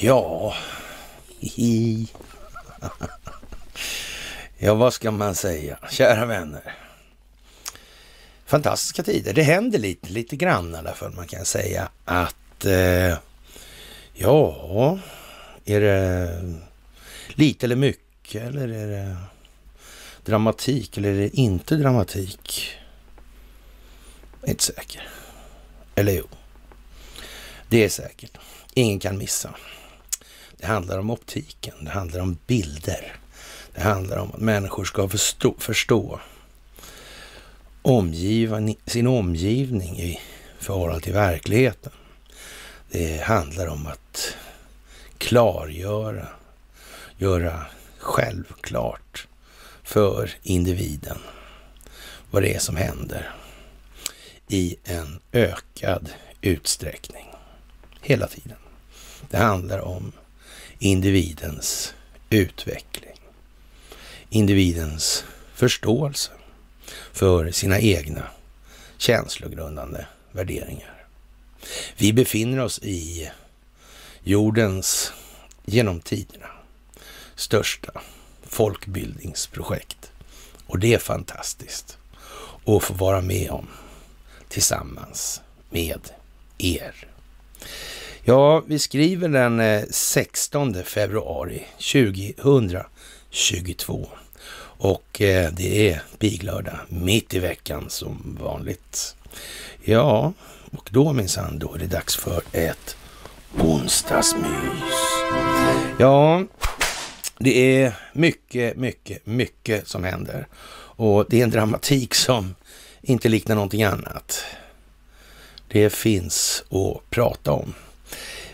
Ja, ja vad ska man säga? Kära vänner. Fantastiska tider. Det händer lite, lite grann i alla fall. Man kan säga att eh, ja, är det lite eller mycket eller är det dramatik eller är det inte dramatik? Är inte säker. Eller jo, det är säkert. Ingen kan missa. Det handlar om optiken, det handlar om bilder. Det handlar om att människor ska förstå, förstå omgiva, sin omgivning i förhållande till verkligheten. Det handlar om att klargöra, göra självklart för individen vad det är som händer i en ökad utsträckning hela tiden. Det handlar om individens utveckling. Individens förståelse för sina egna känslogrundande värderingar. Vi befinner oss i jordens genom tiderna största folkbildningsprojekt. Och det är fantastiskt att få vara med om tillsammans med er. Ja, vi skriver den eh, 16 februari 2022 och eh, det är piglördag mitt i veckan som vanligt. Ja, och då minsann, då är det dags för ett onsdagsmys. Ja, det är mycket, mycket, mycket som händer och det är en dramatik som inte liknar någonting annat. Det finns att prata om.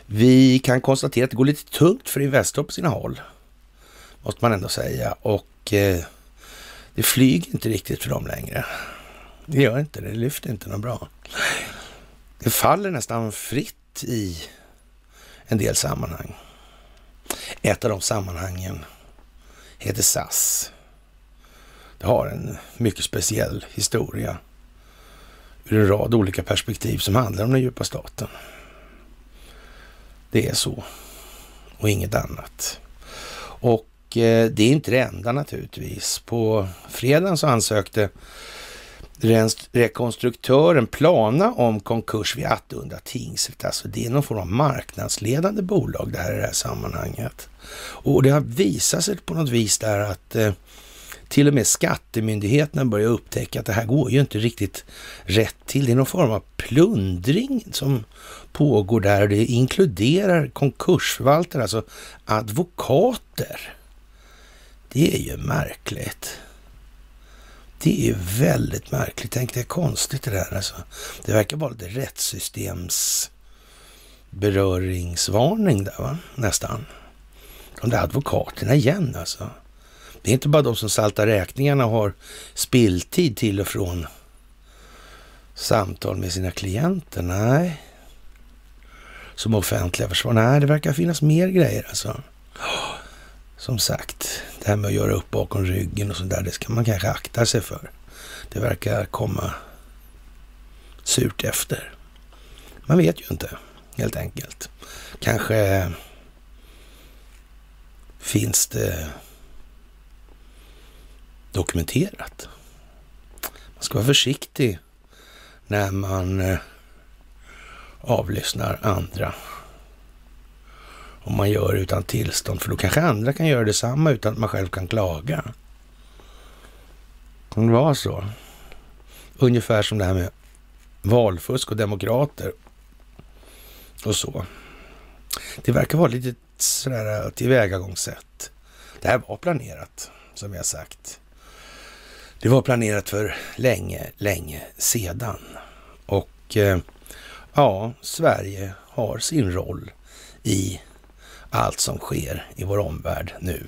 Vi kan konstatera att det går lite tungt för Investor på sina håll, måste man ändå säga. Och eh, det flyger inte riktigt för dem längre. Det gör inte det, det lyfter inte något bra. Det faller nästan fritt i en del sammanhang. Ett av de sammanhangen heter SAS. Det har en mycket speciell historia ur en rad olika perspektiv som handlar om den djupa staten. Det är så och inget annat. Och eh, det är inte det enda naturligtvis. På fredagen så ansökte rekonstruktören Plana om konkurs vid Attunda tingsrätt. Alltså det är någon form av marknadsledande bolag det här i det här sammanhanget. Och det har visat sig på något vis där att eh, till och med skattemyndigheterna börjar upptäcka att det här går ju inte riktigt rätt till. Det är någon form av plundring som pågår där och det inkluderar konkursförvaltare, alltså advokater. Det är ju märkligt. Det är väldigt märkligt. Tänk, det är konstigt det där alltså. Det verkar vara lite rättssystems beröringsvarning där va, nästan. De där advokaterna igen alltså. Det är inte bara de som saltar räkningarna har spilltid till och från samtal med sina klienter. Nej. Som offentliga försvar. Nej, det verkar finnas mer grejer alltså. Som sagt, det här med att göra upp bakom ryggen och sådär, det ska man kanske akta sig för. Det verkar komma surt efter. Man vet ju inte, helt enkelt. Kanske finns det dokumenterat. Man ska vara försiktig när man eh, avlyssnar andra. Om man gör det utan tillstånd, för då kanske andra kan göra detsamma utan att man själv kan klaga. Kan det vara så? Ungefär som det här med valfusk och demokrater och så. Det verkar vara lite sådär eh, tillvägagångssätt. Det här var planerat, som jag sagt. Det var planerat för länge, länge sedan. Och eh, ja, Sverige har sin roll i allt som sker i vår omvärld nu.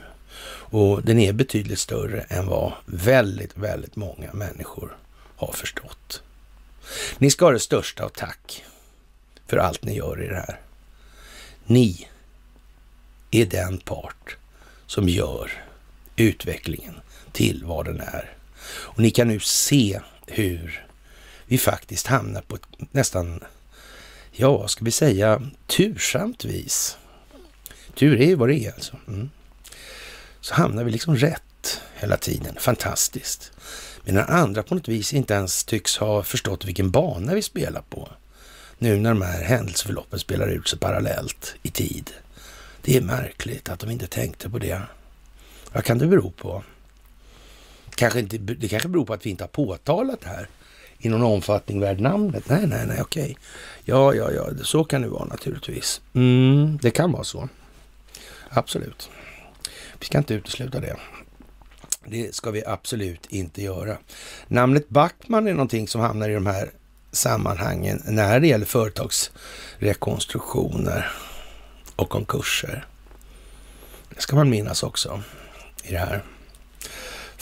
Och den är betydligt större än vad väldigt, väldigt många människor har förstått. Ni ska ha det största av tack för allt ni gör i det här. Ni är den part som gör utvecklingen till vad den är. Och ni kan nu se hur vi faktiskt hamnar på ett nästan, ja, ska vi säga, tursamt vis. Tur är ju vad det är alltså. Mm. Så hamnar vi liksom rätt hela tiden. Fantastiskt. Medan andra på något vis inte ens tycks ha förstått vilken bana vi spelar på. Nu när de här händelseförloppen spelar ut sig parallellt i tid. Det är märkligt att de inte tänkte på det. Vad kan det bero på? Kanske inte, det kanske beror på att vi inte har påtalat det här i någon omfattning värd namnet. Nej, nej, nej, okej. Ja, ja, ja, så kan det vara naturligtvis. Mm, det kan vara så. Absolut. Vi ska inte utesluta det. Det ska vi absolut inte göra. Namnet Backman är någonting som hamnar i de här sammanhangen när det gäller företagsrekonstruktioner och konkurser. Det ska man minnas också i det här.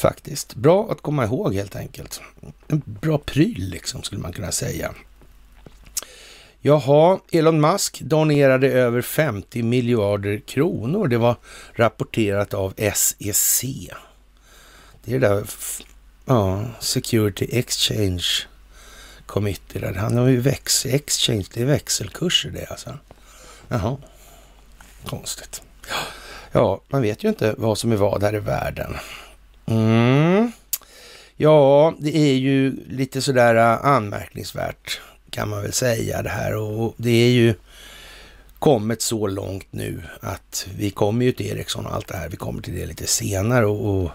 Faktiskt. Bra att komma ihåg helt enkelt. En bra pryl liksom skulle man kunna säga. Jaha, Elon Musk donerade över 50 miljarder kronor. Det var rapporterat av SEC. Det är det där, ja, Security Exchange Committee. Där. Han har ju väx exchange, det är växelkurser det alltså. Jaha, konstigt. Ja, man vet ju inte vad som är vad här i världen. Mm. Ja, det är ju lite sådär äh, anmärkningsvärt kan man väl säga det här och det är ju kommit så långt nu att vi kommer ju till Ericsson och allt det här. Vi kommer till det lite senare och, och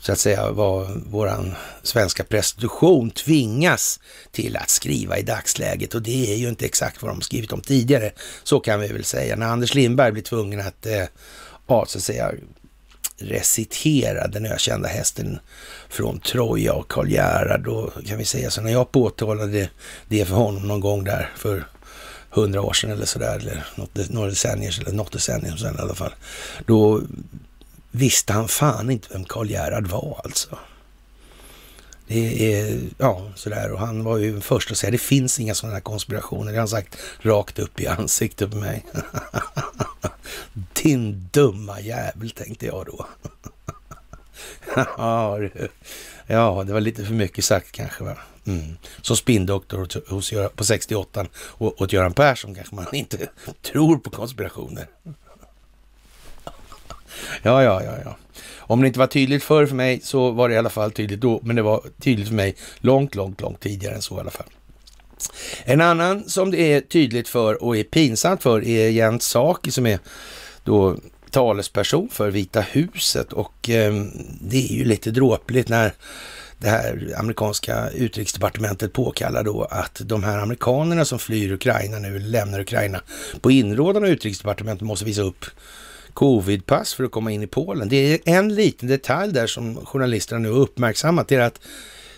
så att säga vad våran svenska prestation tvingas till att skriva i dagsläget och det är ju inte exakt vad de skrivit om tidigare. Så kan vi väl säga. När Anders Lindberg blir tvungen att, eh, ja, så att säga, recitera den ökända hästen från Troja och Karl Gerhard. Då kan vi säga så när jag påtalade det för honom någon gång där för hundra år sedan eller sådär, eller något, några decennier, eller något decennium sedan i alla fall. Då visste han fan inte vem Karl Gerhard var alltså. Det är, ja, sådär. Och han var ju den första att säga, det finns inga sådana här konspirationer. Det har han sagt rakt upp i ansiktet på mig. Din dumma jävel, tänkte jag då. ja, det var lite för mycket sagt kanske. Va? Mm. Som spindoktor hos, på 68 och åt Göran Persson kanske man inte tror på konspirationer. Ja, ja, ja, ja. Om det inte var tydligt förr för mig så var det i alla fall tydligt då, men det var tydligt för mig långt, långt, långt tidigare än så i alla fall. En annan som det är tydligt för och är pinsamt för är Jens Saki som är då talesperson för Vita huset och eh, det är ju lite dråpligt när det här amerikanska utrikesdepartementet påkallar då att de här amerikanerna som flyr Ukraina nu, lämnar Ukraina, på inrådan av utrikesdepartementet måste visa upp covidpass för att komma in i Polen. Det är en liten detalj där som journalisterna nu har uppmärksammat, det är att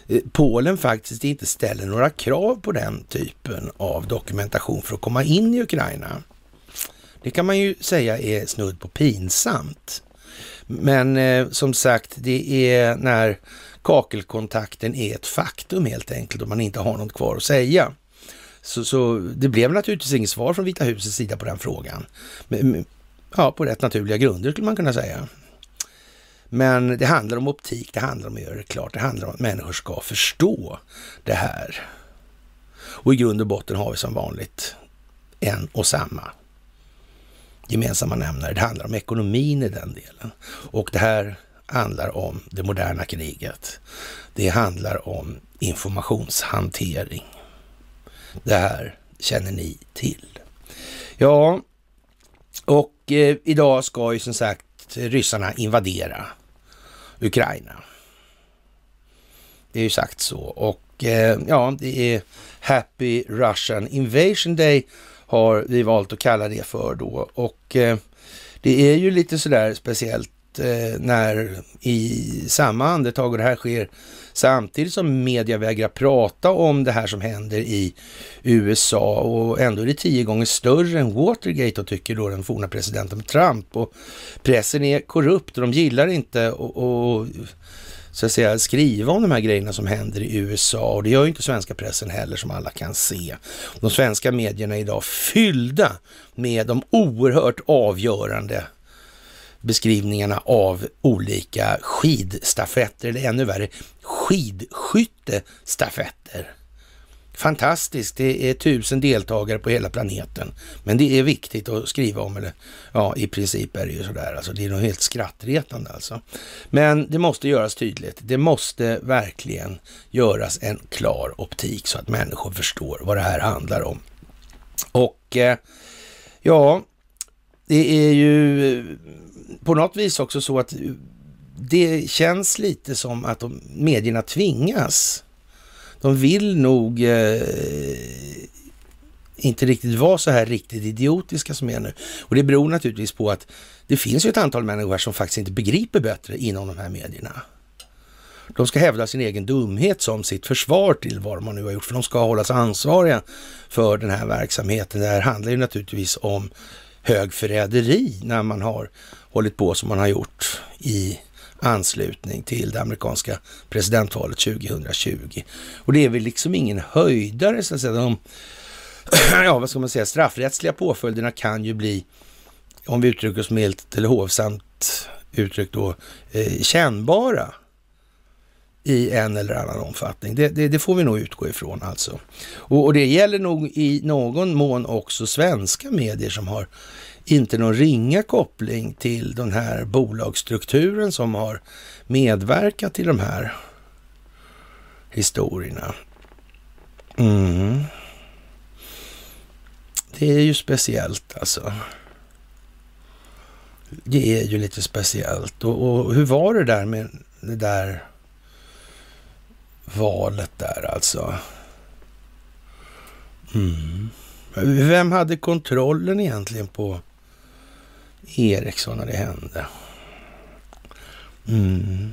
eh, Polen faktiskt inte ställer några krav på den typen av dokumentation för att komma in i Ukraina. Det kan man ju säga är snudd på pinsamt. Men eh, som sagt, det är när kakelkontakten är ett faktum helt enkelt och man inte har något kvar att säga. Så, så det blev naturligtvis inget svar från Vita husets sida på den frågan. Men, ja, på rätt naturliga grunder skulle man kunna säga. Men det handlar om optik, det handlar om att göra det klart, det handlar om att människor ska förstå det här. Och i grund och botten har vi som vanligt en och samma gemensamma nämnare. Det handlar om ekonomin i den delen. Och det här handlar om det moderna kriget. Det handlar om informationshantering. Det här känner ni till. Ja, och eh, idag ska ju som sagt ryssarna invadera Ukraina. Det är ju sagt så. Och eh, ja, det är Happy Russian Invasion Day har vi valt att kalla det för då. Och eh, det är ju lite sådär speciellt eh, när i samma andetag, och det här sker samtidigt som media vägrar prata om det här som händer i USA och ändå är det tio gånger större än Watergate och tycker då den forna presidenten Trump. Och pressen är korrupt och de gillar inte och, och så att säga, skriva om de här grejerna som händer i USA och det gör ju inte svenska pressen heller som alla kan se. De svenska medierna är idag fyllda med de oerhört avgörande beskrivningarna av olika skidstafetter, eller ännu värre skidskyttestafetter fantastiskt. Det är tusen deltagare på hela planeten. Men det är viktigt att skriva om, eller ja, i princip är det ju sådär. Alltså, det är nog helt skrattretande alltså. Men det måste göras tydligt. Det måste verkligen göras en klar optik så att människor förstår vad det här handlar om. Och eh, ja, det är ju på något vis också så att det känns lite som att de, medierna tvingas. De vill nog eh, inte riktigt vara så här riktigt idiotiska som är nu. Och det beror naturligtvis på att det finns ju ett antal människor som faktiskt inte begriper bättre inom de här medierna. De ska hävda sin egen dumhet som sitt försvar till vad man nu har gjort, för de ska hållas ansvariga för den här verksamheten. Det här handlar ju naturligtvis om högförräderi när man har hållit på som man har gjort i anslutning till det amerikanska presidentvalet 2020. Och det är väl liksom ingen höjdare så att säga. De, ja, vad ska man säga, straffrättsliga påföljderna kan ju bli, om vi uttrycker oss milt eller hovsamt uttryckt då, eh, kännbara i en eller annan omfattning. Det, det, det, får vi nog utgå ifrån alltså. Och, och, det gäller nog i någon mån också svenska medier som har inte någon ringa koppling till den här bolagsstrukturen som har medverkat till de här historierna. Mm. Det är ju speciellt alltså. Det är ju lite speciellt. Och, och hur var det där med det där valet där alltså? Mm. Vem hade kontrollen egentligen på Eriksson när det hände? Mm.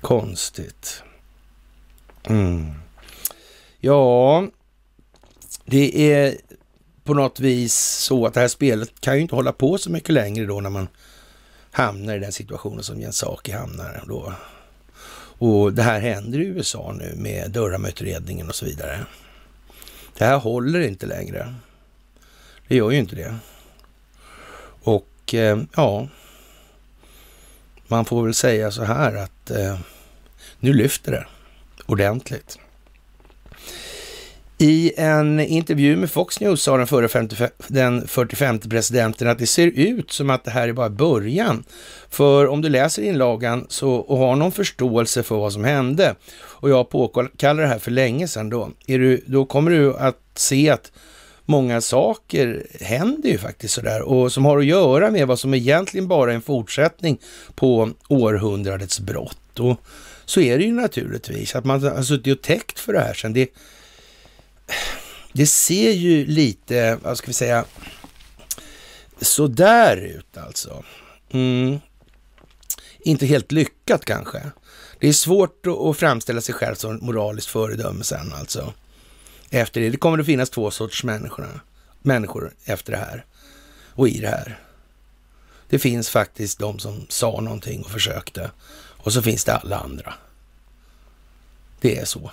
Konstigt. Mm. Ja, det är på något vis så att det här spelet kan ju inte hålla på så mycket längre då när man hamnar i den situationen som Jens Saki hamnar då. Och det här händer i USA nu med Durham-utredningen och så vidare. Det här håller inte längre. Det gör ju inte det. Och eh, ja, man får väl säga så här att eh, nu lyfter det ordentligt. I en intervju med Fox News sa den, förra 50, den 45 presidenten att det ser ut som att det här är bara början. För om du läser inlagan så, och har någon förståelse för vad som hände, och jag påkallar det här för länge sedan då, du, då kommer du att se att många saker händer ju faktiskt sådär och som har att göra med vad som egentligen bara är en fortsättning på århundradets brott. Och så är det ju naturligtvis, att man har suttit och täckt för det här sen. Det, det ser ju lite, vad ska vi säga, sådär ut alltså. Mm. Inte helt lyckat kanske. Det är svårt att framställa sig själv som moraliskt föredöme sen alltså. Efter det. Det kommer att finnas två sorters människor, människor efter det här och i det här. Det finns faktiskt de som sa någonting och försökte och så finns det alla andra. Det är så.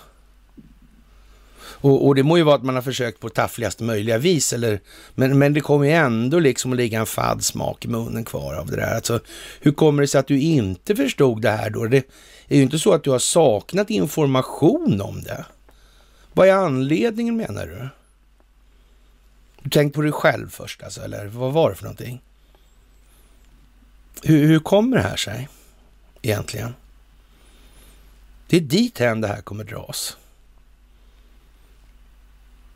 Och, och, det må ju vara att man har försökt på taffligaste möjliga vis, eller, men, men det kommer ju ändå liksom att ligga en fadd smak i munnen kvar av det där. Alltså, hur kommer det sig att du inte förstod det här då? Det är ju inte så att du har saknat information om det. Vad är anledningen menar du? Du tänkte på dig själv först alltså, eller vad var det för någonting? Hur, hur kommer det här sig egentligen? Det är dit hän det här kommer dras.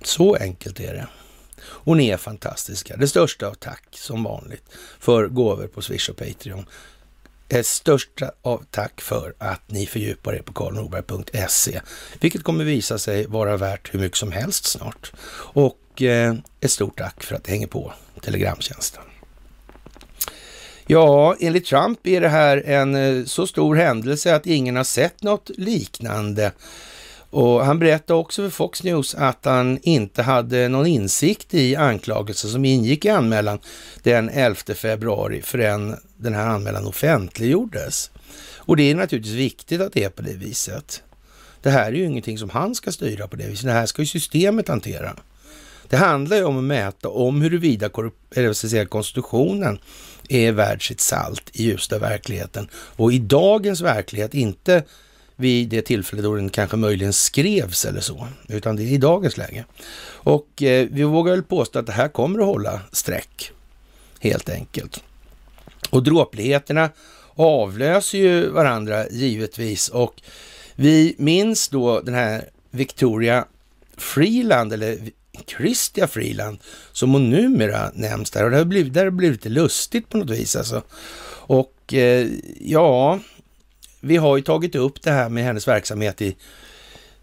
Så enkelt är det. Och ni är fantastiska. Det största av tack som vanligt för gåvor på Swish och Patreon. Eh, ett största av tack för att ni fördjupar er på karlnorberg.se, vilket kommer visa sig vara värt hur mycket som helst snart. Och eh, ett stort tack för att ni hänger på Telegramtjänsten. Ja, enligt Trump är det här en eh, så stor händelse att ingen har sett något liknande och han berättade också för Fox News att han inte hade någon insikt i anklagelsen som ingick i anmälan den 11 februari förrän den här anmälan offentliggjordes. Och det är naturligtvis viktigt att det är på det viset. Det här är ju ingenting som han ska styra på det viset. Det här ska ju systemet hantera. Det handlar ju om att mäta om huruvida säga, konstitutionen är värd sitt salt i ljuset av verkligheten. Och i dagens verklighet inte vid det tillfälle då den kanske möjligen skrevs eller så, utan det är i dagens läge. Och eh, vi vågar väl påstå att det här kommer att hålla streck, helt enkelt. Och dråpligheterna avlöser ju varandra givetvis och vi minns då den här Victoria Freeland, eller Christia Freeland, som hon numera nämns där. Och det har blivit, det har blivit lite lustigt på något vis alltså. Och eh, ja, vi har ju tagit upp det här med hennes verksamhet i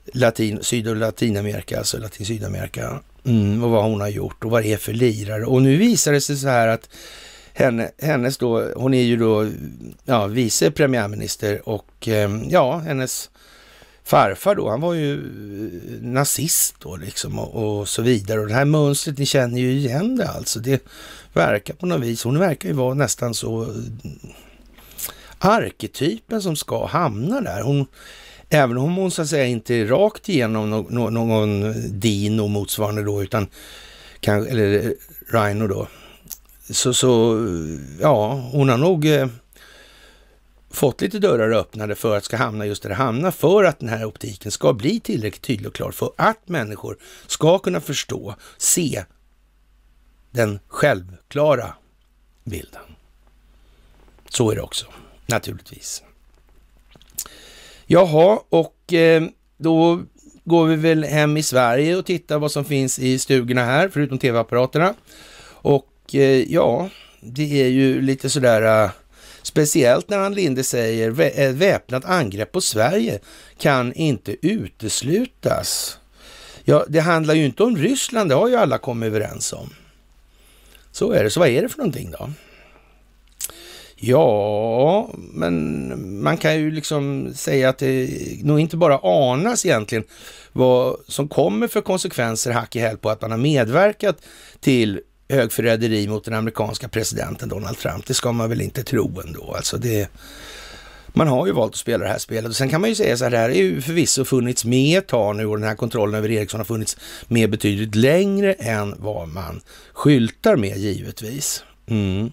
Latin, Syd och Latinamerika, alltså Latin Sydamerika. Mm, och vad hon har gjort och vad det är för lirare. Och nu visar det sig så här att henne, hennes då, hon är ju då ja, vice premiärminister och ehm, ja, hennes farfar då, han var ju eh, nazist då liksom och, och, så vidare. Och det här mönstret, ni känner ju igen det alltså. Det verkar på något vis, hon verkar ju vara nästan så arketypen som ska hamna där. Hon, även om hon så att säga inte är rakt igenom någon, någon Dino motsvarande då, utan kan, eller eh, Rhino då, så, så ja, hon har nog eh, fått lite dörrar öppnade för att ska hamna just där det hamnar, för att den här optiken ska bli tillräckligt tydlig och klar, för att människor ska kunna förstå, se den självklara bilden. Så är det också, naturligtvis. Jaha, och eh, då går vi väl hem i Sverige och tittar vad som finns i stugorna här, förutom tv-apparaterna. Och eh, ja, det är ju lite sådär uh, speciellt när Ann Linde säger ett väpnat angrepp på Sverige kan inte uteslutas. Ja, det handlar ju inte om Ryssland, det har ju alla kommit överens om. Så är det. Så vad är det för någonting då? Ja, men man kan ju liksom säga att det nog inte bara anas egentligen vad som kommer för konsekvenser hack i häl på att man har medverkat till högförräderi mot den amerikanska presidenten Donald Trump. Det ska man väl inte tro ändå. Alltså det, man har ju valt att spela det här spelet. Och sen kan man ju säga så här, det här har ju förvisso funnits med ett tag nu och den här kontrollen över Ericsson har funnits med betydligt längre än vad man skyltar med givetvis. Mm.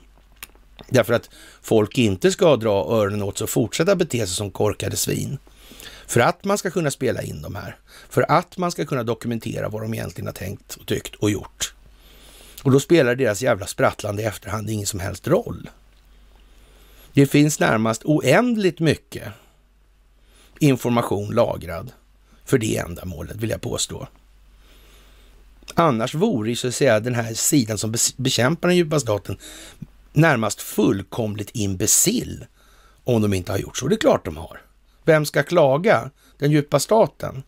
Därför att folk inte ska dra öronen åt sig och fortsätta bete sig som korkade svin. För att man ska kunna spela in de här. För att man ska kunna dokumentera vad de egentligen har tänkt och tyckt och gjort. Och då spelar deras jävla sprattlande i efterhand ingen som helst roll. Det finns närmast oändligt mycket information lagrad för det ändamålet, vill jag påstå. Annars vore ju så att säga den här sidan som bekämpar den djupa staten närmast fullkomligt imbecill om de inte har gjort så. Det är klart de har. Vem ska klaga? Den djupa staten?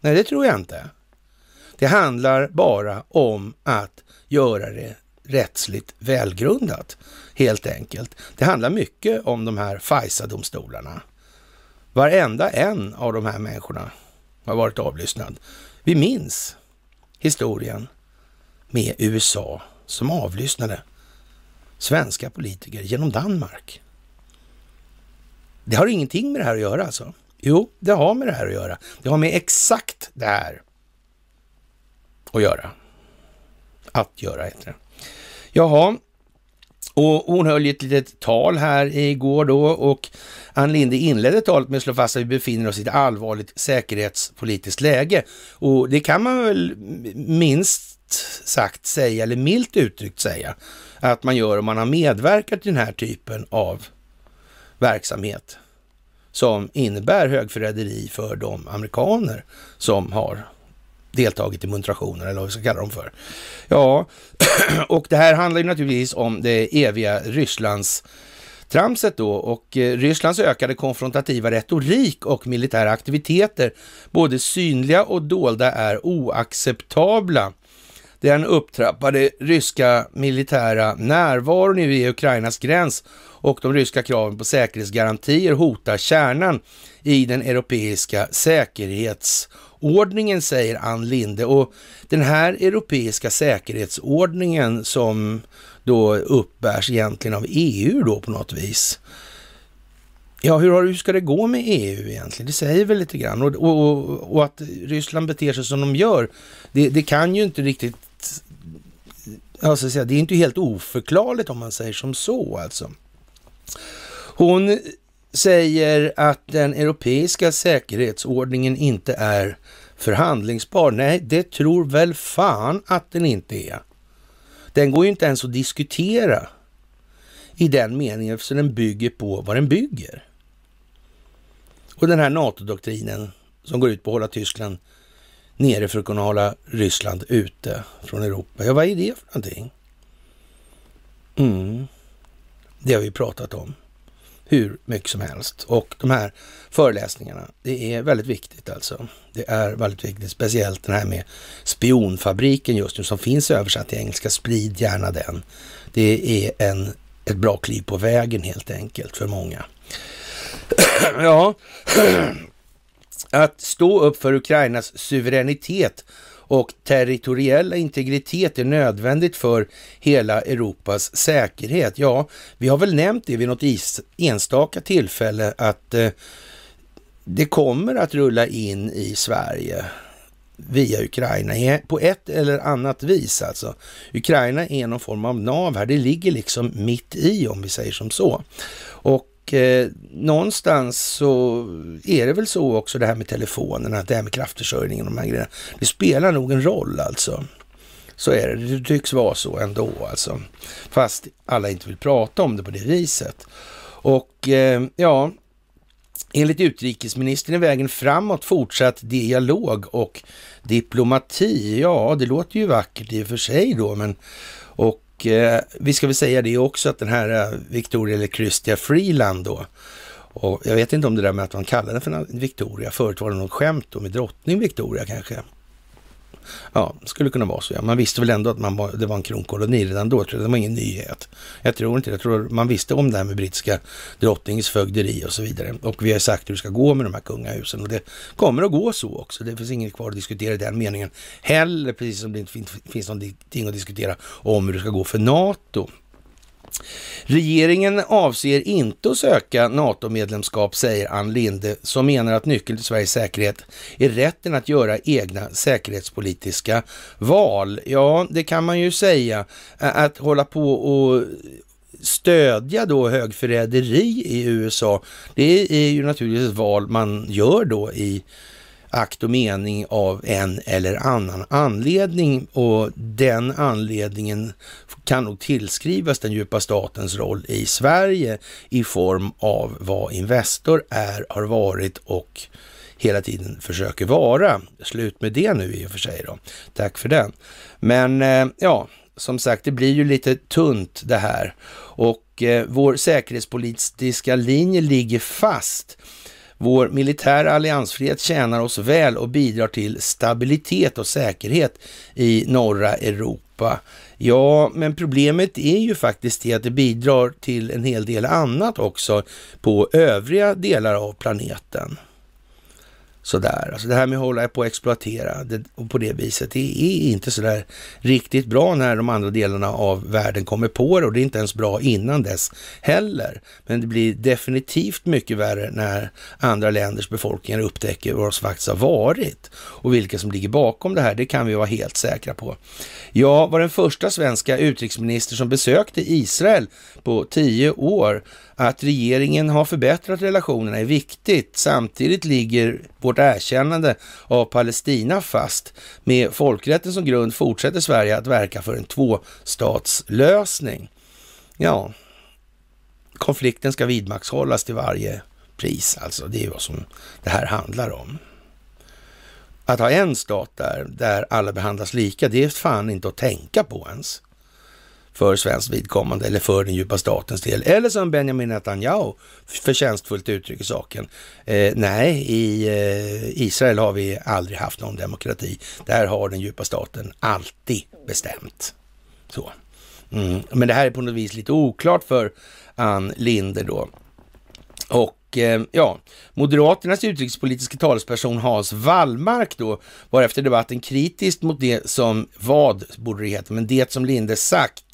Nej, det tror jag inte. Det handlar bara om att göra det rättsligt välgrundat, helt enkelt. Det handlar mycket om de här FISA-domstolarna. Varenda en av de här människorna har varit avlyssnad. Vi minns historien med USA som avlyssnade svenska politiker genom Danmark. Det har ingenting med det här att göra alltså. Jo, det har med det här att göra. Det har med exakt det här att göra. Att göra heter det. Jaha, och hon höll ett litet tal här igår då och Ann Linde inledde talet med att slå fast att vi befinner oss i ett allvarligt säkerhetspolitiskt läge. Och det kan man väl minst sagt säga, eller milt uttryckt säga, att man gör om man har medverkat i den här typen av verksamhet som innebär högförräderi för de amerikaner som har deltagit i muntrationer eller vad vi ska kalla dem för. Ja, och det här handlar ju naturligtvis om det eviga Rysslands tramset då och eh, Rysslands ökade konfrontativa retorik och militära aktiviteter, både synliga och dolda, är oacceptabla. Den upptrappade ryska militära närvaron i Ukrainas gräns och de ryska kraven på säkerhetsgarantier hotar kärnan i den europeiska säkerhetsordningen, säger Ann Linde. Och den här europeiska säkerhetsordningen som då uppbärs egentligen av EU då på något vis. Ja, hur, hur ska det gå med EU egentligen? Det säger väl lite grann. Och, och, och att Ryssland beter sig som de gör, det, det kan ju inte riktigt Alltså, det är inte helt oförklarligt om man säger som så alltså. Hon säger att den europeiska säkerhetsordningen inte är förhandlingsbar. Nej, det tror väl fan att den inte är. Den går ju inte ens att diskutera i den meningen eftersom den bygger på vad den bygger. Och den här NATO-doktrinen som går ut på att hålla Tyskland nere för att kunna hålla Ryssland ute från Europa. Ja, vad är det för någonting? Mm. Det har vi pratat om hur mycket som helst. Och de här föreläsningarna, det är väldigt viktigt alltså. Det är väldigt viktigt, speciellt den här med spionfabriken just nu som finns översatt till engelska. Sprid gärna den. Det är en, ett bra kliv på vägen helt enkelt för många. ja, att stå upp för Ukrainas suveränitet och territoriella integritet är nödvändigt för hela Europas säkerhet. Ja, vi har väl nämnt det vid något enstaka tillfälle att eh, det kommer att rulla in i Sverige via Ukraina på ett eller annat vis alltså. Ukraina är någon form av nav här. Det ligger liksom mitt i om vi säger som så. Och eh, någonstans så är det väl så också det här med telefonerna, det här med kraftförsörjningen och de här grejerna. Det spelar nog en roll alltså. Så är det. Det tycks vara så ändå alltså. Fast alla inte vill prata om det på det viset. Och eh, ja, enligt utrikesministern är vägen framåt fortsatt dialog och diplomati. Ja, det låter ju vackert i och för sig då, men och eh, vi ska väl säga det också att den här eh, Victoria eller Christia Freeland då, och jag vet inte om det där med att man kallade den för Victoria, förut var det något skämt då med drottning Victoria kanske. Ja, skulle kunna vara så. Ja. Man visste väl ändå att man var, det var en kronkoloni redan då. Tror jag. Det var ingen nyhet. Jag tror inte det. Jag tror man visste om det här med brittiska drottningens fögderi och så vidare. Och vi har sagt hur det ska gå med de här kungahusen och det kommer att gå så också. Det finns inget kvar att diskutera i den meningen heller, precis som det inte finns någonting att diskutera om hur det ska gå för NATO. Regeringen avser inte att söka NATO-medlemskap, säger Ann Linde, som menar att nyckeln till Sveriges säkerhet är rätten att göra egna säkerhetspolitiska val. Ja, det kan man ju säga. Att hålla på och stödja då högförräderi i USA, det är ju naturligtvis ett val man gör då i akt och mening av en eller annan anledning och den anledningen kan nog tillskrivas den djupa statens roll i Sverige i form av vad Investor är, har varit och hela tiden försöker vara. Slut med det nu i och för sig då. Tack för den. Men eh, ja, som sagt, det blir ju lite tunt det här och eh, vår säkerhetspolitiska linje ligger fast. Vår militära alliansfrihet tjänar oss väl och bidrar till stabilitet och säkerhet i norra Europa. Ja, men problemet är ju faktiskt det att det bidrar till en hel del annat också på övriga delar av planeten sådär. Alltså det här med att hålla på att exploatera det, och på det viset, det är inte sådär riktigt bra när de andra delarna av världen kommer på det och det är inte ens bra innan dess heller. Men det blir definitivt mycket värre när andra länders befolkningar upptäcker vad som faktiskt har varit och vilka som ligger bakom det här. Det kan vi vara helt säkra på. Jag var den första svenska utrikesminister som besökte Israel på tio år att regeringen har förbättrat relationerna är viktigt. Samtidigt ligger vårt erkännande av Palestina fast. Med folkrätten som grund fortsätter Sverige att verka för en tvåstatslösning. Ja, konflikten ska vidmakthållas till varje pris. Alltså, det är vad som det här handlar om. Att ha en stat där, där alla behandlas lika, det är fan inte att tänka på ens för svenskt vidkommande eller för den djupa statens del. Eller som Benjamin Netanyahu förtjänstfullt uttrycker saken. Eh, nej, i eh, Israel har vi aldrig haft någon demokrati. Där har den djupa staten alltid bestämt. Så. Mm. Men det här är på något vis lite oklart för Ann Linde då. Och eh, ja, Moderaternas utrikespolitiska talesperson Hans Wallmark då var efter debatten kritisk mot det som, vad borde det heta, men det som Linde sagt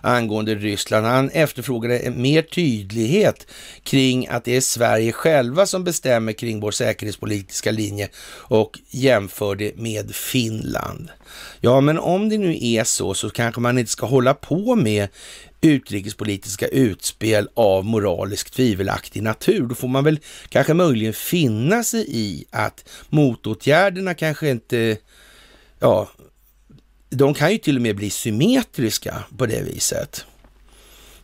angående Ryssland. Han efterfrågade mer tydlighet kring att det är Sverige själva som bestämmer kring vår säkerhetspolitiska linje och jämför det med Finland. Ja, men om det nu är så så kanske man inte ska hålla på med utrikespolitiska utspel av moraliskt tvivelaktig natur. Då får man väl kanske möjligen finna sig i att motåtgärderna kanske inte, ja, de kan ju till och med bli symmetriska på det viset.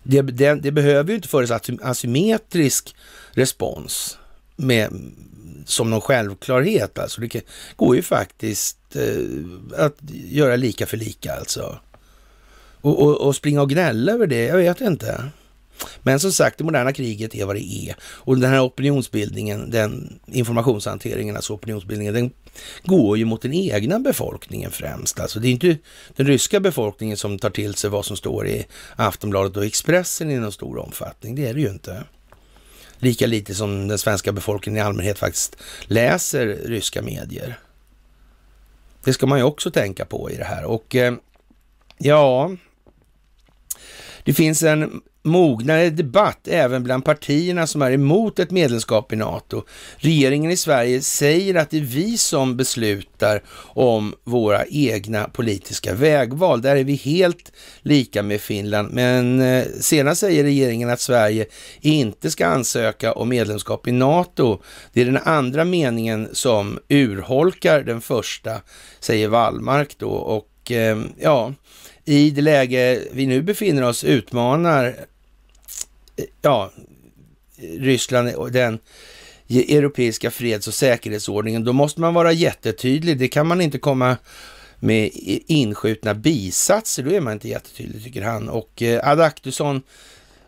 Det, det, det behöver ju inte föras asymmetrisk respons med, som någon självklarhet. Alltså det går ju faktiskt eh, att göra lika för lika alltså. Och, och, och, springa och gnälla över det, jag vet inte. Men som sagt, det moderna kriget är vad det är. Och den här opinionsbildningen, den informationshanteringen, alltså opinionsbildningen, den går ju mot den egna befolkningen främst. Alltså det är inte den ryska befolkningen som tar till sig vad som står i Aftonbladet och Expressen i någon stor omfattning. Det är det ju inte. Lika lite som den svenska befolkningen i allmänhet faktiskt läser ryska medier. Det ska man ju också tänka på i det här. Och eh, ja, det finns en mognare debatt även bland partierna som är emot ett medlemskap i NATO. Regeringen i Sverige säger att det är vi som beslutar om våra egna politiska vägval. Där är vi helt lika med Finland. Men eh, senast senare säger regeringen att Sverige inte ska ansöka om medlemskap i NATO. Det är den andra meningen som urholkar den första, säger Wallmark då. Och eh, ja, i det läge vi nu befinner oss utmanar ja, Ryssland och den europeiska freds och säkerhetsordningen, då måste man vara jättetydlig. Det kan man inte komma med inskjutna bisatser, då är man inte jättetydlig tycker han. Och eh, Adaktusson,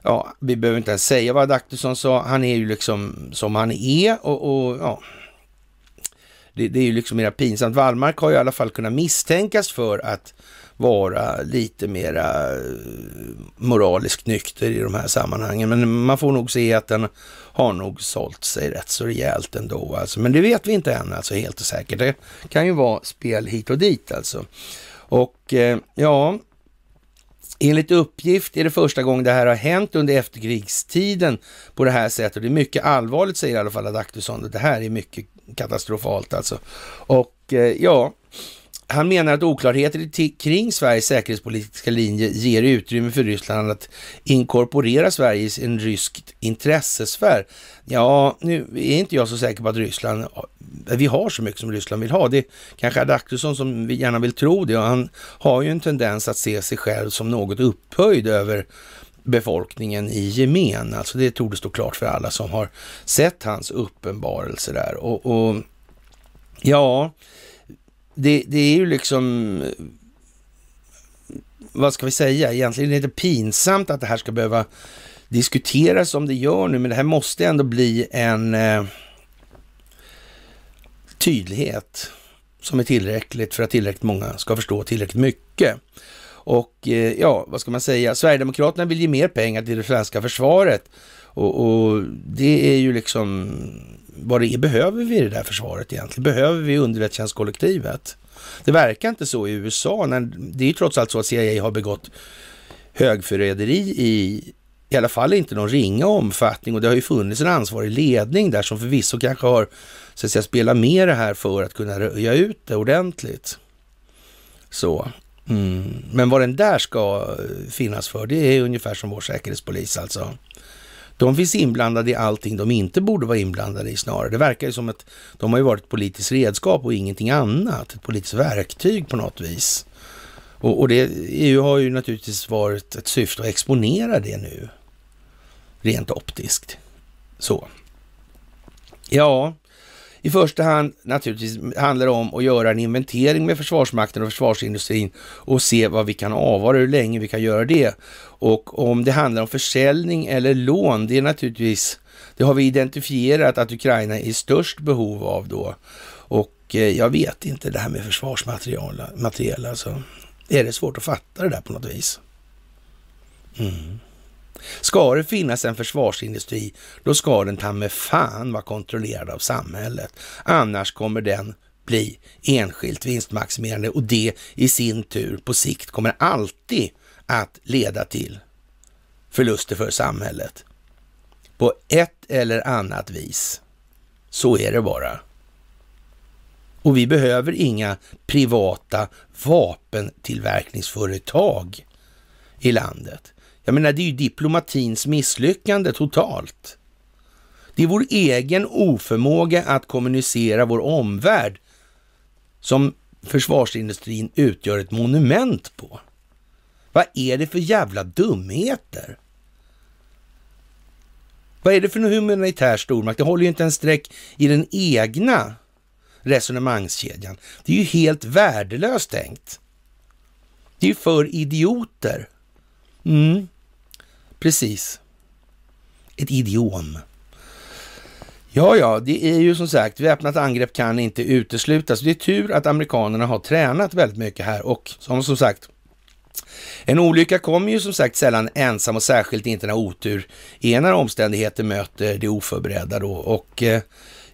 ja, vi behöver inte ens säga vad Adaktusson sa, han är ju liksom som han är och, och ja, det, det, är ju liksom mera pinsamt. Wallmark har ju i alla fall kunnat misstänkas för att vara lite mera eh, moraliskt nykter i de här sammanhangen. Men man får nog se att den har nog sålt sig rätt så rejält ändå. Alltså. Men det vet vi inte än, alltså helt och säkert. Det kan ju vara spel hit och dit alltså. Och eh, ja, Enligt uppgift är det första gången det här har hänt under efterkrigstiden på det här sättet. Det är mycket allvarligt säger i alla fall Adaktusson. Det här är mycket katastrofalt alltså. Och eh, ja, han menar att oklarheter kring Sveriges säkerhetspolitiska linje ger utrymme för Ryssland att inkorporera Sverige i en rysk intressesfär. Ja, nu är inte jag så säker på att Ryssland, eh, vi har så mycket som Ryssland vill ha. Det är kanske Adaktusson som vi gärna vill tro det och han har ju en tendens att se sig själv som något upphöjd över befolkningen i gemen. Alltså det tog det stå klart för alla som har sett hans uppenbarelse där. Och, och ja, det, det är ju liksom, eh, vad ska vi säga, egentligen är det pinsamt att det här ska behöva diskuteras som det gör nu, men det här måste ändå bli en eh, tydlighet som är tillräckligt för att tillräckligt många ska förstå tillräckligt mycket. Och eh, ja, vad ska man säga? Sverigedemokraterna vill ge mer pengar till det svenska försvaret och, och, det är ju liksom vad det är. Behöver vi det där försvaret egentligen? Behöver vi underrättelsetjänstkollektivet? Det verkar inte så i USA. När, det är ju trots allt så att CIA har begått högförräderi i i alla fall inte någon ringa omfattning och det har ju funnits en ansvarig ledning där som förvisso kanske har så att säga, spelat med det här för att kunna röja ut det ordentligt. Så. Mm. Men vad den där ska eh, finnas för, det är ungefär som vår säkerhetspolis alltså. De finns inblandade i allting de inte borde vara inblandade i snarare. Det verkar ju som att de har ju varit ett politiskt redskap och ingenting annat. Ett politiskt verktyg på något vis. Och, och det EU har ju naturligtvis varit ett syfte att exponera det nu. Rent optiskt. Så. Ja, i första hand naturligtvis handlar det om att göra en inventering med Försvarsmakten och försvarsindustrin och se vad vi kan avvara, hur länge vi kan göra det. Och om det handlar om försäljning eller lån, det är naturligtvis, det har vi identifierat att Ukraina är i störst behov av då. Och eh, jag vet inte det här med försvarsmaterial, material, alltså. Är det svårt att fatta det där på något vis? Mm. Ska det finnas en försvarsindustri, då ska den ta med fan vara kontrollerad av samhället. Annars kommer den bli enskilt vinstmaximerande och det i sin tur på sikt kommer alltid att leda till förluster för samhället. På ett eller annat vis. Så är det bara. Och vi behöver inga privata vapentillverkningsföretag i landet. Jag menar, det är ju diplomatins misslyckande totalt. Det är vår egen oförmåga att kommunicera vår omvärld som försvarsindustrin utgör ett monument på. Vad är det för jävla dumheter? Vad är det för humanitär stormakt? Det håller ju inte en streck i den egna resonemangskedjan. Det är ju helt värdelöst tänkt. Det är ju för idioter. Mm, precis. Ett idiom. Ja, ja, det är ju som sagt, väpnat angrepp kan inte uteslutas. Det är tur att amerikanerna har tränat väldigt mycket här och som, som sagt, en olycka kommer ju som sagt sällan ensam och särskilt inte när otur i när omständigheter möter det oförberedda då. Och eh,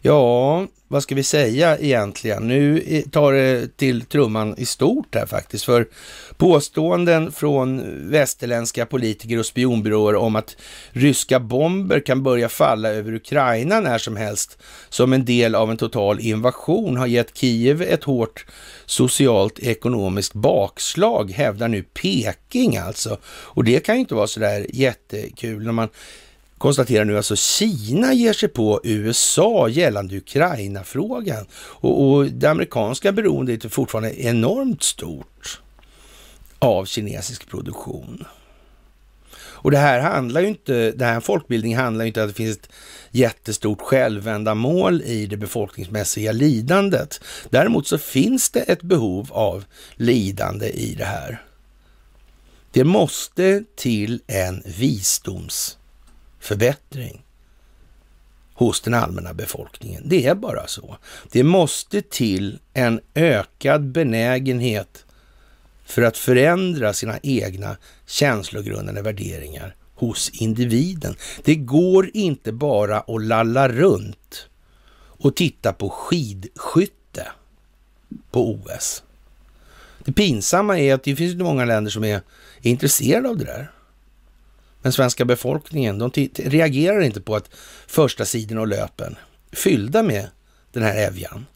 ja, vad ska vi säga egentligen? Nu tar det till trumman i stort här faktiskt, för påståenden från västerländska politiker och spionbyråer om att ryska bomber kan börja falla över Ukraina när som helst som en del av en total invasion har gett Kiev ett hårt socialt ekonomiskt bakslag, hävdar nu Peking alltså. Och det kan ju inte vara sådär jättekul när man konstaterar nu alltså Kina ger sig på USA gällande Ukraina-frågan. Och, och det amerikanska beroendet är fortfarande enormt stort av kinesisk produktion. Och det här handlar ju inte, det här folkbildning handlar ju inte om att det finns ett jättestort självändamål i det befolkningsmässiga lidandet. Däremot så finns det ett behov av lidande i det här. Det måste till en visdoms förbättring hos den allmänna befolkningen. Det är bara så. Det måste till en ökad benägenhet för att förändra sina egna känslogrundande värderingar hos individen. Det går inte bara att lalla runt och titta på skidskytte på OS. Det pinsamma är att det finns många länder som är intresserade av det där. Den svenska befolkningen, de reagerar inte på att första sidan och löpen fyllda med den här Evjan.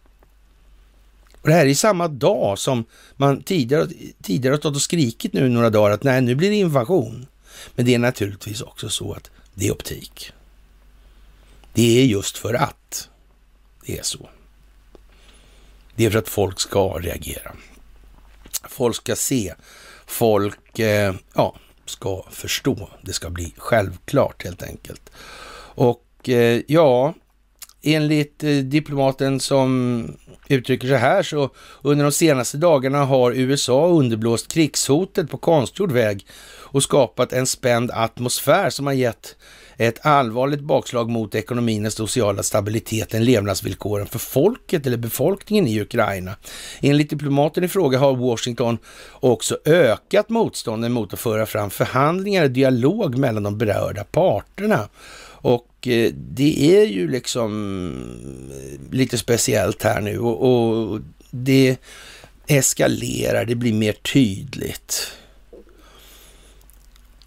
Och det här är samma dag som man tidigare, tidigare har stått och skrikit nu några dagar att nej, nu blir det invasion. Men det är naturligtvis också så att det är optik. Det är just för att det är så. Det är för att folk ska reagera. Folk ska se. Folk, eh, ja, ska förstå. Det ska bli självklart helt enkelt. Och eh, ja, enligt eh, diplomaten som uttrycker sig här så under de senaste dagarna har USA underblåst krigshotet på konstgjord väg och skapat en spänd atmosfär som har gett ett allvarligt bakslag mot ekonomin, den sociala stabiliteten, levnadsvillkoren för folket eller befolkningen i Ukraina. Enligt diplomaten i fråga har Washington också ökat motstånden mot att föra fram förhandlingar och dialog mellan de berörda parterna. Och eh, det är ju liksom eh, lite speciellt här nu och, och det eskalerar, det blir mer tydligt.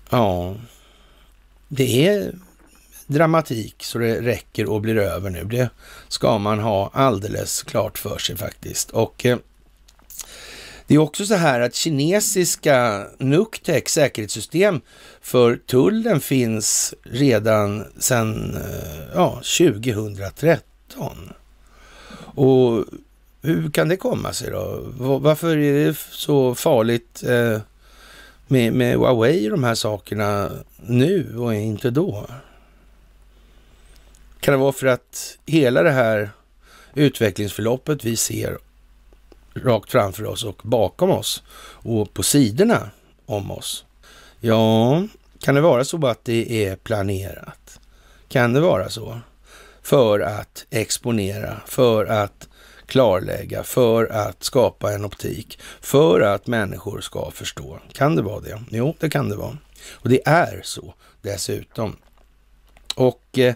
Ja, det är dramatik så det räcker och blir över nu. Det ska man ha alldeles klart för sig faktiskt. Och eh, det är också så här att kinesiska Nuctec säkerhetssystem för tullen finns redan sedan eh, ja, 2013. Och hur kan det komma sig då? Varför är det så farligt eh, med, med Huawei och de här sakerna nu och inte då? Kan det vara för att hela det här utvecklingsförloppet vi ser rakt framför oss och bakom oss och på sidorna om oss. Ja, kan det vara så att det är planerat? Kan det vara så? För att exponera, för att klarlägga, för att skapa en optik, för att människor ska förstå. Kan det vara det? Jo, det kan det vara. Och det är så dessutom. Och eh,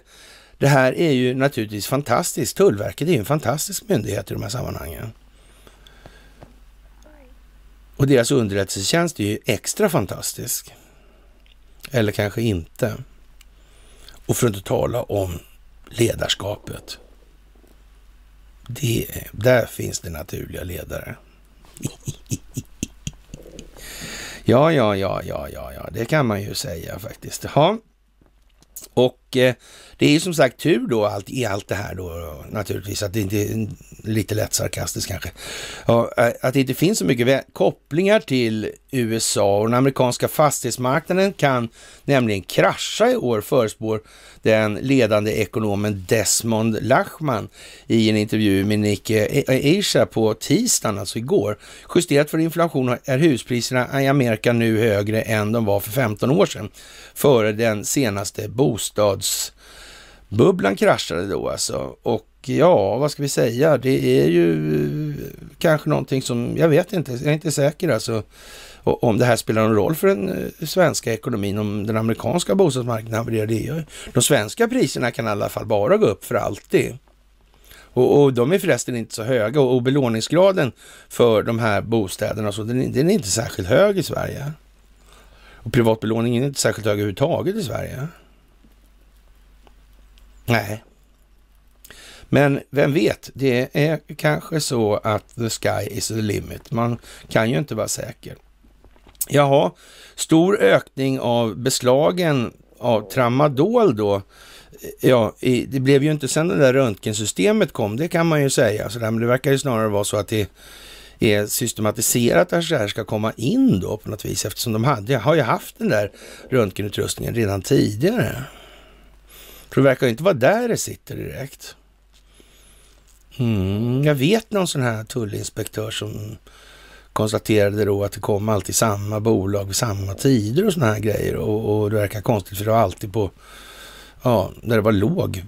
det här är ju naturligtvis fantastiskt. Tullverket är ju en fantastisk myndighet i de här sammanhangen. Och deras underrättelsetjänst är ju extra fantastisk. Eller kanske inte. Och för att inte tala om ledarskapet. Det, där finns det naturliga ledare. Ja, ja, ja, ja, ja, ja, det kan man ju säga faktiskt. Ja. Och eh, det är ju som sagt tur då allt, i allt det här då naturligtvis, att det inte är lite lätt sarkastiskt kanske, ja, att det inte finns så mycket kopplingar till USA och den amerikanska fastighetsmarknaden kan nämligen krascha i år, förespår den ledande ekonomen Desmond Lachman i en intervju med Nick Asia på tisdagen, alltså igår. Justerat för inflation är huspriserna i Amerika nu högre än de var för 15 år sedan, före den senaste bostadsbubblan kraschade då alltså. Och ja, vad ska vi säga? Det är ju kanske någonting som, jag vet inte, jag är inte säker alltså om det här spelar någon roll för den eh, svenska ekonomin, om den amerikanska bostadsmarknaden havererar. Det de svenska priserna kan i alla fall bara gå upp för alltid. Och, och de är förresten inte så höga och, och belåningsgraden för de här bostäderna, så den, den är inte särskilt hög i Sverige. Och privatbelåningen är inte särskilt hög överhuvudtaget i Sverige. Nej. Men vem vet, det är kanske så att the sky is the limit. Man kan ju inte vara säker. Jaha, stor ökning av beslagen av tramadol då. Ja, det blev ju inte sen det där röntgensystemet kom, det kan man ju säga. Så där, men det verkar ju snarare vara så att det är systematiserat att det här ska komma in då på något vis eftersom de hade, har ju haft den där röntgenutrustningen redan tidigare. För det verkar ju inte vara där det sitter direkt. Mm, jag vet någon sån här tullinspektör som konstaterade då att det kom alltid samma bolag vid samma tider och sådana här grejer. Och, och det verkar konstigt för det var alltid på, ja, där det var låg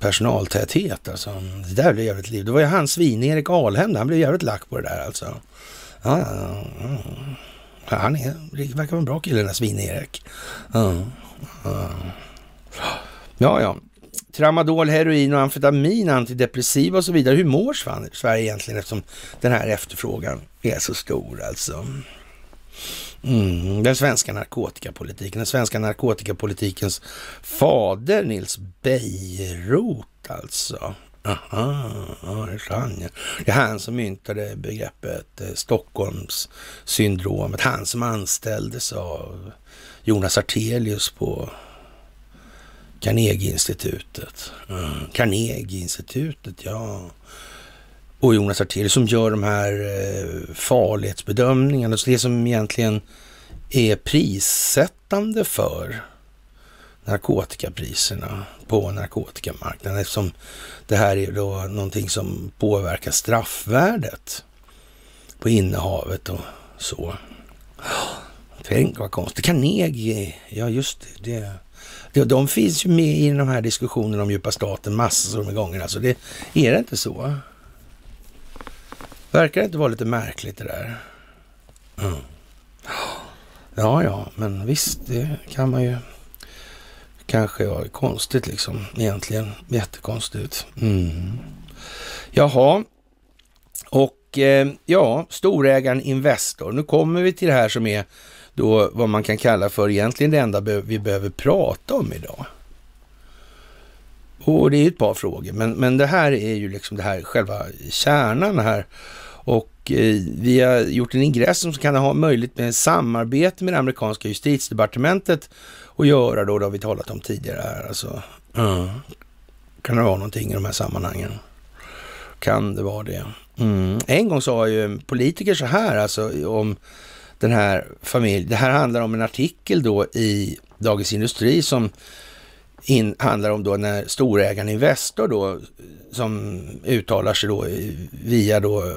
personaltäthet. Alltså. Det där blev jävligt liv. Det var ju han Svin-Erik Alhem, han blev jävligt lack på det där alltså. Ja, ja, ja. Han är, verkar vara en bra kille den där Svin-Erik. Ja, ja. Tramadol, heroin och amfetamin, antidepressiva och så vidare. Hur mår Sverige egentligen eftersom den här efterfrågan är så stor alltså? Mm, den svenska narkotikapolitiken, den svenska narkotikapolitikens fader Nils Bejerot alltså. Aha, ja, det är han ja. Det är han som myntade begreppet eh, Stockholmssyndromet. Han som anställdes av Jonas Artelius på Carnegieinstitutet. Mm. Carnegieinstitutet, ja. Och Jonas Artelius som gör de här eh, farlighetsbedömningarna. Så det som egentligen är prissättande för narkotikapriserna på narkotikamarknaden eftersom det här är då någonting som påverkar straffvärdet på innehavet och så. Tänk vad konstigt. Carnegie, ja just det. det de, de finns ju med i de här diskussionerna om djupa staten massor med gånger. Alltså det, är det inte så? Verkar det inte vara lite märkligt det där? Mm. Ja, ja, men visst, det kan man ju kanske vara konstigt liksom egentligen. Jättekonstigt. Mm. Jaha, och eh, ja, storägaren Investor. Nu kommer vi till det här som är då vad man kan kalla för egentligen det enda vi behöver prata om idag. Och det är ett par frågor, men, men det här är ju liksom det här själva kärnan här. Och eh, vi har gjort en ingress som kan ha möjlighet med samarbete med det amerikanska justitiedepartementet att göra då, det har vi talat om tidigare här. Alltså, mm. Kan det vara någonting i de här sammanhangen? Kan det vara det? Mm. En gång sa ju en politiker så här alltså om den här familjen. Det här handlar om en artikel då i Dagens Industri som in, handlar om då när storägaren Investor då som uttalar sig då via då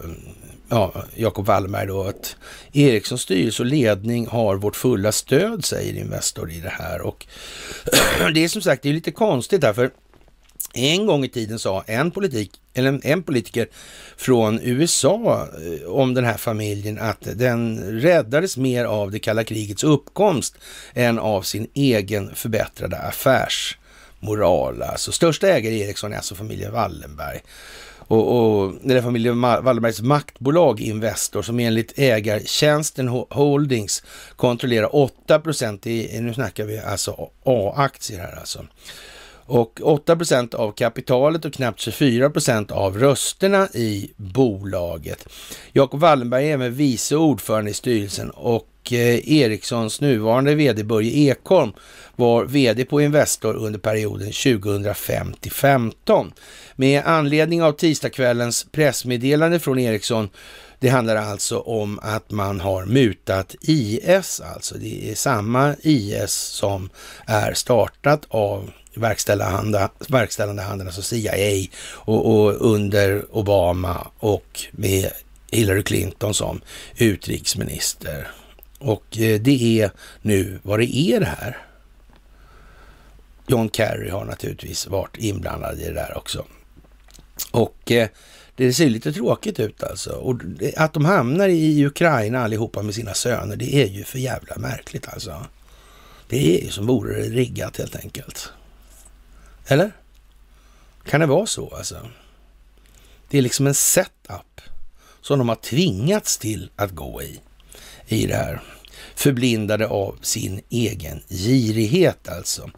ja, Jacob Wallberg då att Ericssons styrelse och ledning har vårt fulla stöd, säger Investor i det här. Och det är som sagt, det är lite konstigt därför en gång i tiden sa en, politik, eller en politiker från USA eh, om den här familjen att den räddades mer av det kalla krigets uppkomst än av sin egen förbättrade affärsmoral. Alltså största ägare i Ericsson är alltså familjen Wallenberg. Och, och det är familjen Wallenbergs maktbolag Investor som enligt ägartjänsten Holdings kontrollerar 8 procent i, nu snackar vi alltså A-aktier här alltså och 8 procent av kapitalet och knappt 24 procent av rösterna i bolaget. Jacob Wallenberg är även vice ordförande i styrelsen och eh, Ericssons nuvarande vd Börje Ekholm var vd på Investor under perioden 2005 till 2015. Med anledning av tisdagskvällens pressmeddelande från Ericsson det handlar alltså om att man har mutat IS, alltså det är samma IS som är startat av verkställande, verkställande handen, alltså CIA och, och, under Obama och med Hillary Clinton som utrikesminister. Och eh, det är nu vad det är det här. John Kerry har naturligtvis varit inblandad i det där också. Och eh, det ser lite tråkigt ut alltså. Och att de hamnar i Ukraina allihopa med sina söner, det är ju för jävla märkligt alltså. Det är ju som vore det riggat helt enkelt. Eller? Kan det vara så alltså? Det är liksom en setup som de har tvingats till att gå i, i det här. Förblindade av sin egen girighet alltså.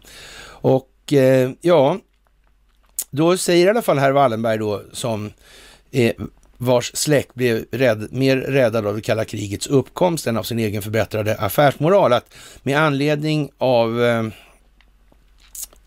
Och eh, ja, då säger i alla fall herr Wallenberg då som eh, vars släkt blev rädd, mer räddad av det kalla krigets uppkomst än av sin egen förbättrade affärsmoral. Att med anledning av eh,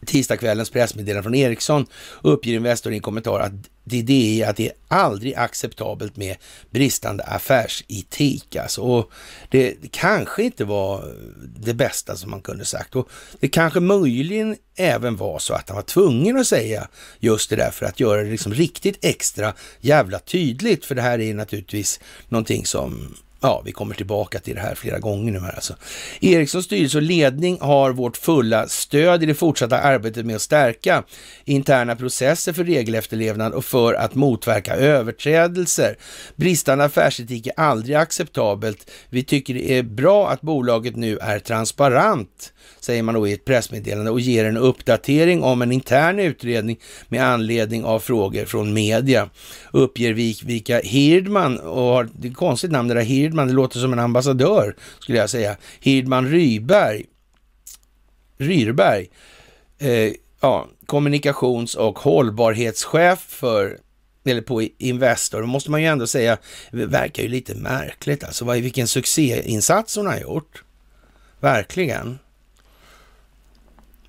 tisdagskvällens pressmeddelande från Ericsson uppger Investor i en kommentar att det är att det är aldrig acceptabelt med bristande affärsetik. Alltså. Och det kanske inte var det bästa som man kunde sagt. Och det kanske möjligen även var så att han var tvungen att säga just det där för att göra det liksom riktigt extra jävla tydligt. För det här är naturligtvis någonting som Ja, vi kommer tillbaka till det här flera gånger nu här alltså. Ericssons styrelse och ledning har vårt fulla stöd i det fortsatta arbetet med att stärka interna processer för regelefterlevnad och för att motverka överträdelser. Bristande affärsetik är aldrig acceptabelt. Vi tycker det är bra att bolaget nu är transparent säger man då i ett pressmeddelande och ger en uppdatering om en intern utredning med anledning av frågor från media. Uppger Vika Hirdman, och har, det är ett konstigt namn det där Hirdman, det låter som en ambassadör skulle jag säga. Hirdman Ryberg, Ryrberg, eh, ja, kommunikations och hållbarhetschef för eller på Investor, då måste man ju ändå säga, det verkar ju lite märkligt alltså. Vilken succéinsats hon har gjort. Verkligen.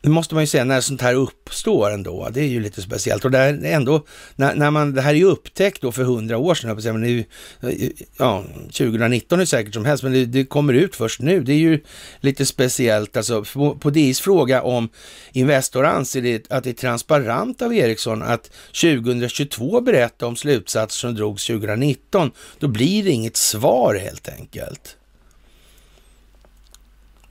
Det måste man ju säga när sånt här uppstår ändå. Det är ju lite speciellt. Och det ändå, när, när man, det här är ju upptäckt då för hundra år sedan, men det är ju, ja, 2019 är säkert som helst, men det, det, kommer ut först nu. Det är ju lite speciellt. Alltså, på, på DIs fråga om Investor anser det, att det är transparent av Ericsson att 2022 berätta om slutsatser som drogs 2019, då blir det inget svar helt enkelt.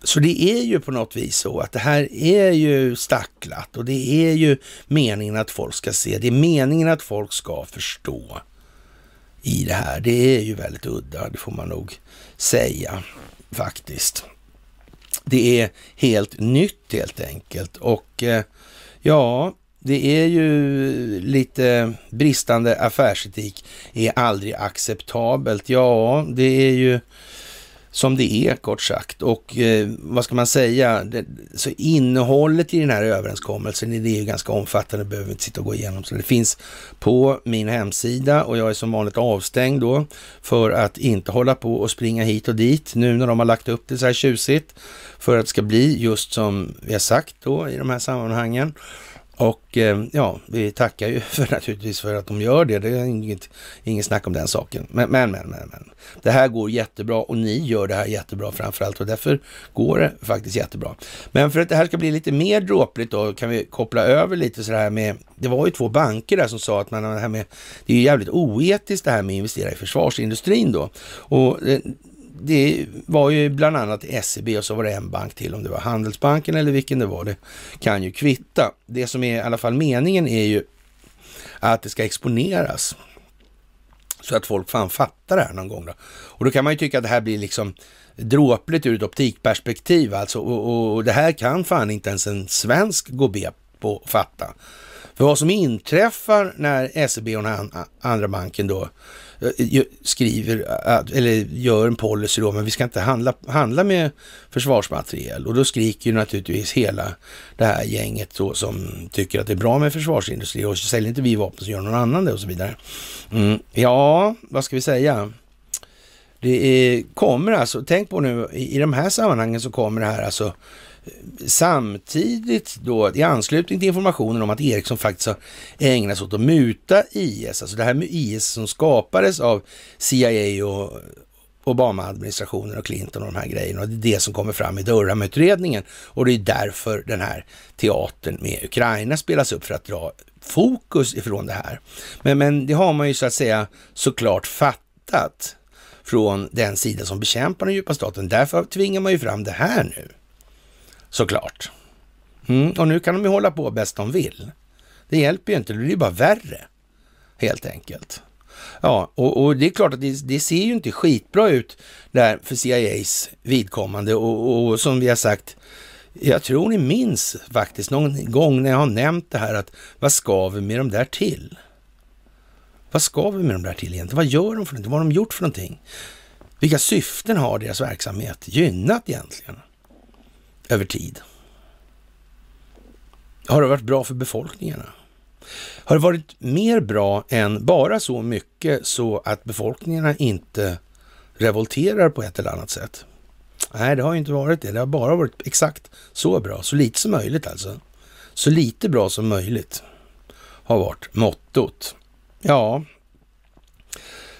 Så det är ju på något vis så att det här är ju stacklat och det är ju meningen att folk ska se. Det är meningen att folk ska förstå i det här. Det är ju väldigt udda, det får man nog säga faktiskt. Det är helt nytt helt enkelt och eh, ja, det är ju lite bristande affärsetik är aldrig acceptabelt. Ja, det är ju som det är kort sagt. Och eh, vad ska man säga? Det, så innehållet i den här överenskommelsen det är ju ganska omfattande, behöver vi inte sitta och gå igenom. Så det finns på min hemsida och jag är som vanligt avstängd då för att inte hålla på och springa hit och dit nu när de har lagt upp det så här tjusigt för att det ska bli just som vi har sagt då i de här sammanhangen. Och eh, ja, vi tackar ju för naturligtvis för att de gör det. Det är inget, inget snack om den saken. Men, men, men, men, men. Det här går jättebra och ni gör det här jättebra framförallt och därför går det faktiskt jättebra. Men för att det här ska bli lite mer dråpligt då kan vi koppla över lite så här med, det var ju två banker där som sa att man, det här med, det är ju jävligt oetiskt det här med att investera i försvarsindustrin då. Och eh, det var ju bland annat SEB och så var det en bank till, om det var Handelsbanken eller vilken det var, det kan ju kvitta. Det som är i alla fall meningen är ju att det ska exponeras så att folk fan fattar det här någon gång. Då. Och då kan man ju tycka att det här blir liksom dråpligt ur ett optikperspektiv alltså. Och, och det här kan fan inte ens en svensk gå be på att fatta. För vad som inträffar när SEB och den andra banken då Eh, skriver, eh, eller gör en policy då, men vi ska inte handla, handla med försvarsmateriel. Och då skriker ju naturligtvis hela det här gänget då som tycker att det är bra med försvarsindustri och säljer inte vi vapen så gör någon annan det och så vidare. Mm. Ja, vad ska vi säga? Det är, kommer alltså, tänk på nu, i, i de här sammanhangen så kommer det här alltså samtidigt då i anslutning till informationen om att Ericsson faktiskt har ägnat sig åt att muta IS, alltså det här med IS som skapades av CIA och Obama-administrationen och Clinton och de här grejerna. Och det är det som kommer fram i Durham-utredningen. Och det är därför den här teatern med Ukraina spelas upp för att dra fokus ifrån det här. Men, men det har man ju så att säga såklart fattat från den sida som bekämpar den djupa staten. Därför tvingar man ju fram det här nu. Såklart. Mm, och nu kan de ju hålla på bäst de vill. Det hjälper ju inte, det blir bara värre. Helt enkelt. Ja, och, och, det är klart att det, det, ser ju inte skitbra ut där för CIAs vidkommande och, och, som vi har sagt, jag tror ni minns faktiskt någon gång när jag har nämnt det här att vad ska vi med dem där till? Vad ska vi med dem där till egentligen? Vad gör de för någonting? Vad har de gjort för någonting? Vilka syften har deras verksamhet gynnat egentligen? Över tid. Har det varit bra för befolkningarna? Har det varit mer bra än bara så mycket så att befolkningarna inte revolterar på ett eller annat sätt? Nej, det har inte varit det. Det har bara varit exakt så bra. Så lite som möjligt alltså. Så lite bra som möjligt har varit mottot. Ja,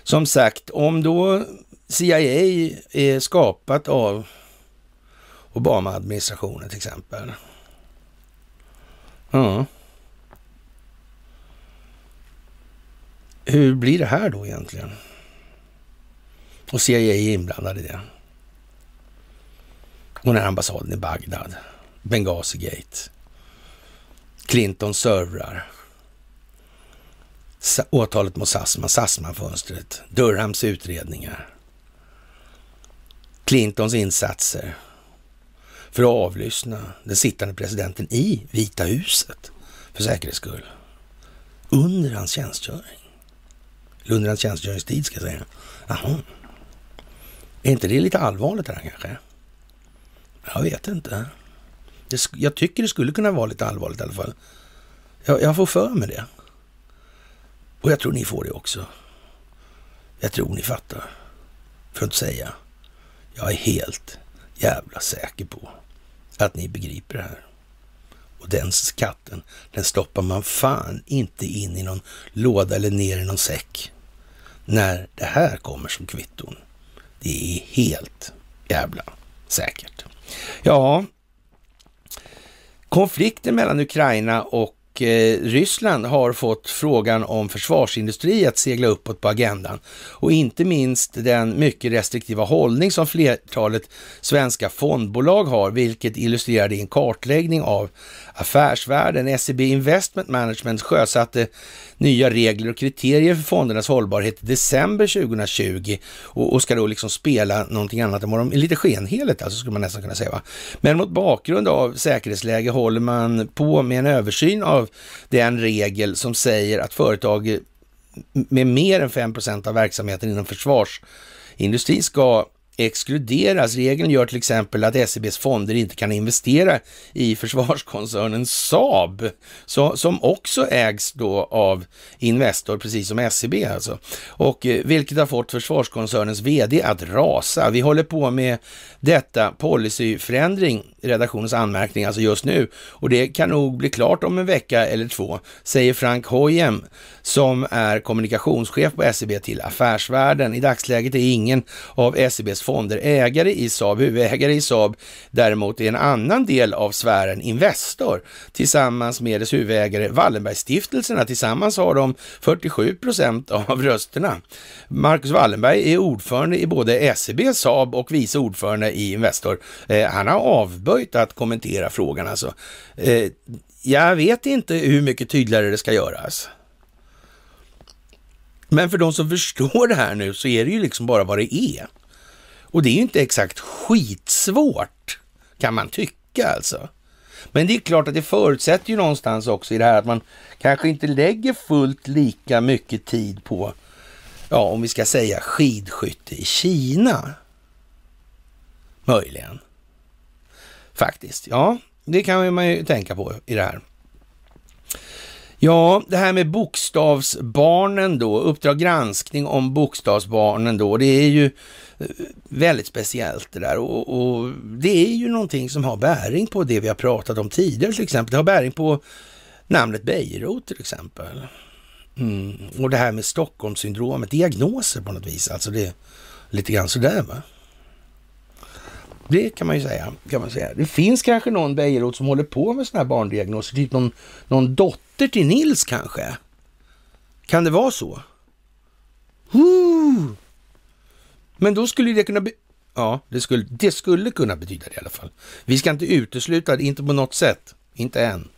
som sagt, om då CIA är skapat av Obama-administrationen till exempel. Ja. Hur blir det här då egentligen? Och CIA är inblandad i det. Och den här ambassaden i Bagdad, Benghazi-gate, Clinton servrar, åtalet mot Sassman, Sassman-fönstret, Durhams utredningar, Clintons insatser för att avlyssna den sittande presidenten i Vita huset för säkerhets skull under hans tjänstgöring. Eller under hans tjänstgöringstid ska jag säga. Jaha. Är inte det lite allvarligt det här kanske? Jag vet inte. Det, jag tycker det skulle kunna vara lite allvarligt i alla fall. Jag, jag får för mig det. Och jag tror ni får det också. Jag tror ni fattar. För att inte säga. Jag är helt jävla säker på att ni begriper det här. Och den skatten, den stoppar man fan inte in i någon låda eller ner i någon säck. När det här kommer som kvitton. Det är helt jävla säkert. Ja, konflikten mellan Ukraina och Eh, Ryssland har fått frågan om försvarsindustri att segla uppåt på agendan. Och inte minst den mycket restriktiva hållning som flertalet svenska fondbolag har, vilket illustrerade i en kartläggning av Affärsvärlden. SEB Investment Management sjösatte nya regler och kriterier för fondernas hållbarhet i december 2020 och, och ska då liksom spela någonting annat än vad de, lite skenheligt alltså skulle man nästan kunna säga. Va? Men mot bakgrund av säkerhetsläge håller man på med en översyn av den regel som säger att företag med mer än 5% av verksamheten inom försvarsindustrin ska exkluderas. Regeln gör till exempel att SEBs fonder inte kan investera i försvarskoncernen Saab, så, som också ägs då av Investor, precis som SEB alltså. Och eh, vilket har fått försvarskoncernens vd att rasa. Vi håller på med detta policyförändring, redaktionens anmärkning, alltså just nu. Och det kan nog bli klart om en vecka eller två, säger Frank Hojem, som är kommunikationschef på SEB till Affärsvärlden. I dagsläget är ingen av SEBs fonder ägare i Saab. Huvudägare i Saab däremot är en annan del av sfären Investor tillsammans med dess huvudägare Wallenbergstiftelserna. Tillsammans har de 47 procent av rösterna. Marcus Wallenberg är ordförande i både SEB, Saab och vice ordförande i Investor. Eh, han har avböjt att kommentera frågan alltså. Eh, jag vet inte hur mycket tydligare det ska göras. Men för de som förstår det här nu så är det ju liksom bara vad det är. Och det är ju inte exakt skitsvårt, kan man tycka alltså. Men det är klart att det förutsätter ju någonstans också i det här att man kanske inte lägger fullt lika mycket tid på, ja, om vi ska säga skidskytte i Kina. Möjligen. Faktiskt, ja, det kan man ju tänka på i det här. Ja, det här med bokstavsbarnen då, Uppdrag granskning om bokstavsbarnen då, det är ju väldigt speciellt det där och, och, det är ju någonting som har bäring på det vi har pratat om tidigare till exempel. Det har bäring på namnet Beirut till exempel. Mm. Och det här med Stockholmssyndromet, diagnoser på något vis, alltså det är lite grann sådär va. Det kan man ju säga. Kan man säga. Det finns kanske någon Beirut som håller på med sådana här barndiagnoser, typ någon, någon dotter till Nils kanske. Kan det vara så? Woo! Men då skulle det kunna... Be ja, det skulle, det skulle kunna betyda det i alla fall. Vi ska inte utesluta det, inte på något sätt. Inte än.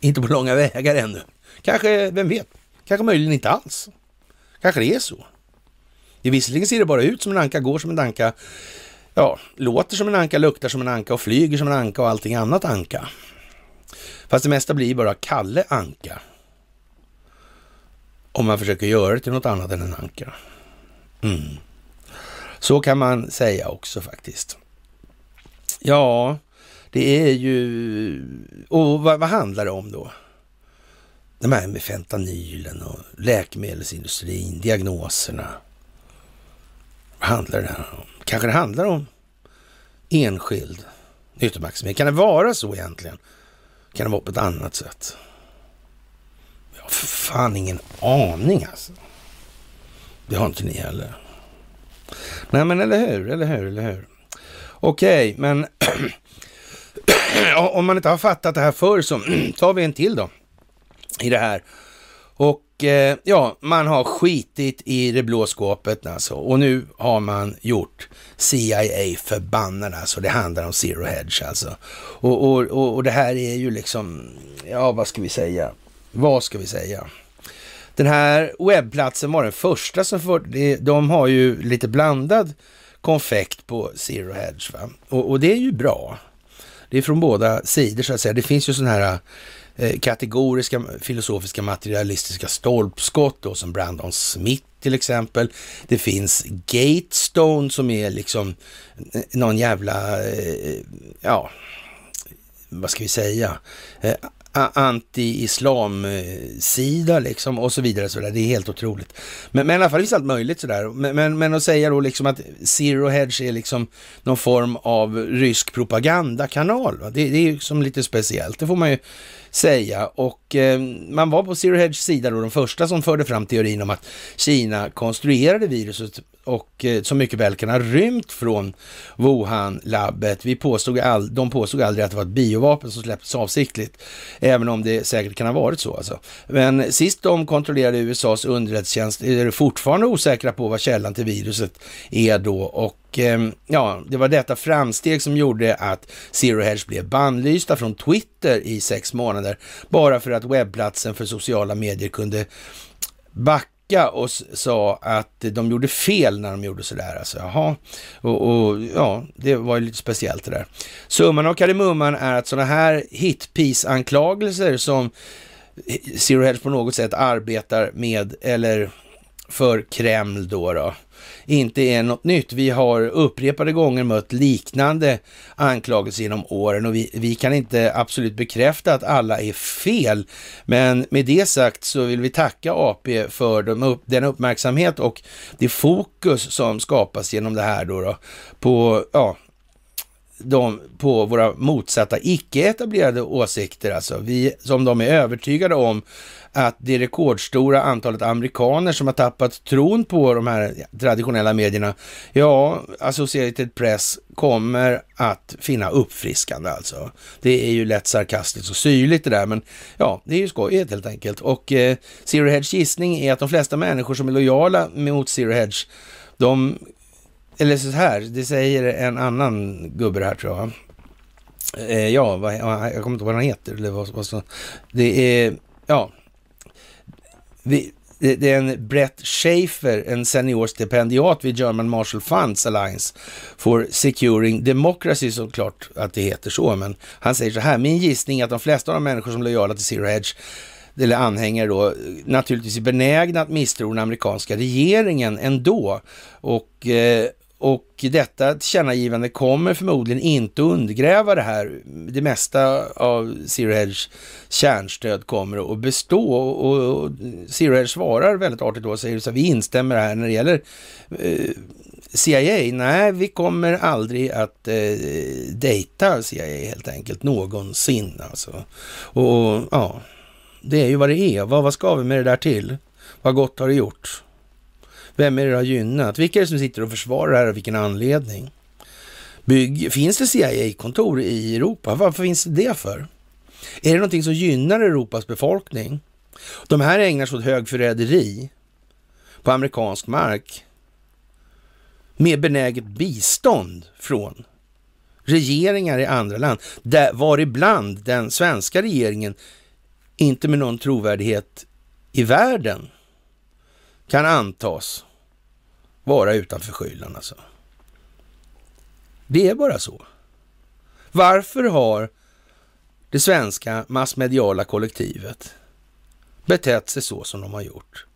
Inte på långa vägar ännu. Kanske, vem vet? Kanske möjligen inte alls. Kanske det är så. Det visserligen ser det bara ut som en anka, går som en anka, ja, låter som en anka, luktar som en anka och flyger som en anka och allting annat anka. Fast det mesta blir bara Kalle Anka. Om man försöker göra det till något annat än en anka. Mm. Så kan man säga också faktiskt. Ja, det är ju... Och vad, vad handlar det om då? De här med fentanylen och läkemedelsindustrin, diagnoserna. Vad handlar det här om? Kanske det handlar om enskild nyttomaximering. Kan det vara så egentligen? Kan det vara på ett annat sätt? Jag har för fan ingen aning alltså. Det har inte ni heller. Nej men eller hur, eller hur, eller hur. Okej, okay, men om man inte har fattat det här förr så tar vi en till då i det här. Och eh, ja, man har skitit i det blå skåpet alltså. Och nu har man gjort CIA förbannade alltså. Det handlar om zero hedge alltså. Och, och, och, och det här är ju liksom, ja vad ska vi säga? Vad ska vi säga? Den här webbplatsen var den första som för, de har ju lite blandad konfekt på Zero Hedge. Va? Och, och, det är ju bra. Det är från båda sidor så att säga. Det finns ju sådana här Eh, kategoriska filosofiska materialistiska stolpskott då, som Brandon Smith till exempel. Det finns Gatestone som är liksom eh, någon jävla, eh, ja, vad ska vi säga, eh, anti-islam-sida liksom och så vidare. Så där. Det är helt otroligt. Men, men i alla fall finns allt möjligt sådär. Men, men, men att säga då liksom att Zero Hedge är liksom någon form av rysk propagandakanal. Va? Det, det är ju som lite speciellt. Det får man ju säga. Och eh, man var på Zero Hedge sida då, de första som förde fram teorin om att Kina konstruerade viruset och eh, som mycket väl kan ha rymt från Wuhan-labbet. Vi påstod all, de påstod aldrig att det var ett biovapen som släpptes avsiktligt, även om det säkert kan ha varit så. Alltså. Men sist de kontrollerade USAs underrättelsetjänst är det fortfarande osäkra på vad källan till viruset är då och Ehm, ja, det var detta framsteg som gjorde att Zero Hedge blev bannlysta från Twitter i sex månader, bara för att webbplatsen för sociala medier kunde backa och sa att de gjorde fel när de gjorde sådär. Alltså, jaha. Och, och ja, det var ju lite speciellt det där. Summan av kardemumman är att sådana här hitpiece-anklagelser som Zero Hedge på något sätt arbetar med, eller för Kreml då, då inte är något nytt. Vi har upprepade gånger mött liknande anklagelser genom åren och vi, vi kan inte absolut bekräfta att alla är fel. Men med det sagt så vill vi tacka AP för de, den uppmärksamhet och det fokus som skapas genom det här då, då på, ja, de, på våra motsatta icke-etablerade åsikter, alltså vi, som de är övertygade om att det rekordstora antalet amerikaner som har tappat tron på de här traditionella medierna, ja, Associated Press kommer att finna uppfriskande alltså. Det är ju lätt sarkastiskt och syrligt det där, men ja, det är ju skojigt helt enkelt. Och eh, Zero Hedge gissning är att de flesta människor som är lojala mot Zero Hedge, de, eller så här, det säger en annan gubbe här tror jag. Eh, ja, vad, jag kommer inte ihåg vad han heter. Eller vad, vad, det är, ja, vi, det är en Brett Schaefer, en senior stipendiat vid German Marshall Funds Alliance for Securing Democracy, såklart att det heter så, men han säger så här, min gissning är att de flesta av de människor som är lojala till Zero Hedge eller anhängare då, naturligtvis är benägna att misstro den amerikanska regeringen ändå. Och eh, och detta tillkännagivande kommer förmodligen inte undergräva det här. Det mesta av Zero Hedge kärnstöd kommer att bestå och Zero Hedge svarar väldigt artigt då och säger så att vi instämmer här när det gäller eh, CIA. Nej, vi kommer aldrig att eh, dejta CIA helt enkelt någonsin alltså. Och ja, det är ju vad det är. Vad, vad ska vi med det där till? Vad gott har det gjort? Vem är det det har gynnat? Vilka är det som sitter och försvarar det här och vilken anledning? Bygg, finns det CIA-kontor i Europa? Varför finns det det för? Är det någonting som gynnar Europas befolkning? De här ägnar sig åt högförräderi på amerikansk mark med benäget bistånd från regeringar i andra land, där, varibland den svenska regeringen inte med någon trovärdighet i världen kan antas vara utanför förskyllan. alltså. Det är bara så. Varför har det svenska massmediala kollektivet betett sig så som de har gjort?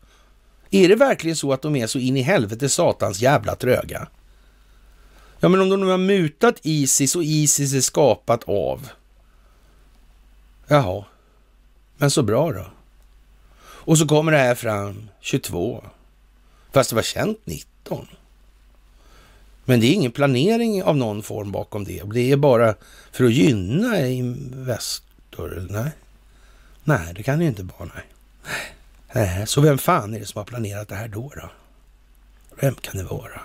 Är det verkligen så att de är så in i helvete satans jävla tröga? Ja, men om de nu har mutat Isis och Isis är skapat av... Jaha, men så bra då. Och så kommer det här fram 22, fast det var känt 19. Men det är ingen planering av någon form bakom det. Det är bara för att gynna Investor, nej. Nej, det kan det inte vara, nej. nej. Så vem fan är det som har planerat det här då? då? Vem kan det vara?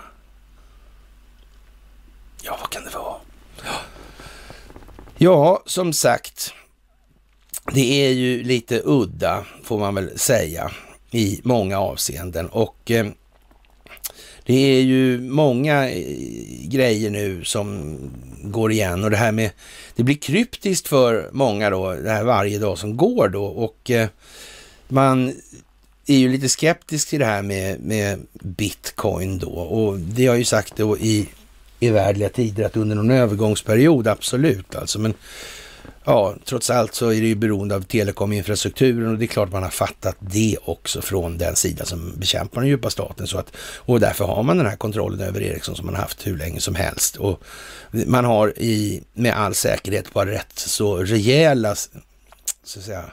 Ja, vad kan det vara? Ja, ja som sagt, det är ju lite udda, får man väl säga, i många avseenden. Och eh, det är ju många eh, grejer nu som går igen. Och det här med, det blir kryptiskt för många då, det här varje dag som går då. Och eh, man är ju lite skeptisk till det här med, med bitcoin då. Och det har ju sagt då i evärdliga tider att under någon övergångsperiod, absolut alltså, men ja, trots allt så är det ju beroende av telekominfrastrukturen och det är klart man har fattat det också från den sida som bekämpar den djupa staten. Så att, och därför har man den här kontrollen över Ericsson som man har haft hur länge som helst. Och man har i, med all säkerhet bara rätt så rejäla, så att säga,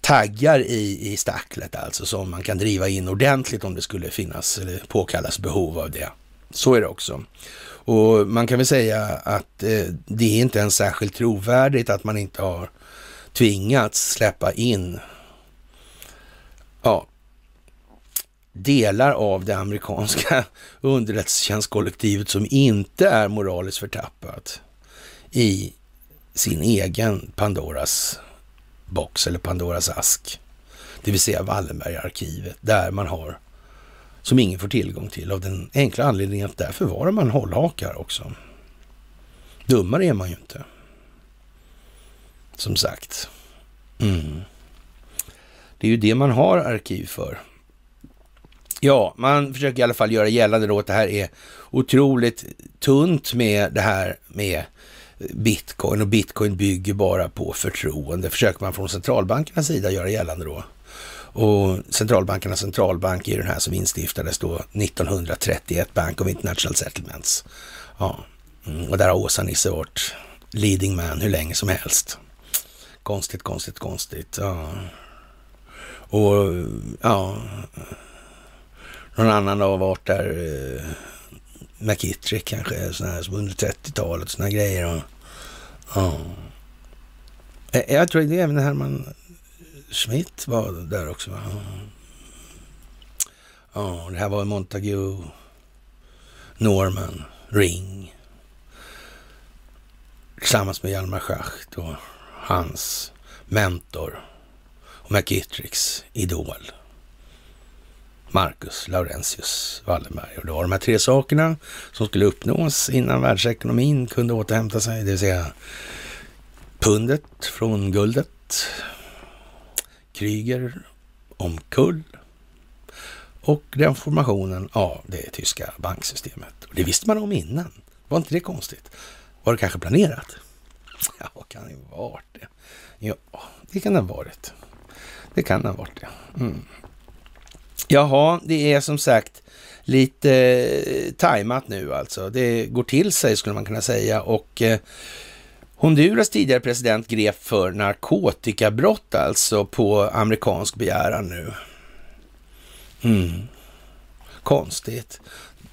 taggar i, i stacklet alltså som man kan driva in ordentligt om det skulle finnas eller påkallas behov av det. Så är det också. Och man kan väl säga att eh, det är inte ens särskilt trovärdigt att man inte har tvingats släppa in ja, delar av det amerikanska underrättelsetjänstkollektivet som inte är moraliskt förtappat i sin egen Pandoras box eller Pandoras ask. Det vill säga Wallenbergarkivet, där man har som ingen får tillgång till av den enkla anledningen att där förvarar man hållhakar också. Dummare är man ju inte. Som sagt. Mm. Det är ju det man har arkiv för. Ja, man försöker i alla fall göra gällande då att det här är otroligt tunt med det här med bitcoin och bitcoin bygger bara på förtroende, försöker man från centralbankernas sida göra gällande då. Och centralbankernas centralbank är den här som instiftades då 1931, Bank of International Settlements. Ja, mm, och där har Åsa-Nisse varit leading man hur länge som helst. Konstigt, konstigt, konstigt. Ja. Och ja, någon annan har varit där, eh, McKittrick kanske, sån här, som under 30-talet, såna grejer. Och, ja. Eh, jag tror det är även det här man... Schmidt var där också va? Ja, det här var Montague, Norman, Ring. Tillsammans med Hjalmar Schacht och hans mentor och McGittricks idol. Marcus Laurentius Wallenberg. Och det var de här tre sakerna som skulle uppnås innan världsekonomin kunde återhämta sig. Det vill säga pundet från guldet, Kryger omkull och den formationen av det tyska banksystemet. Och det visste man om innan. Var inte det konstigt? Var det kanske planerat? Ja, kan det ha varit det? Ja, det kan det ha varit. Det kan det ha varit det. Mm. Jaha, det är som sagt lite eh, tajmat nu alltså. Det går till sig skulle man kunna säga och eh, Honduras tidigare president grep för narkotikabrott alltså på amerikansk begäran nu. Mm. Konstigt.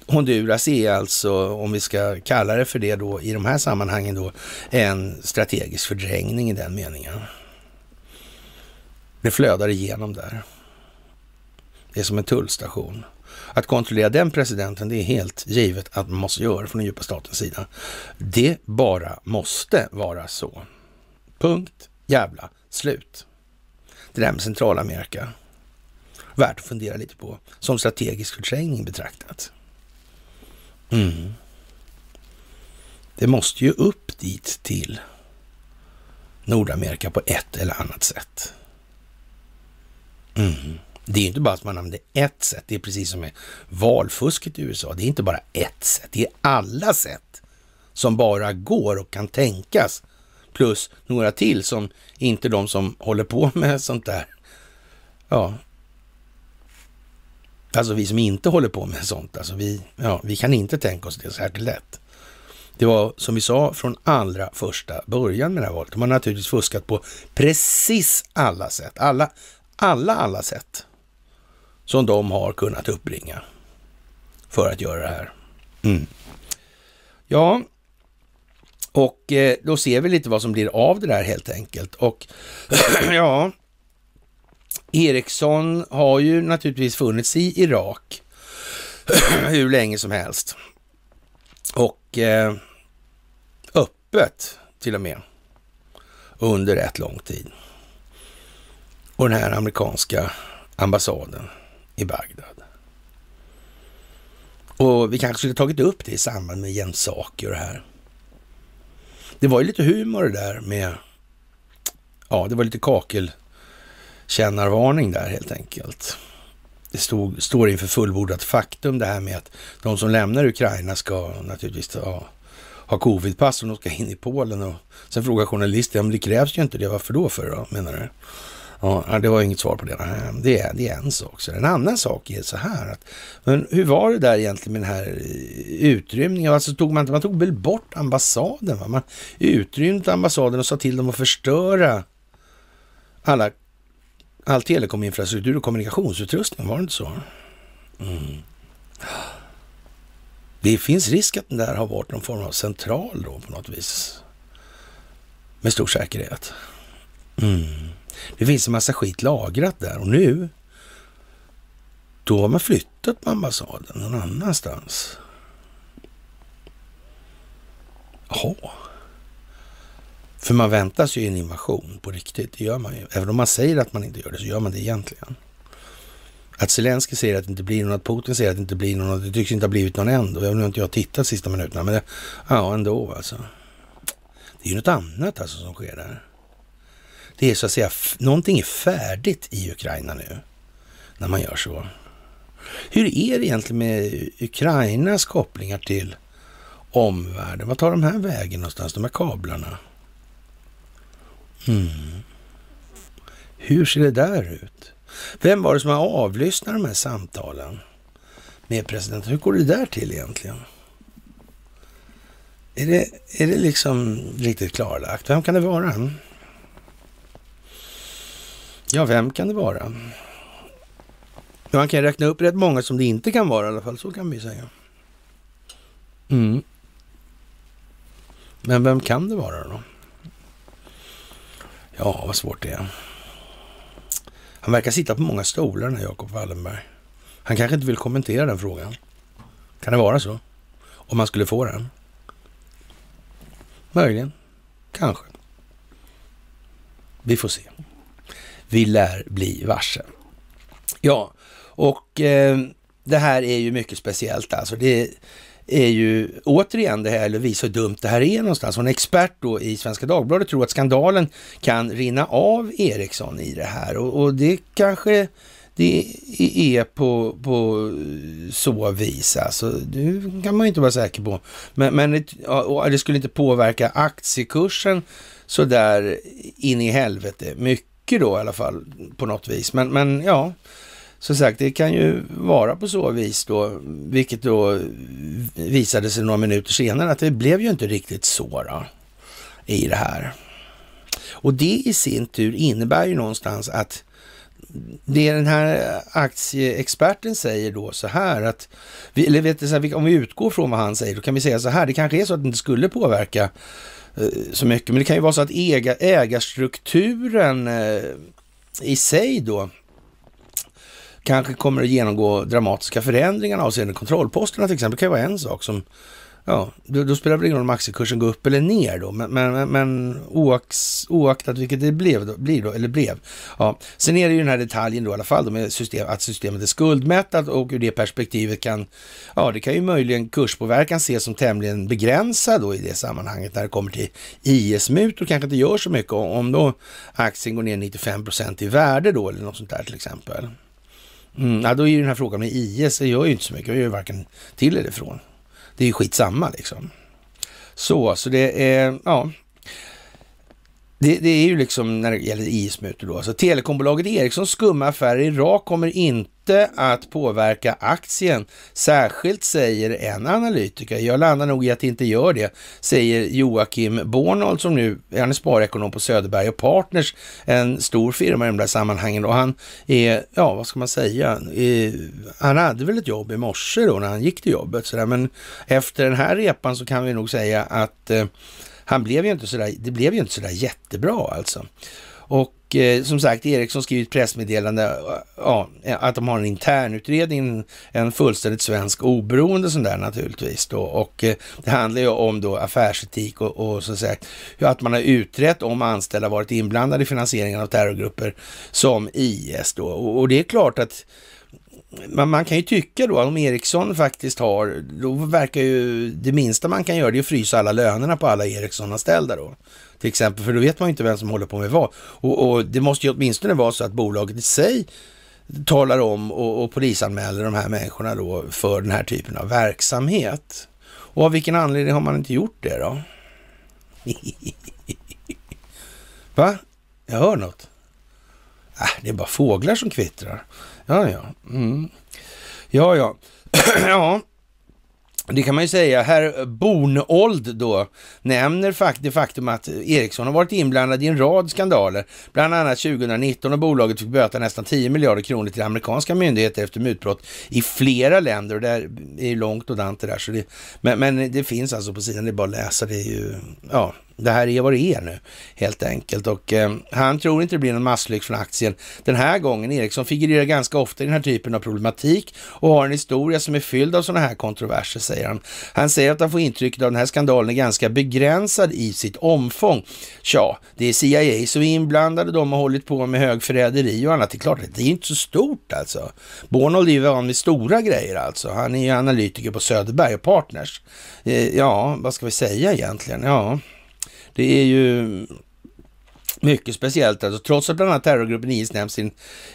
Honduras är alltså, om vi ska kalla det för det då, i de här sammanhangen då, en strategisk fördrängning i den meningen. Det flödar igenom där. Det är som en tullstation. Att kontrollera den presidenten, det är helt givet att man måste göra från den djupa statens sida. Det bara måste vara så. Punkt, jävla, slut. Det där med Centralamerika. Värt att fundera lite på, som strategisk förträngning betraktat. Mm. Det måste ju upp dit till Nordamerika på ett eller annat sätt. Mm. Det är inte bara att man använder ett sätt. Det är precis som med valfusket i USA. Det är inte bara ett sätt. Det är alla sätt som bara går och kan tänkas. Plus några till som inte de som håller på med sånt där. Ja. Alltså vi som inte håller på med sånt. Alltså vi, ja, vi kan inte tänka oss det så här lätt. Det var som vi sa från allra första början med det här valet. De har naturligtvis fuskat på precis alla sätt. Alla, alla, alla sätt som de har kunnat uppbringa för att göra det här. Mm. Ja, och eh, då ser vi lite vad som blir av det där helt enkelt. Och ja, Ericsson har ju naturligtvis funnits i Irak hur länge som helst. Och eh, öppet till och med under rätt lång tid. Och den här amerikanska ambassaden i Bagdad. Och vi kanske skulle tagit upp det i samband med Jens Saki och det här. Det var ju lite humor det där med, ja, det var lite kakelkännarvarning där helt enkelt. Det stod, står inför fullbordat faktum det här med att de som lämnar Ukraina ska naturligtvis ta, ha covidpass om de ska in i Polen. Och sen frågar journalisten, men det krävs ju inte det, varför då för då, menar du? Ja, det var inget svar på det. Eh, det är, det är en sak. Så en annan sak är så här att, men hur var det där egentligen med den här eh, utrymningen? Alltså tog man, man tog väl bort ambassaden? Va? Man utrymde ambassaden och sa till dem att förstöra alla, all telekominfrastruktur och kommunikationsutrustning. Var det inte så? Mm. Det finns risk att den där har varit någon form av central då på något vis. Med stor säkerhet. Mm. Det finns en massa skit lagrat där och nu, då har man flyttat på ambassaden någon annanstans. Jaha. För man väntar sig ju en invasion på riktigt, det gör man ju. Även om man säger att man inte gör det, så gör man det egentligen. Att Zelensky säger att det inte blir någon, att Putin säger att det inte blir någon, det tycks inte ha blivit någon ändå. Jag har inte jag tittat sista minuterna, men det, ja, ändå alltså. Det är ju något annat alltså som sker där. Det är så att säga, någonting är färdigt i Ukraina nu när man gör så. Hur är det egentligen med Ukrainas kopplingar till omvärlden? Vad tar de här vägen någonstans, de här kablarna? Mm. Hur ser det där ut? Vem var det som har avlyssnat de här samtalen med presidenten? Hur går det där till egentligen? Är det, är det liksom riktigt klarlagt? Vem kan det vara? Ja, vem kan det vara? Man kan räkna upp rätt många som det inte kan vara i alla fall, så kan vi säga. Mm. Men vem kan det vara då? Ja, vad svårt det är. Han verkar sitta på många stolar den här Jakob Wallenberg. Han kanske inte vill kommentera den frågan. Kan det vara så? Om man skulle få den? Möjligen. Kanske. Vi får se vi lär bli varse. Ja, och eh, det här är ju mycket speciellt alltså. Det är ju återigen det här, eller visar hur dumt det här är någonstans. Och en expert då i Svenska Dagbladet tror att skandalen kan rinna av Ericsson i det här och, och det kanske det är på, på så vis. Alltså, det kan man ju inte vara säker på. Men, men det, det skulle inte påverka aktiekursen så där in i helvete mycket tycker då i alla fall på något vis. Men, men ja, som sagt, det kan ju vara på så vis då, vilket då visade sig några minuter senare att det blev ju inte riktigt så då, i det här. Och det i sin tur innebär ju någonstans att det den här aktieexperten säger då så här att, eller vet du, om vi utgår från vad han säger, då kan vi säga så här, det kanske är så att det inte skulle påverka Eh, så mycket, men det kan ju vara så att äga, ägarstrukturen eh, i sig då kanske kommer att genomgå dramatiska förändringar avseende kontrollposterna till exempel. Det kan ju vara en sak som Ja, då, då spelar det ingen roll om aktiekursen går upp eller ner då, men, men, men oax, oaktat vilket det blev då, blir då, eller blev. Ja. Sen är det ju den här detaljen då i alla fall, då med system, att systemet är skuldmättat och ur det perspektivet kan, ja det kan ju möjligen kurspåverkan ses som tämligen begränsad då i det sammanhanget när det kommer till IS-mutor kanske inte gör så mycket om då aktien går ner 95 procent i värde då eller något sånt där till exempel. Mm, ja, då är ju den här frågan med IS, det gör ju inte så mycket, det gör ju varken till eller ifrån. Det är ju skitsamma liksom. Så, så det är, ja. Det, det är ju liksom när det gäller IS-mutor då. Alltså, telekombolaget Ericssons skumma affärer i Irak kommer inte att påverka aktien. Särskilt säger en analytiker. Jag landar nog i att det inte gör det, säger Joakim Bornold som nu han är sparekonom på Söderberg och Partners, en stor firma i de där sammanhangen. Och han är, ja vad ska man säga, han hade väl ett jobb i morse då när han gick till jobbet. Så där. Men efter den här repan så kan vi nog säga att eh, han blev ju inte sådär, det blev ju inte sådär jättebra alltså. Och eh, som sagt, Ericsson skriver ett pressmeddelande eh, ja, att de har en internutredning, en fullständigt svensk oberoende sån där naturligtvis. Då. Och eh, det handlar ju om då affärsetik och, och så att säga att man har utrett om anställda varit inblandade i finansieringen av terrorgrupper som IS då. Och, och det är klart att man, man, kan ju tycka då, om Ericsson faktiskt har, då verkar ju det minsta man kan göra det är att frysa alla lönerna på alla Ericsson-anställda då till exempel, för då vet man ju inte vem som håller på med vad. Och, och det måste ju åtminstone vara så att bolaget i sig talar om och, och polisanmäler de här människorna då för den här typen av verksamhet. Och av vilken anledning har man inte gjort det då? Va? Jag hör något. Äh, det är bara fåglar som kvittrar. Ja, ja. Mm. Ja, ja. ja, det kan man ju säga. Herr Bornold då nämner det faktum att Ericsson har varit inblandad i en rad skandaler. Bland annat 2019 och bolaget fick böta nästan 10 miljarder kronor till amerikanska myndigheter efter mutbrott i flera länder. Och det är långt och dant det där. Så det, men, men det finns alltså på sidan, det är bara att läsa. Det är ju, ja, det här är vad det är nu helt enkelt. Och eh, han tror inte det blir någon masslyck från aktien den här gången. Ericsson figurerar ganska ofta i den här typen av problematik och har en historia som är fylld av sådana här kontroverser, säger han. Han säger att han får intrycket av att den här skandalen är ganska begränsad i sitt omfång. Tja, det är CIA som är inblandade, de har hållit på med högförräderi och annat. Det är klart, det är inte så stort alltså. Bornold är ju van vid stora grejer alltså. Han är ju analytiker på Söderberg och Partners. Eh, ja, vad ska vi säga egentligen? Ja. Det är ju mycket speciellt, alltså, trots att bland annat terrorgruppen IS nämns in,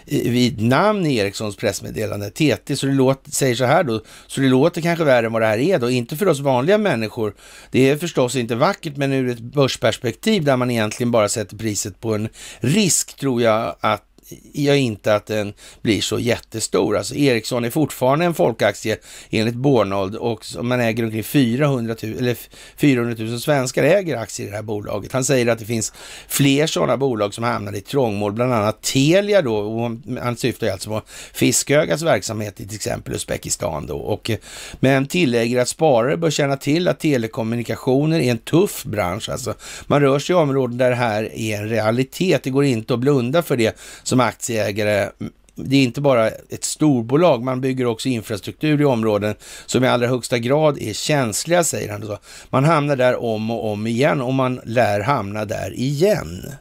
vid namn i Ericssons pressmeddelande, TT, så det låter, säger så här då, så det låter kanske värre än vad det här är då, inte för oss vanliga människor. Det är förstås inte vackert, men ur ett börsperspektiv där man egentligen bara sätter priset på en risk, tror jag att jag inte att den blir så jättestor. Alltså Ericsson är fortfarande en folkaktie enligt Bornold och man äger omkring 400 000, eller 400 000 svenskar äger aktier i det här bolaget. Han säger att det finns fler sådana bolag som hamnar i trångmål, bland annat Telia då, och han syftar alltså på Fiskögas verksamhet i till exempel Uzbekistan då. Och, eh, men tillägger att sparare bör känna till att telekommunikationer är en tuff bransch. Alltså, man rör sig i områden där det här är en realitet. Det går inte att blunda för det som som aktieägare det är inte bara ett storbolag, man bygger också infrastruktur i områden som i allra högsta grad är känsliga, säger han. Man hamnar där om och om igen och man lär hamna där igen.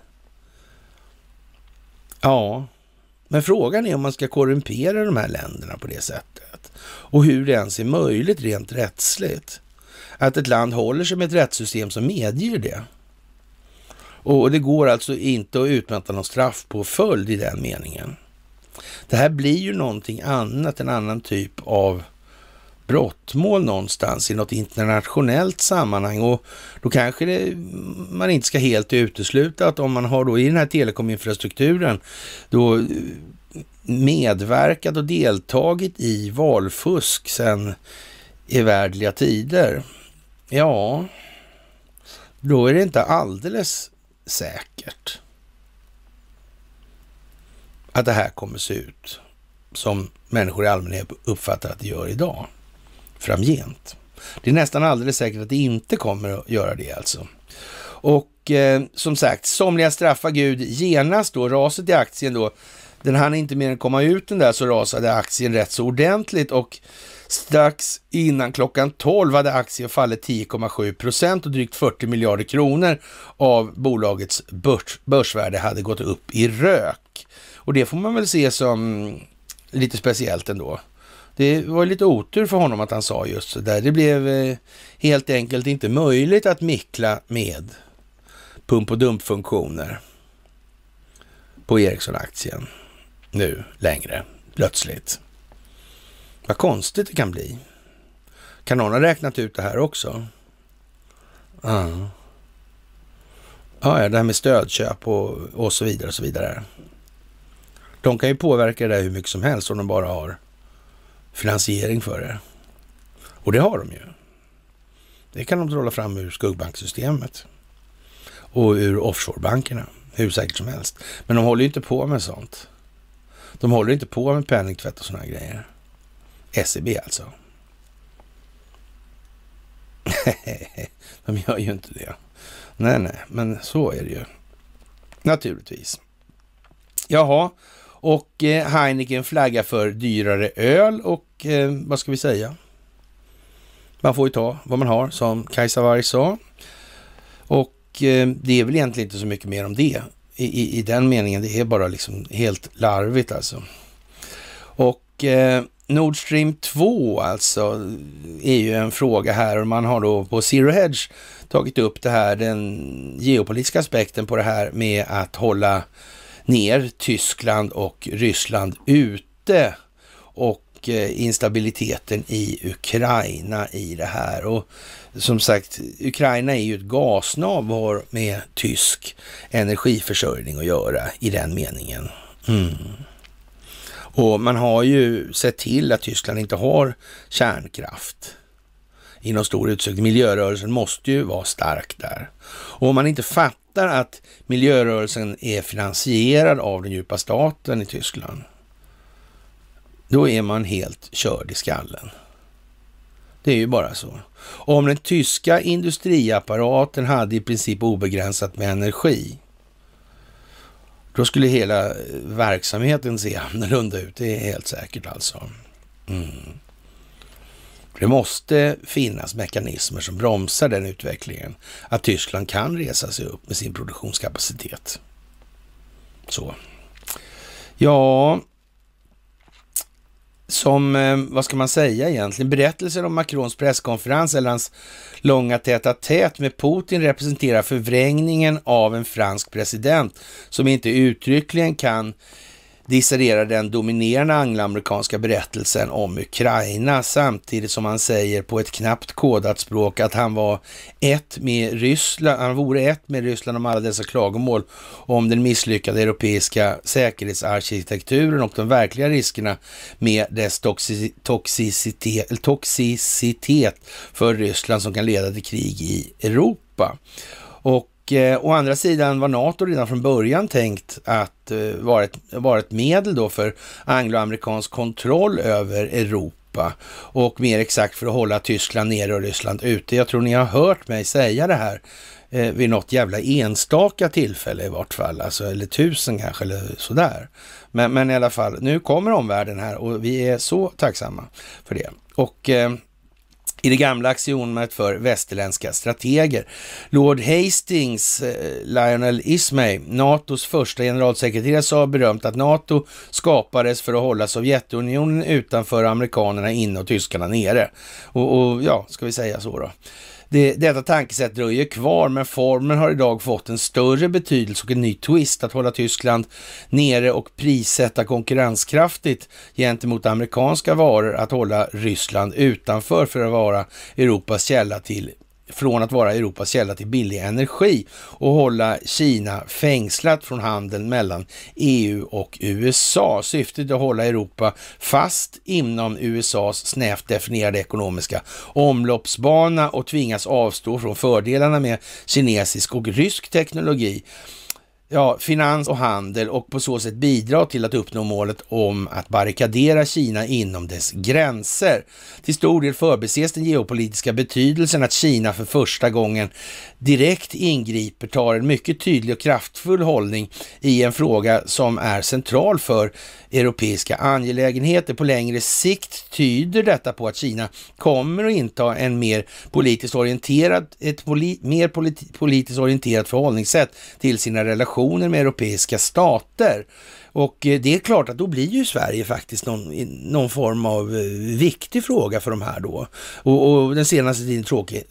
Ja, men frågan är om man ska korrumpera de här länderna på det sättet och hur det ens är möjligt rent rättsligt. Att ett land håller sig med ett rättssystem som medger det. Och det går alltså inte att utmäta någon straffpåföljd i den meningen. Det här blir ju någonting annat, en annan typ av brottmål någonstans i något internationellt sammanhang och då kanske det, man inte ska helt utesluta att om man har då i den här telekominfrastrukturen då eh, medverkat och deltagit i valfusk sedan evärdliga tider. Ja, då är det inte alldeles säkert att det här kommer se ut som människor i allmänhet uppfattar att det gör idag, framgent. Det är nästan alldeles säkert att det inte kommer att göra det alltså. Och eh, som sagt, somliga straffar Gud genast då. Raset i aktien då, den hann inte mer än komma ut den där så rasade aktien rätt så ordentligt och strax innan klockan 12 hade aktien fallit 10,7 procent och drygt 40 miljarder kronor av bolagets börs, börsvärde hade gått upp i rök. Och det får man väl se som lite speciellt ändå. Det var lite otur för honom att han sa just så där. Det blev eh, helt enkelt inte möjligt att mickla med pump och dumpfunktioner på Ericsson-aktien nu längre, plötsligt. Vad konstigt det kan bli. Kan någon ha räknat ut det här också? Ja. Ja, det här med stödköp och, och så vidare och så vidare. De kan ju påverka det där hur mycket som helst om de bara har finansiering för det. Och det har de ju. Det kan de trolla fram ur skuggbanksystemet och ur offshorebankerna hur säkert som helst. Men de håller ju inte på med sånt. De håller inte på med penningtvätt och sådana grejer. SEB alltså. de gör ju inte det. Nej, nej, men så är det ju. Naturligtvis. Jaha, och eh, Heineken flaggar för dyrare öl och eh, vad ska vi säga? Man får ju ta vad man har, som Kajsa Warg sa. Och eh, det är väl egentligen inte så mycket mer om det i, i, i den meningen. Det är bara liksom helt larvigt alltså. Och eh, Nord Stream 2 alltså är ju en fråga här och man har då på Zero Hedge tagit upp det här, den geopolitiska aspekten på det här med att hålla ner Tyskland och Ryssland ute och eh, instabiliteten i Ukraina i det här. Och som sagt, Ukraina är ju ett gasnav och har med tysk energiförsörjning att göra i den meningen. Mm. Och man har ju sett till att Tyskland inte har kärnkraft i någon stor utsträckning. Miljörörelsen måste ju vara stark där. Och om man inte fattar att miljörörelsen är finansierad av den djupa staten i Tyskland, då är man helt körd i skallen. Det är ju bara så. Om den tyska industriapparaten hade i princip obegränsat med energi, då skulle hela eh, verksamheten se annorlunda ut. Det är helt säkert alltså. Mm. Det måste finnas mekanismer som bromsar den utvecklingen. Att Tyskland kan resa sig upp med sin produktionskapacitet. Så. Ja, som, eh, vad ska man säga egentligen, berättelsen om Macrons presskonferens eller hans långa täta tät med Putin representerar förvrängningen av en fransk president som inte uttryckligen kan dissererar den dominerande angloamerikanska berättelsen om Ukraina samtidigt som han säger på ett knappt kodat språk att han var ett med Ryssland, han vore ett med Ryssland om alla dessa klagomål om den misslyckade europeiska säkerhetsarkitekturen och de verkliga riskerna med dess toxicitet, toxicitet för Ryssland som kan leda till krig i Europa. Och och eh, å andra sidan var NATO redan från början tänkt att eh, vara, ett, vara ett medel då för angloamerikansk kontroll över Europa och mer exakt för att hålla Tyskland nere och Ryssland ute. Jag tror ni har hört mig säga det här eh, vid något jävla enstaka tillfälle i vart fall, alltså, eller tusen kanske, eller sådär. Men, men i alla fall, nu kommer omvärlden här och vi är så tacksamma för det. Och eh, i det gamla axiomet för västerländska strateger. Lord Hastings, eh, Lionel Ismay, NATOs första generalsekreterare, sa berömt att NATO skapades för att hålla Sovjetunionen utanför, amerikanerna inne och tyskarna nere. Och, och ja, ska vi säga så då. Det, detta tankesätt dröjer kvar, men formen har idag fått en större betydelse och en ny twist att hålla Tyskland nere och prissätta konkurrenskraftigt gentemot amerikanska varor, att hålla Ryssland utanför för att vara Europas källa till från att vara Europas källa till billig energi och hålla Kina fängslat från handeln mellan EU och USA. Syftet är att hålla Europa fast inom USAs snävt definierade ekonomiska omloppsbana och tvingas avstå från fördelarna med kinesisk och rysk teknologi ja, finans och handel och på så sätt bidra till att uppnå målet om att barrikadera Kina inom dess gränser. Till stor del förbises den geopolitiska betydelsen att Kina för första gången direkt ingriper, tar en mycket tydlig och kraftfull hållning i en fråga som är central för europeiska angelägenheter. På längre sikt tyder detta på att Kina kommer att inta en mer politiskt orienterad, ett poli, mer politi, politiskt orienterat förhållningssätt till sina relationer med europeiska stater. Och eh, det är klart att då blir ju Sverige faktiskt någon, någon form av eh, viktig fråga för de här då. Och, och den senaste tiden tråkig,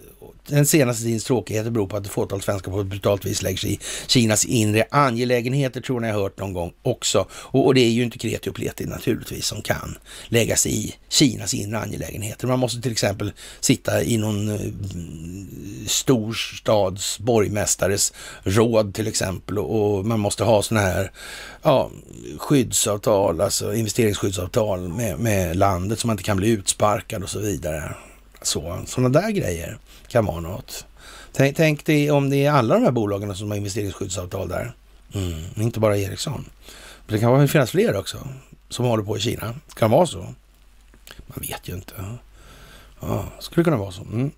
den senaste tidens tråkigheter beror på att ett fåtal svenskar på ett brutalt vis lägger sig i Kinas inre angelägenheter, tror ni har hört någon gång också. Och, och det är ju inte kreti och pleti naturligtvis som kan lägga sig i Kinas inre angelägenheter. Man måste till exempel sitta i någon eh, storstads borgmästares råd till exempel och, och man måste ha sådana här ja, skyddsavtal, alltså investeringsskyddsavtal med, med landet så man inte kan bli utsparkad och så vidare. Så, sådana där grejer kan vara något. Tänk, tänk dig om det är alla de här bolagen som har investeringsskyddsavtal där. Mm, inte bara Ericsson. Men det kan finnas fler också som håller på i Kina. Kan vara så. Man vet ju inte. Ja, skulle kunna vara så. Mm.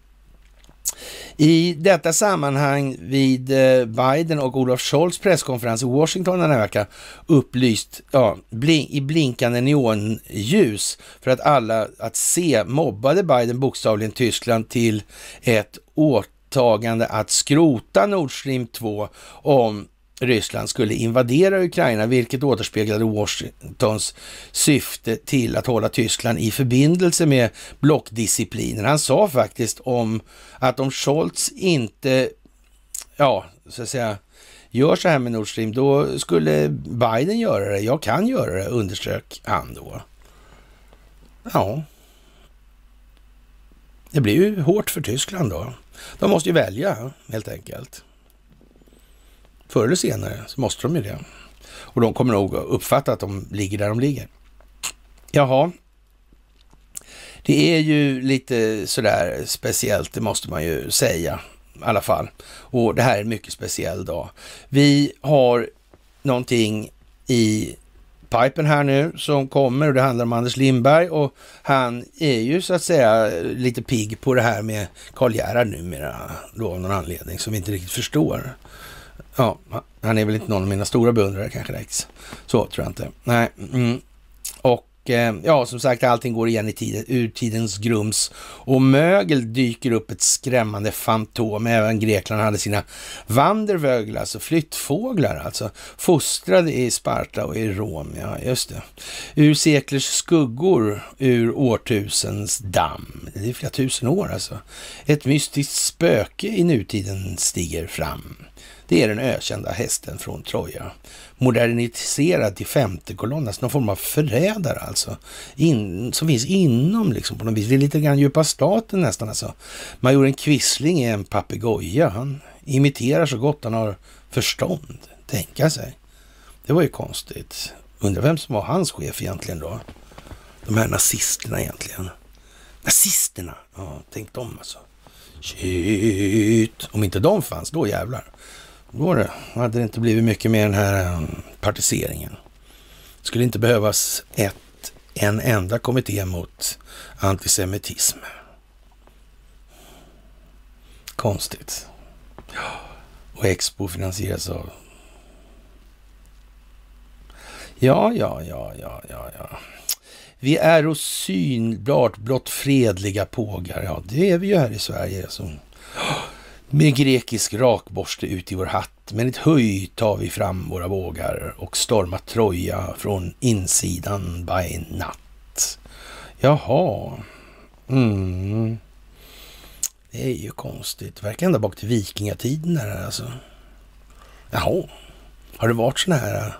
I detta sammanhang vid eh, Biden och Olof Scholz presskonferens i Washington den här veckan upplyst ja, blink, i blinkande neonljus för att alla att se mobbade Biden bokstavligen Tyskland till ett åtagande att skrota Nord Stream 2 om Ryssland skulle invadera Ukraina, vilket återspeglade Washingtons syfte till att hålla Tyskland i förbindelse med blockdisciplinen. Han sa faktiskt om att om Scholz inte, ja, så att säga, gör så här med Nord Stream, då skulle Biden göra det. Jag kan göra det, underströk han då. Ja, det blir ju hårt för Tyskland då. De måste ju välja helt enkelt. Förr eller senare så måste de ju det. Och de kommer nog uppfatta att de ligger där de ligger. Jaha. Det är ju lite sådär speciellt, det måste man ju säga i alla fall. Och det här är en mycket speciell dag. Vi har någonting i pipen här nu som kommer och det handlar om Anders Lindberg och han är ju så att säga lite pigg på det här med Karl Gerhard numera då av någon anledning som vi inte riktigt förstår. Ja, han är väl inte någon av mina stora beundrare kanske direkt. Så tror jag inte. Nej. Mm. Och eh, ja, som sagt, allting går igen i tiden, ur tidens grums och mögel dyker upp ett skrämmande fantom. Även Grekland hade sina vandervögel, alltså flyttfåglar, alltså fostrade i Sparta och i Rom. Ja, just det. Ur seklers skuggor, ur årtusens damm. Det är flera tusen år alltså. Ett mystiskt spöke i nutiden stiger fram. Det är den ökända hästen från Troja. Moderniserad till femte kolonn, alltså någon form av förrädare alltså. In, som finns inom liksom på något vis. Det är lite grann djupa staten nästan alltså. Majoren Quisling är en papegoja. Han imiterar så gott han har förstånd. Tänka sig. Det var ju konstigt. Undrar vem som var hans chef egentligen då? De här nazisterna egentligen. Nazisterna! Ja, tänk dem alltså. Shit! Om inte de fanns, då jävlar. Då det. hade det inte blivit mycket med den här eh, partiseringen. Skulle inte behövas ett, en enda kommitté mot antisemitism. Konstigt. Och Expo finansieras av... Ja, ja, ja, ja, ja, ja. Vi är synbart blott fredliga pågar. Ja, det är vi ju här i Sverige. Så med grekisk rakborste ut i vår hatt, med ett höj tar vi fram våra vågar och stormar Troja från insidan by natt. Jaha. Mm. Det är ju konstigt. Verkar ända bak till vikingatiden här alltså. Jaha. Har det varit såna här äh,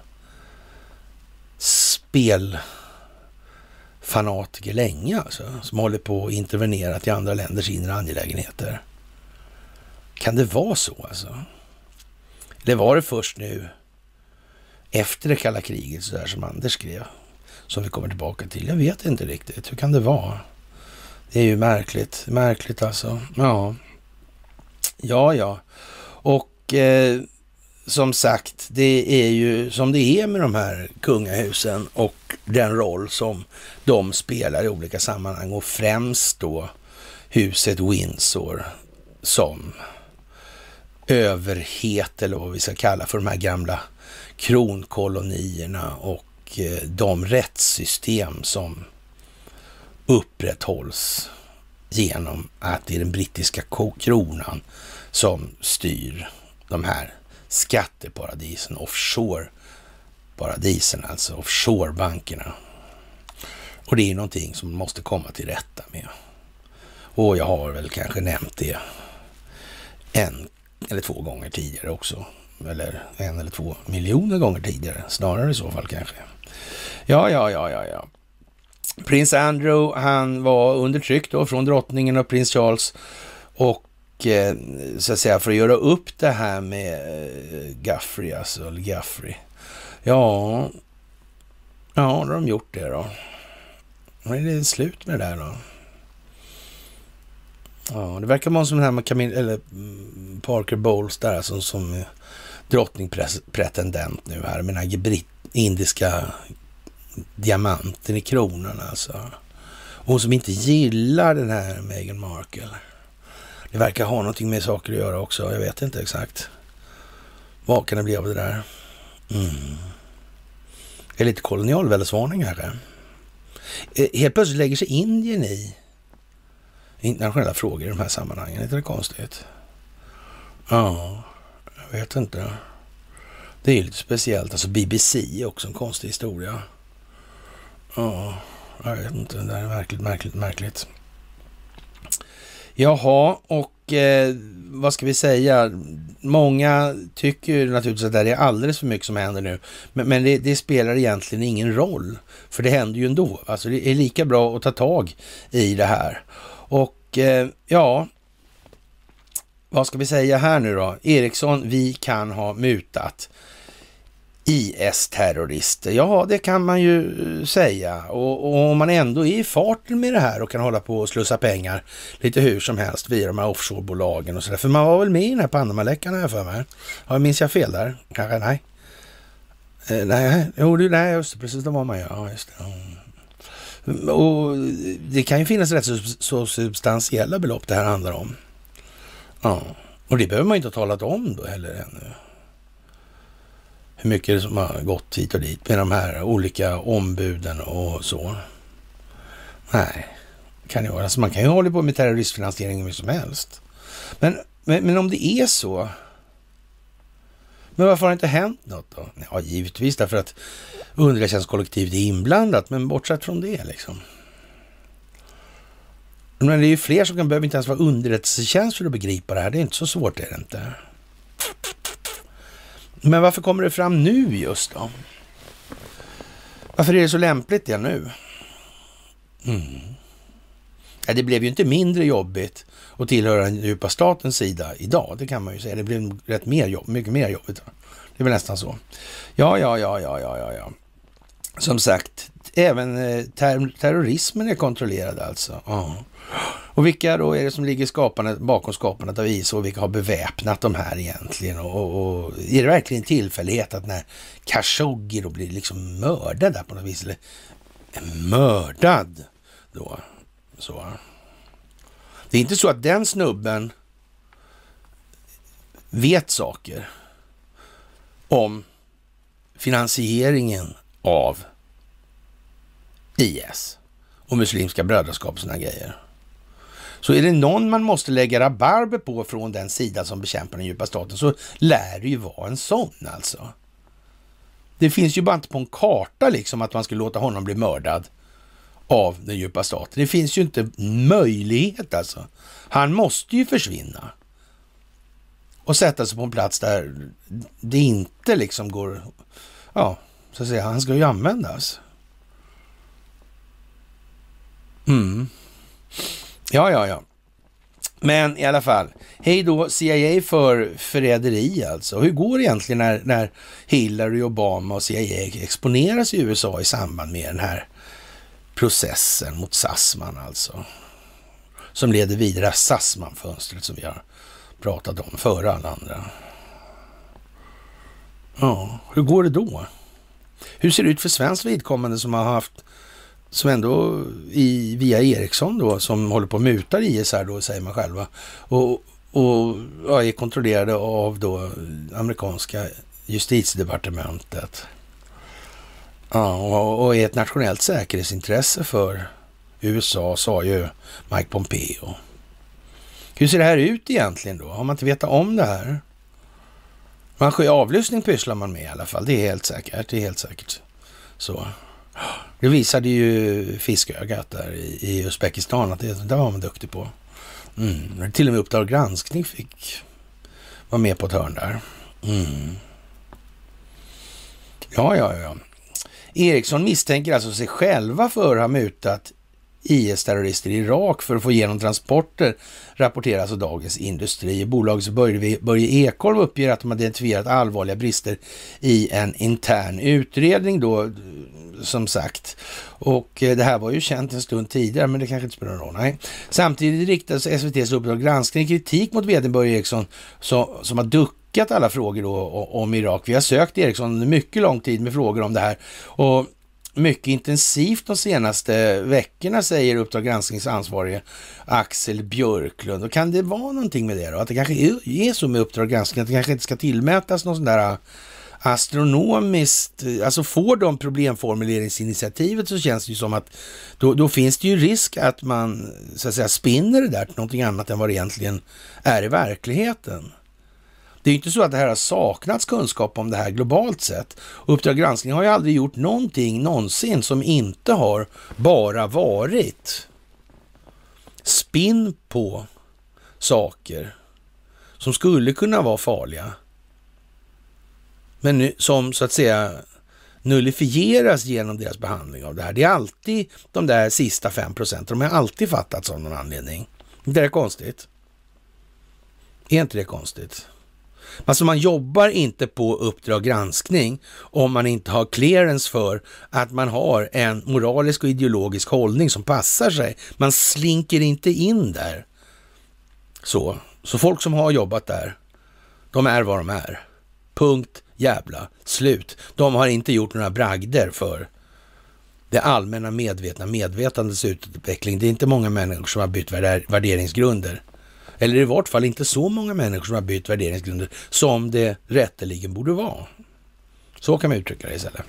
spelfanatiker länge alltså? Som håller på och intervenerat i andra länders inre angelägenheter? Kan det vara så alltså? Det var det först nu efter det kalla kriget, så där som Anders skrev, som vi kommer tillbaka till. Jag vet inte riktigt. Hur kan det vara? Det är ju märkligt. Märkligt alltså. Ja, ja, ja. Och eh, som sagt, det är ju som det är med de här kungahusen och den roll som de spelar i olika sammanhang och främst då huset Windsor som överhet eller vad vi ska kalla för de här gamla kronkolonierna och eh, de rättssystem som upprätthålls genom att det är den brittiska kronan som styr de här skatteparadisen, offshore-paradisen, alltså offshore-bankerna. Och det är någonting som man måste komma till rätta med. Och jag har väl kanske nämnt det en eller två gånger tidigare också. Eller en eller två miljoner gånger tidigare, snarare i så fall kanske. Ja, ja, ja, ja, ja. Prins Andrew, han var under tryck då från drottningen och prins Charles och eh, så att säga för att göra upp det här med eh, Guffrey, alltså, eller Guffrey. Ja, ja, då har de gjort det då. Är det slut med det där då? Ja, det verkar vara som den här med Camille, eller mm, Parker Bowles där, som, som drottningpretendent nu här med den här indiska diamanten i kronan alltså. Hon som inte gillar den här Meghan Markle. Det verkar ha någonting med saker att göra också. Jag vet inte exakt. Vad kan det bli av det där? Mm. Det är lite kolonialväldesvarning här. Eh, helt plötsligt lägger sig Indien i internationella frågor i de här sammanhangen. Är inte det konstigt? Ja, jag vet inte. Det är lite speciellt. Alltså BBC är också en konstig historia. Ja, jag vet inte. Det är märkligt, märkligt, märkligt. Jaha, och eh, vad ska vi säga? Många tycker naturligtvis att det är alldeles för mycket som händer nu. Men, men det, det, spelar egentligen ingen roll, för det händer ju ändå. Alltså det är lika bra att ta tag i det här. Och eh, ja, vad ska vi säga här nu då? Eriksson, vi kan ha mutat IS-terrorister. Ja, det kan man ju eh, säga. Och, och, om man ändå är i farten med det här och kan hålla på och slussa pengar lite hur som helst via de här offshorebolagen och sådär. För man var väl med i den här Panamaläckan här för mig. Ja, minns jag fel där? Kanske? Nej. Eh, nej, jo, det, nej, just det, precis, det var man ju. Ja, just det. Mm. Och det kan ju finnas rätt så, substantiella belopp det här handlar om. Ja, och det behöver man inte ha talat om då heller ännu hur mycket som har gått hit och dit med de här olika ombuden och så. Nej, kan det vara. Alltså man kan ju hålla på med terroristfinansiering hur som helst. Men, men, men om det är så, men varför har det inte hänt något då? Ja, givetvis därför att underrättelsetjänstkollektivet är inblandat, men bortsett från det liksom. Men det är ju fler som kan behöver inte ens vara underrättelsetjänst för att begripa det här. Det är inte så svårt, är det inte. Men varför kommer det fram nu just då? Varför är det så lämpligt det nu? Mm. Ja, det blev ju inte mindre jobbigt att tillhöra den djupa statens sida idag, det kan man ju säga. Det blev rätt mer jobb, mycket mer jobbigt. Det är väl nästan så. Ja, ja, ja, ja, ja, ja, ja. Som sagt, även eh, ter terrorismen är kontrollerad alltså. Ja. Och vilka då är det som ligger skapandet, bakom skapandet av IS och vilka har beväpnat de här egentligen? Och, och, och är det verkligen en tillfällighet att när Khashoggi då blir liksom mördad där på något vis, eller mördad då, så. Det är inte så att den snubben vet saker om finansieringen av IS och Muslimska brödraskap och sådana grejer. Så är det någon man måste lägga rabarber på från den sida som bekämpar den djupa staten så lär det ju vara en sån alltså. Det finns ju bara inte på en karta liksom att man skulle låta honom bli mördad av den djupa staten. Det finns ju inte möjlighet alltså. Han måste ju försvinna och sätta sig på en plats där det inte liksom går, ja, så att säga, han ska ju användas. Mm. Ja, ja, ja. Men i alla fall, hej då CIA för förräderi alltså. Hur går det egentligen när, när Hillary, Obama och CIA exponeras i USA i samband med den här processen mot Sassman alltså? Som leder vidare Sassman-fönstret som vi har pratat om före alla andra. Ja, hur går det då? Hur ser det ut för svenskt vidkommande som har haft, som ändå i, via Ericsson då, som håller på och mutar ISR då, säger man själva, och, och ja, är kontrollerade av då amerikanska justitiedepartementet. Ja, och, och är ett nationellt säkerhetsintresse för USA, sa ju Mike Pompeo. Hur ser det här ut egentligen då? Har man inte vetat om det här? Man avlyssning pysslar man med i alla fall. Det är helt säkert. Det är helt säkert så. Det visade ju fiskögat där i, i Uzbekistan att det, det var man duktig på. Mm. Till och med Uppdrag granskning fick vara med på ett hörn där. Mm. Ja, ja, ja. Eriksson misstänker alltså sig själva för att ha mutat IS-terrorister i Irak för att få igenom transporter, rapporterar alltså Dagens Industri. Bolagets Börje Ekholm uppger att de har identifierat allvarliga brister i en intern utredning då, som sagt. Och eh, det här var ju känt en stund tidigare, men det kanske inte spelar någon roll. Nej. Samtidigt riktas SVTs Uppdrag granskning kritik mot vd Börje Eriksson som, som har duckat alla frågor då om Irak. Vi har sökt Eriksson under mycket lång tid med frågor om det här och mycket intensivt de senaste veckorna, säger Uppdrag gransknings ansvarige Axel Björklund. Och kan det vara någonting med det då? Att det kanske är så med Uppdrag granskning, att det kanske inte ska tillmätas någon sån där äh, astronomiskt, äh, alltså får de problemformuleringsinitiativet så känns det ju som att då, då, finns det ju risk att man så att säga spinner det där till någonting annat än vad det egentligen är i verkligheten. Det är inte så att det här har saknats kunskap om det här globalt sett. Uppdrag granskning har ju aldrig gjort någonting någonsin som inte har bara varit spinn på saker som skulle kunna vara farliga. Men nu, som så att säga nullifieras genom deras behandling av det här. Det är alltid de där sista fem procenten. De har alltid fattats av någon anledning. Det är konstigt. Är inte det konstigt? Alltså man jobbar inte på Uppdrag granskning om man inte har clearance för att man har en moralisk och ideologisk hållning som passar sig. Man slinker inte in där. Så, så folk som har jobbat där, de är vad de är. Punkt, jävla, slut. De har inte gjort några bragder för det allmänna medvetna medvetandets utveckling. Det är inte många människor som har bytt värderingsgrunder. Eller i vart fall inte så många människor som har bytt värderingsgrunder som det rätteligen borde vara. Så kan man uttrycka det istället.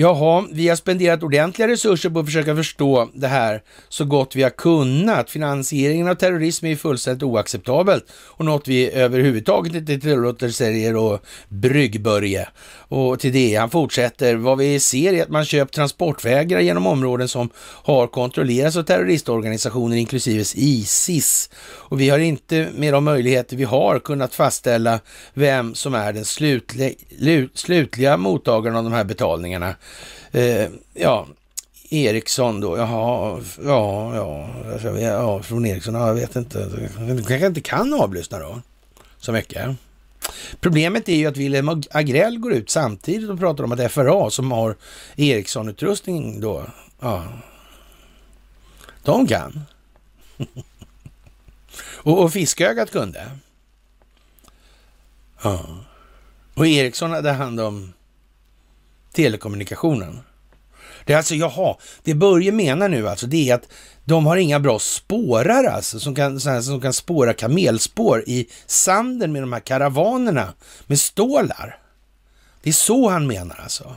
Jaha, vi har spenderat ordentliga resurser på att försöka förstå det här så gott vi har kunnat. Finansieringen av terrorism är fullständigt oacceptabelt och något vi överhuvudtaget inte tillåter, säger och Bryggbörje. Och till det, han fortsätter, vad vi ser är att man köpt transportvägar genom områden som har kontrollerats av terroristorganisationer inklusive Isis. Och vi har inte med de möjligheter vi har kunnat fastställa vem som är den slutliga, slutliga mottagaren av de här betalningarna. Eh, ja, Eriksson då, jaha, ja, ja, ja, från Eriksson, ja, jag vet inte. Du kanske inte kan avlyssna då, så mycket. Problemet är ju att Wilhelm Agrell går ut samtidigt och pratar om att FRA som har Ericsson-utrustning då, ja, de kan. och, och Fiskögat kunde. Ja. Och Ericsson hade hand om telekommunikationen. Det är alltså, jaha, det Börje menar nu alltså, det är att de har inga bra spårar alltså, som kan, som kan spåra kamelspår i sanden med de här karavanerna med stålar. Det är så han menar alltså.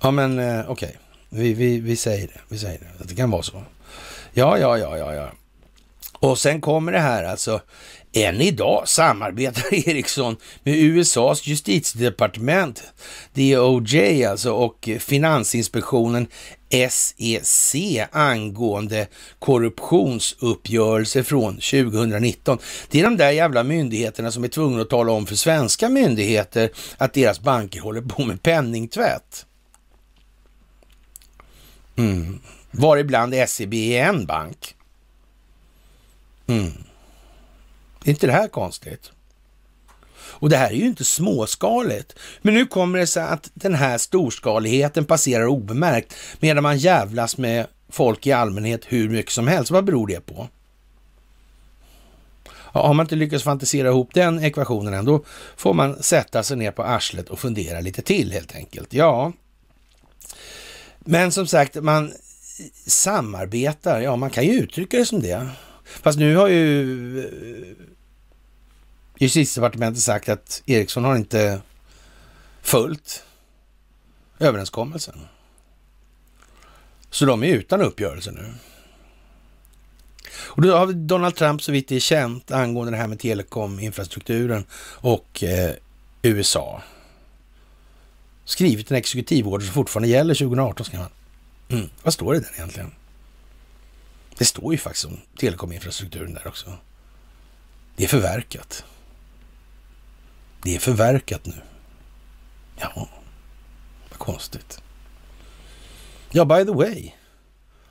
Ja, men eh, okej, okay. vi, vi, vi säger det. Vi säger det. Det kan vara så. Ja, ja, ja, ja, ja. Och sen kommer det här alltså. Än idag samarbetar Ericsson med USAs justitiedepartement, DOJ alltså, och Finansinspektionen SEC angående korruptionsuppgörelse från 2019. Det är de där jävla myndigheterna som är tvungna att tala om för svenska myndigheter att deras banker håller på med penningtvätt. Mm. Varibland SEB är en bank. Mm. Är inte det här konstigt? Och det här är ju inte småskaligt. Men nu kommer det sig att den här storskaligheten passerar obemärkt medan man jävlas med folk i allmänhet hur mycket som helst. Vad beror det på? Ja, har man inte lyckats fantisera ihop den ekvationen än, då får man sätta sig ner på arslet och fundera lite till helt enkelt. Ja, men som sagt, man samarbetar. Ja, man kan ju uttrycka det som det. Fast nu har ju justitiedepartementet sagt att Ericsson har inte följt överenskommelsen. Så de är utan uppgörelse nu. Och då har Donald Trump, så vitt det är känt, angående det här med telekominfrastrukturen och eh, USA. Skrivit en exekutivorder som fortfarande gäller 2018, ska man. Mm. Vad står det där egentligen? Det står ju faktiskt om telekominfrastrukturen där också. Det är förverkat. Det är förverkat nu. Ja, vad konstigt. Ja, by the way.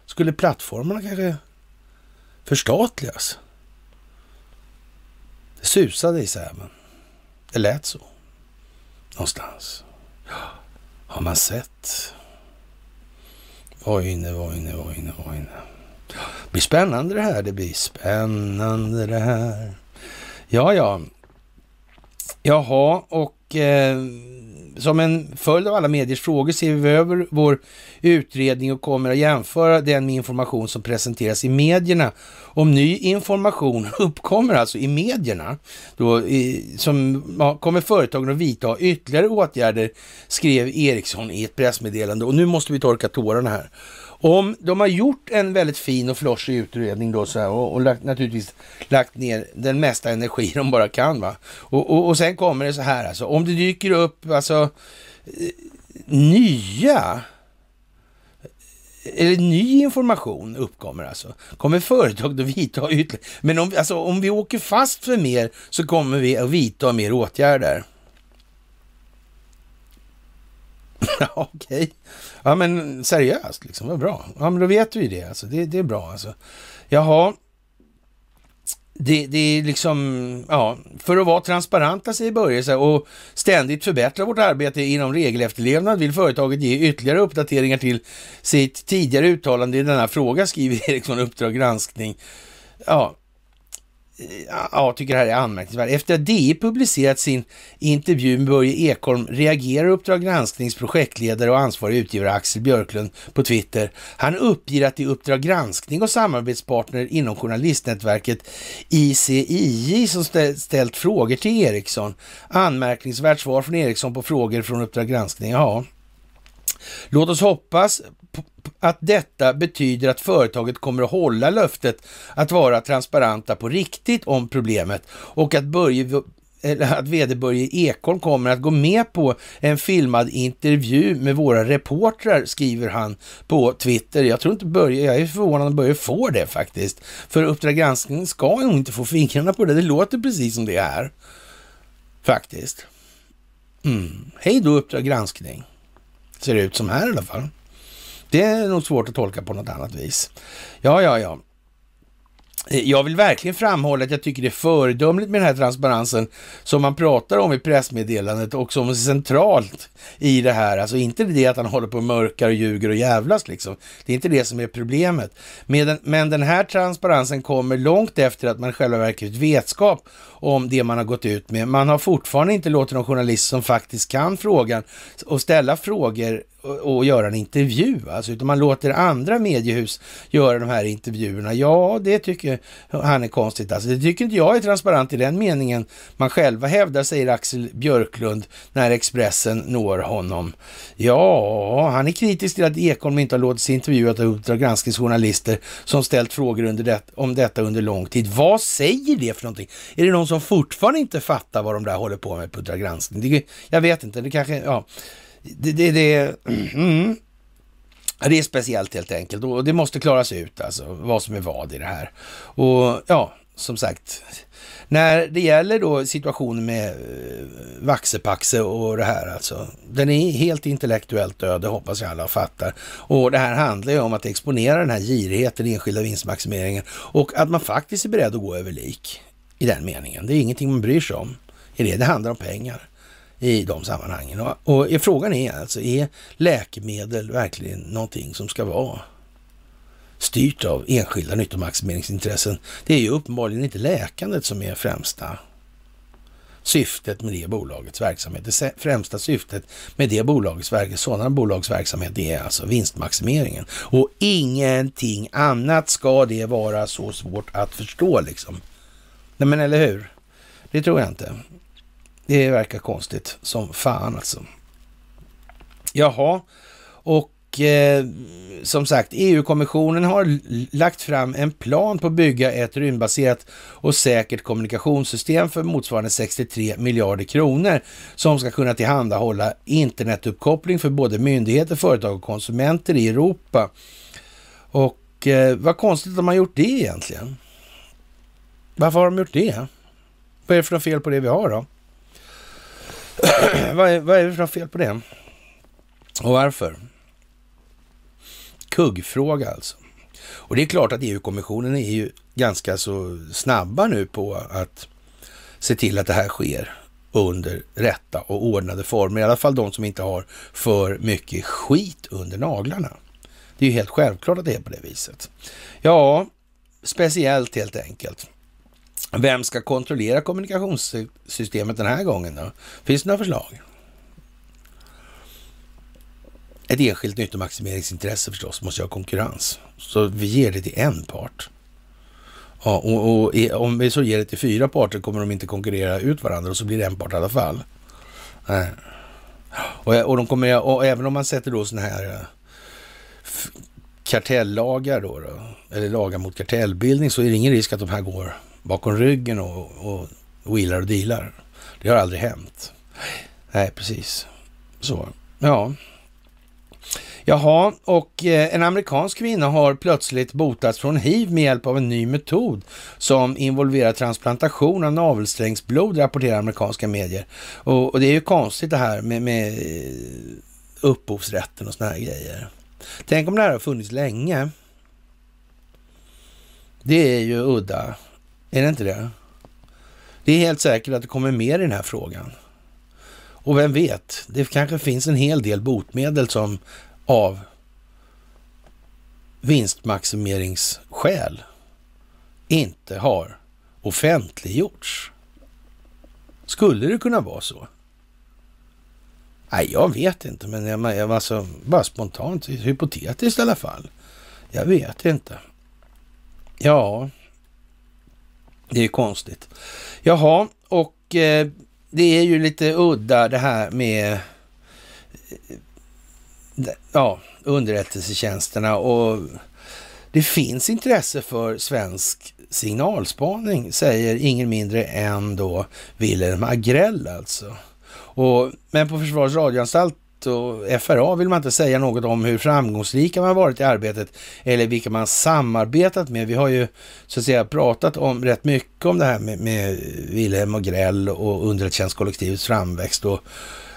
Skulle plattformarna kanske förstatligas? Det susade i Säven. Det lät så. Någonstans. Har man sett. Var inne, var inne, var inne, var inne. Det blir spännande det här. Det blir spännande det här. Ja, ja. Jaha, och eh, som en följd av alla mediers frågor ser vi över vår utredning och kommer att jämföra den med information som presenteras i medierna. Om ny information uppkommer alltså i medierna, då, i, som ja, kommer företagen att vidta ytterligare åtgärder, skrev Ericsson i ett pressmeddelande. Och nu måste vi torka tårarna här. Om de har gjort en väldigt fin och flossig utredning då så här, och, och lagt, naturligtvis lagt ner den mesta energi de bara kan. Va? Och, och, och sen kommer det så här alltså, om det dyker upp alltså eh, nya eller ny information uppkommer alltså. Kommer företag att vidta ytterligare. Men om, alltså, om vi åker fast för mer så kommer vi att vidta mer åtgärder. Okej. Okay. Ja, men seriöst, liksom. Vad bra. Ja, men då vet vi ju det. Alltså. Det, det är bra alltså. Jaha. Det, det är liksom, ja, för att vara transparenta säger Börje och ständigt förbättra vårt arbete inom regelefterlevnad vill företaget ge ytterligare uppdateringar till sitt tidigare uttalande i denna fråga, skriver Eriksson, Uppdrag granskning. Ja, ja, tycker det här är anmärkningsvärt. Efter att DI publicerat sin intervju med Börje Ekholm reagerar Uppdrag gransknings projektledare och ansvarig utgivare Axel Björklund på Twitter. Han uppger att det är Uppdrag granskning och samarbetspartner inom journalistnätverket ICIJ som ställt frågor till Ericsson. Anmärkningsvärt svar från Ericsson på frågor från Uppdrag granskning. Ja, Låt oss hoppas att detta betyder att företaget kommer att hålla löftet att vara transparenta på riktigt om problemet och att Börje att vd Börje Ekholm kommer att gå med på en filmad intervju med våra reportrar, skriver han på Twitter. Jag tror inte Börje, jag är förvånad om Börje får det faktiskt. För Uppdrag granskning ska nog inte få fingrarna på det. Det låter precis som det är. Faktiskt. Mm. Hej då Uppdrag granskning. Ser det ut som här i alla fall. Det är nog svårt att tolka på något annat vis. Ja, ja, ja. Eh, jag vill verkligen framhålla att jag tycker det är föredömligt med den här transparensen som man pratar om i pressmeddelandet och som är centralt i det här. Alltså inte det att han håller på och mörkar och ljuger och jävlas liksom. Det är inte det som är problemet. Men den här transparensen kommer långt efter att man själva verket vetskap om det man har gått ut med. Man har fortfarande inte låtit någon journalist som faktiskt kan frågan och ställa frågor och göra en intervju, alltså, utan man låter andra mediehus göra de här intervjuerna. Ja, det tycker han är konstigt. Alltså, det tycker inte jag är transparent i den meningen man själva hävdar, säger Axel Björklund när Expressen når honom. Ja, han är kritisk till att Ekholm inte har låtit sig intervjua av Uppdrag granskningsjournalister som ställt frågor under det, om detta under lång tid. Vad säger det för någonting? Är det någon som fortfarande inte fattar vad de där håller på med på Uppdrag granskning? jag vet inte, det kanske, ja det, det, det, mm. det är speciellt helt enkelt och det måste klaras ut alltså vad som är vad i det här. Och ja, som sagt, när det gäller då situationen med eh, Vaxepaxe och det här alltså. Den är helt intellektuellt död, det hoppas jag alla fattar. Och det här handlar ju om att exponera den här girigheten, enskilda vinstmaximeringen och att man faktiskt är beredd att gå över lik i den meningen. Det är ingenting man bryr sig om i det. Det handlar om pengar i de sammanhangen. Och, och frågan är alltså, är läkemedel verkligen någonting som ska vara styrt av enskilda nyttomaximeringsintressen. Det är ju uppenbarligen inte läkandet som är främsta syftet med det bolagets verksamhet. Det främsta syftet med det bolagets verksamhet, sådana bolags verksamhet, det är alltså vinstmaximeringen. Och ingenting annat ska det vara så svårt att förstå liksom. Nej men eller hur? Det tror jag inte. Det verkar konstigt som fan alltså. Jaha, och eh, som sagt, EU-kommissionen har lagt fram en plan på att bygga ett rymdbaserat och säkert kommunikationssystem för motsvarande 63 miljarder kronor som ska kunna tillhandahålla internetuppkoppling för både myndigheter, företag och konsumenter i Europa. Och eh, vad konstigt att de har gjort det egentligen. Varför har de gjort det? Vad är det för fel på det vi har då? vad, är, vad är det för fel på det? Och varför? kuggfråga alltså. Och det är klart att EU-kommissionen är ju ganska så snabba nu på att se till att det här sker under rätta och ordnade former. I alla fall de som inte har för mycket skit under naglarna. Det är ju helt självklart att det är på det viset. Ja, speciellt helt enkelt. Vem ska kontrollera kommunikationssystemet den här gången då? Finns det några förslag? ett enskilt nyttomaximeringsintresse förstås måste ju ha konkurrens. Så vi ger det till en part. Ja, och, och, om vi så ger det till fyra parter kommer de inte konkurrera ut varandra och så blir det en part i alla fall. Äh. Och, och, de kommer, och även om man sätter då sådana här eh, kartellagar då, då, eller lagar mot kartellbildning så är det ingen risk att de här går bakom ryggen och, och wheelar och dealar. Det har aldrig hänt. Nej, precis. Så, ja. Jaha, och eh, en amerikansk kvinna har plötsligt botats från hiv med hjälp av en ny metod som involverar transplantation av navelsträngsblod, rapporterar amerikanska medier. Och, och det är ju konstigt det här med, med eh, upphovsrätten och såna här grejer. Tänk om det här har funnits länge. Det är ju udda. Är det inte det? Det är helt säkert att det kommer mer i den här frågan. Och vem vet, det kanske finns en hel del botemedel som av vinstmaximeringsskäl inte har offentliggjorts. Skulle det kunna vara så? Nej, jag vet inte, men jag, jag alltså, bara spontant, hypotetiskt i alla fall. Jag vet inte. Ja, det är konstigt. Jaha, och eh, det är ju lite udda det här med eh, eh, ja, underrättelsetjänsterna och det finns intresse för svensk signalspaning, säger ingen mindre än då Wilhelm Agrell alltså. Och, men på Försvarets radioanstalt och FRA vill man inte säga något om hur framgångsrika man varit i arbetet eller vilka man samarbetat med. Vi har ju så att säga pratat om rätt mycket om det här med, med Wilhelm Agrell och underrättelsetjänstkollektivets framväxt och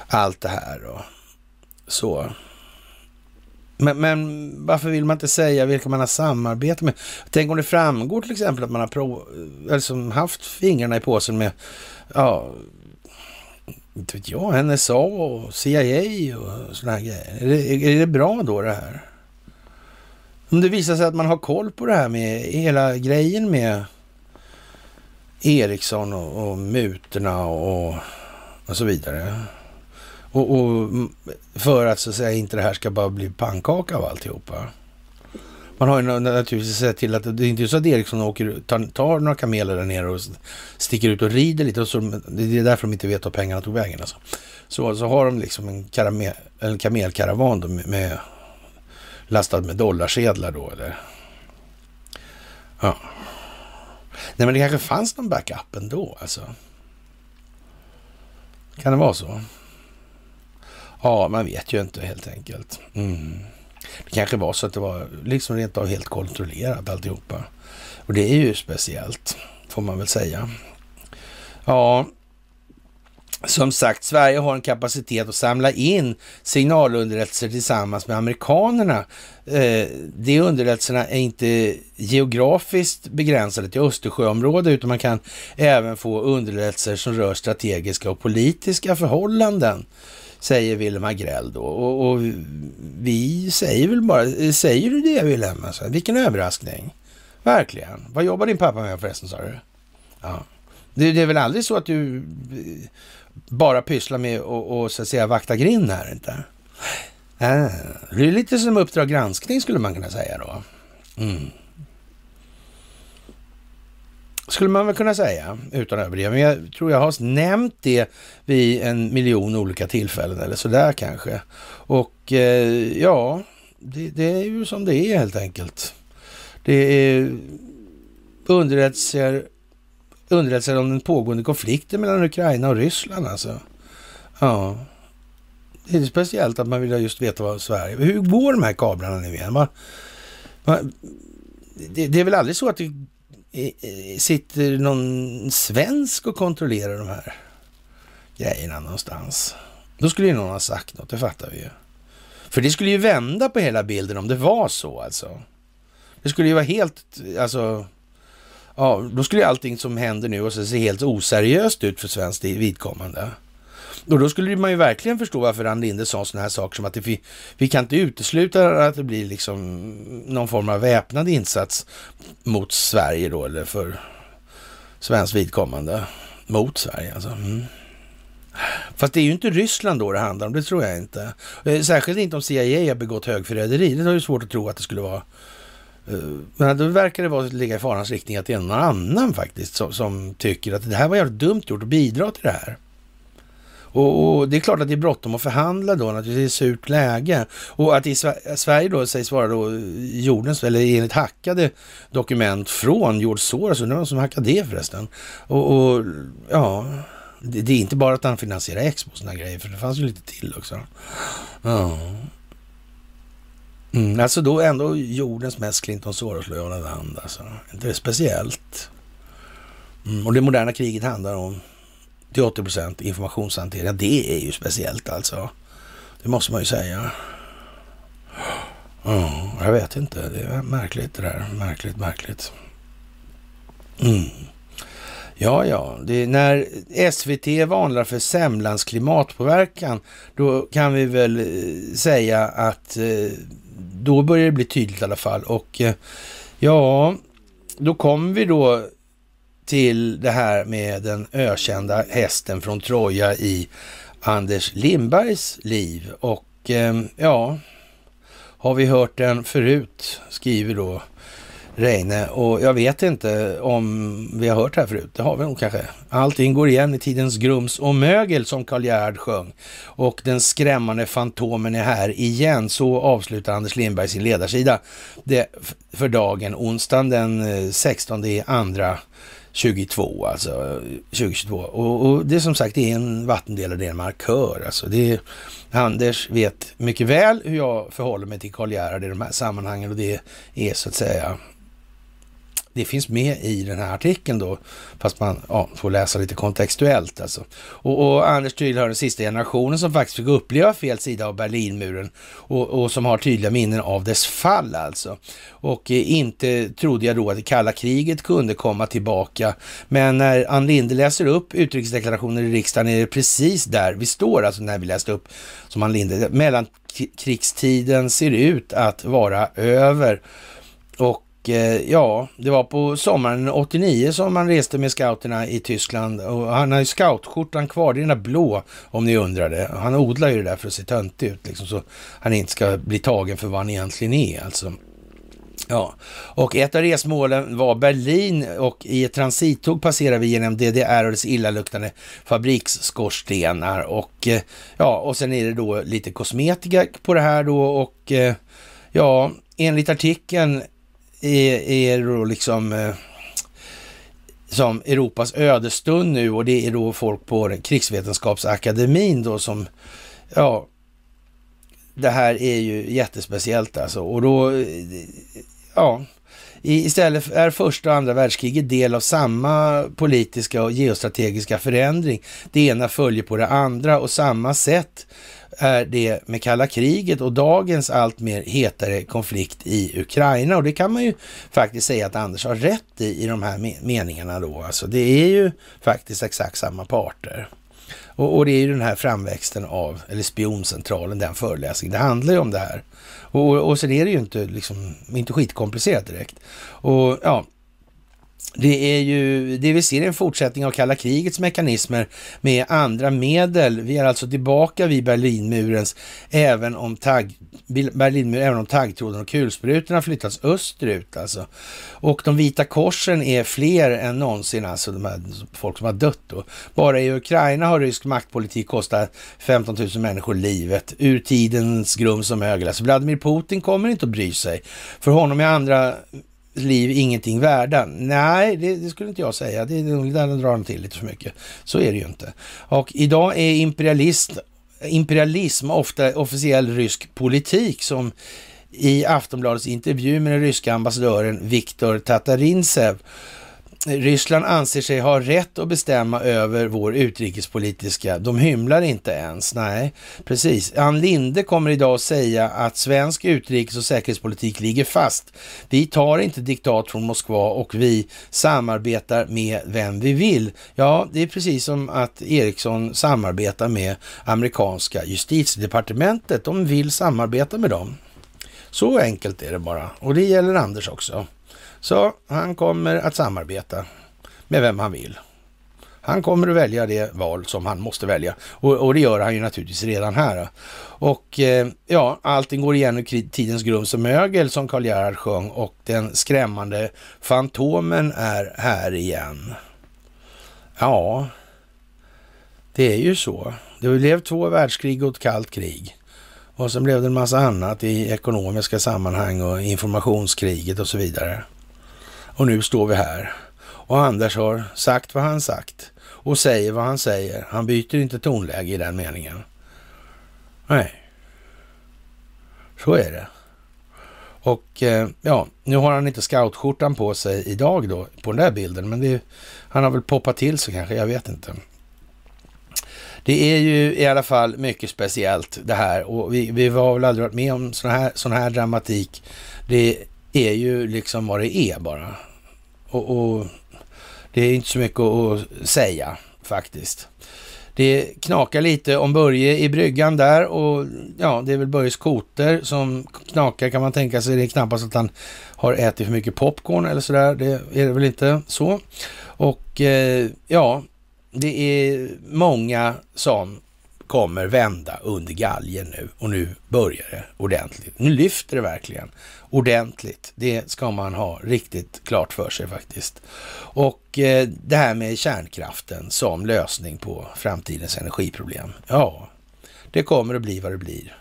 allt det här. Och så. Men, men, varför vill man inte säga vilka man har samarbetat med? Tänk om det framgår till exempel att man har prov, alltså, haft fingrarna i påsen med, ja, inte vet jag, NSA och CIA och sådana här grejer. Är det, är det bra då det här? Om det visar sig att man har koll på det här med hela grejen med Ericsson och, och mutorna och, och så vidare. Och, och, för att så att säga inte det här ska bara bli pannkaka av alltihopa. Man har ju naturligtvis sett till att det är inte så att Eriksson åker, tar, tar några kameler där nere och sticker ut och rider lite. Och så, det är därför de inte vet var pengarna tog vägen. Alltså. Så, så har de liksom en, karamel, en kamelkaravan då med, med, lastad med dollarsedlar då. Eller? Ja. Nej men det kanske fanns någon backup ändå alltså. Kan det vara så? Ja, man vet ju inte helt enkelt. Mm. Det kanske var så att det var liksom rent av helt kontrollerat alltihopa. Och det är ju speciellt får man väl säga. Ja, som sagt, Sverige har en kapacitet att samla in signalunderrättelser tillsammans med amerikanerna. Eh, de underrättelserna är inte geografiskt begränsade till Östersjöområdet, utan man kan även få underrättelser som rör strategiska och politiska förhållanden, säger Wilhelm Agrell då. Och, och, vi säger väl bara, säger du det Wilhelm? Alltså, vilken överraskning. Verkligen. Vad jobbar din pappa med förresten, sa du? Ja. Det, det är väl aldrig så att du eh, bara pysslar med och, och så att säga vakta grind här inte? Äh, det är lite som Uppdrag granskning skulle man kunna säga då. Mm. Skulle man väl kunna säga utan överdrift. Men jag tror jag har nämnt det vid en miljon olika tillfällen eller sådär kanske. Och eh, ja, det, det, är ju som det är helt enkelt. Det är underrättelser underrättelser om den pågående konflikten mellan Ukraina och Ryssland alltså. Ja. Det är speciellt att man vill just veta vad Sverige... Hur går de här kablarna nu igen? Man, man, det, det, är väl aldrig så att det Eh, eh, sitter någon svensk och kontrollerar de här grejerna någonstans. Då skulle ju någon ha sagt något, det fattar vi ju. För det skulle ju vända på hela bilden om det var så alltså. Det skulle ju vara helt, alltså ja, då skulle ju allting som händer nu och så se helt oseriöst ut för svenskt vidkommande. Och då skulle man ju verkligen förstå varför Ann Linde sa sådana här saker som att vi, vi kan inte utesluta att det blir liksom någon form av väpnad insats mot Sverige då, eller för svenskt vidkommande. Mot Sverige alltså. Mm. Fast det är ju inte Ryssland då det handlar om, det tror jag inte. Eh, särskilt inte om CIA har begått högförräderi. Det är ju svårt att tro att det skulle vara eh, men då verkar det vara ligga i farans riktning att det är någon annan faktiskt som, som tycker att det här var jävligt dumt gjort att bidra till det här. Och, och, det är klart att det är bråttom att förhandla då, att det är surt läge. Och att i Sverige då sägs vara då jordens, eller enligt hackade dokument från George Soros, undrar vem som hackade det förresten. Och, och ja, det, det, är inte bara att han finansierar Expo och sådana grejer, för det fanns ju lite till också. Ja. Mm, alltså då ändå jordens mest Clinton Soros-lojala land. Alltså. Inte speciellt? Mm, och det moderna kriget handlar om till 80 procent informationshantering. Det är ju speciellt alltså. Det måste man ju säga. Oh, jag vet inte. Det är märkligt det där. Märkligt, märkligt. Mm. Ja, ja, det, när SVT varnar för semlans klimatpåverkan, då kan vi väl eh, säga att eh, då börjar det bli tydligt i alla fall. Och eh, ja, då kommer vi då till det här med den ökända hästen från Troja i Anders Lindbergs liv. Och eh, ja, har vi hört den förut, skriver då Reine. Och jag vet inte om vi har hört det här förut. Det har vi nog kanske. Allting går igen i tidens grums och mögel som Karl Gerhard sjöng. Och den skrämmande fantomen är här igen. Så avslutar Anders Lindberg sin ledarsida det för dagen onsdagen den eh, 16 andra 22, alltså 2022. Och, och, det är som sagt det är en vattendelare, det är en markör. Alltså det är, Anders vet mycket väl hur jag förhåller mig till Karl Gerhard i de här sammanhangen och det är så att säga det finns med i den här artikeln då, fast man ja, får läsa lite kontextuellt alltså. Och, och Anders tillhör den sista generationen som faktiskt fick uppleva fel sida av Berlinmuren och, och som har tydliga minnen av dess fall alltså. Och eh, inte trodde jag då att det kalla kriget kunde komma tillbaka. Men när Ann Linde läser upp utrikesdeklarationen i riksdagen är det precis där vi står, alltså när vi läste upp som Ann Linde, mellankrigstiden ser ut att vara över. Och Eh, ja, det var på sommaren 89 som han reste med scouterna i Tyskland och han har ju scoutskjortan kvar, det är den där blå om ni undrade. Han odlar ju det där för att se töntig ut liksom så han inte ska bli tagen för vad han egentligen är alltså. Ja, och ett av resmålen var Berlin och i ett transittåg passerade vi genom DDR och dess illaluktande fabriksskorstenar och eh, ja, och sen är det då lite kosmetika på det här då och eh, ja, enligt artikeln är, är då liksom eh, som Europas ödestund nu och det är då folk på krigsvetenskapsakademin då som, ja, det här är ju jättespeciellt alltså och då, eh, ja, Istället är första och andra världskriget del av samma politiska och geostrategiska förändring. Det ena följer på det andra och samma sätt är det med kalla kriget och dagens allt mer hetare konflikt i Ukraina. Och det kan man ju faktiskt säga att Anders har rätt i, i de här meningarna då. Alltså det är ju faktiskt exakt samma parter. Och, och, det är ju den här framväxten av, eller spioncentralen, den föreläsningen, det handlar ju om det här. Och, och sen är det ju inte, liksom, inte skitkomplicerat direkt. Och ja, det är ju det vi ser är en fortsättning av kalla krigets mekanismer med andra medel. Vi är alltså tillbaka vid Berlinmurens, även om, tagg, Berlinmur, även om taggtråden och kulsprutorna flyttats österut. Alltså. Och de vita korsen är fler än någonsin, alltså de här folk som har dött då. Bara i Ukraina har rysk maktpolitik kostat 15 000 människor livet ur tidens grum som ögel. Alltså Vladimir Putin kommer inte att bry sig. För honom är andra liv ingenting värda? Nej, det, det, skulle inte jag säga. Det är nog där drar de till lite för mycket. Så är det ju inte. Och idag är imperialist, imperialism ofta officiell rysk politik som i Aftonbladets intervju med den ryska ambassadören Viktor Tatarintsev Ryssland anser sig ha rätt att bestämma över vår utrikespolitiska. De hymlar inte ens. Nej, precis. Ann Linde kommer idag att säga att svensk utrikes och säkerhetspolitik ligger fast. Vi tar inte diktat från Moskva och vi samarbetar med vem vi vill. Ja, det är precis som att Ericsson samarbetar med amerikanska justitiedepartementet. De vill samarbeta med dem. Så enkelt är det bara. Och det gäller Anders också. Så han kommer att samarbeta med vem han vill. Han kommer att välja det val som han måste välja och, och det gör han ju naturligtvis redan här. Och eh, ja, allting går igen ur tidens grums och mögel som Karl Gerhard sjöng och den skrämmande Fantomen är här igen. Ja, det är ju så. Det blev två världskrig och ett kallt krig. Och sen blev det en massa annat i ekonomiska sammanhang och informationskriget och så vidare. Och nu står vi här. Och Anders har sagt vad han sagt och säger vad han säger. Han byter inte tonläge i den meningen. Nej, så är det. Och eh, ja, nu har han inte scoutskjortan på sig idag då, på den där bilden, men det, han har väl poppat till sig kanske, jag vet inte. Det är ju i alla fall mycket speciellt det här och vi, vi har väl aldrig varit med om sån här, sån här dramatik. Det är ju liksom vad det är bara. Och, och det är inte så mycket att säga faktiskt. Det knakar lite om Börje i bryggan där och ja, det är väl Börjes koter som knakar kan man tänka sig. Det är knappast att han har ätit för mycket popcorn eller sådär. Det är det väl inte så. Och eh, ja, det är många som kommer vända under galgen nu och nu börjar det ordentligt. Nu lyfter det verkligen ordentligt. Det ska man ha riktigt klart för sig faktiskt. Och eh, det här med kärnkraften som lösning på framtidens energiproblem. Ja, det kommer att bli vad det blir.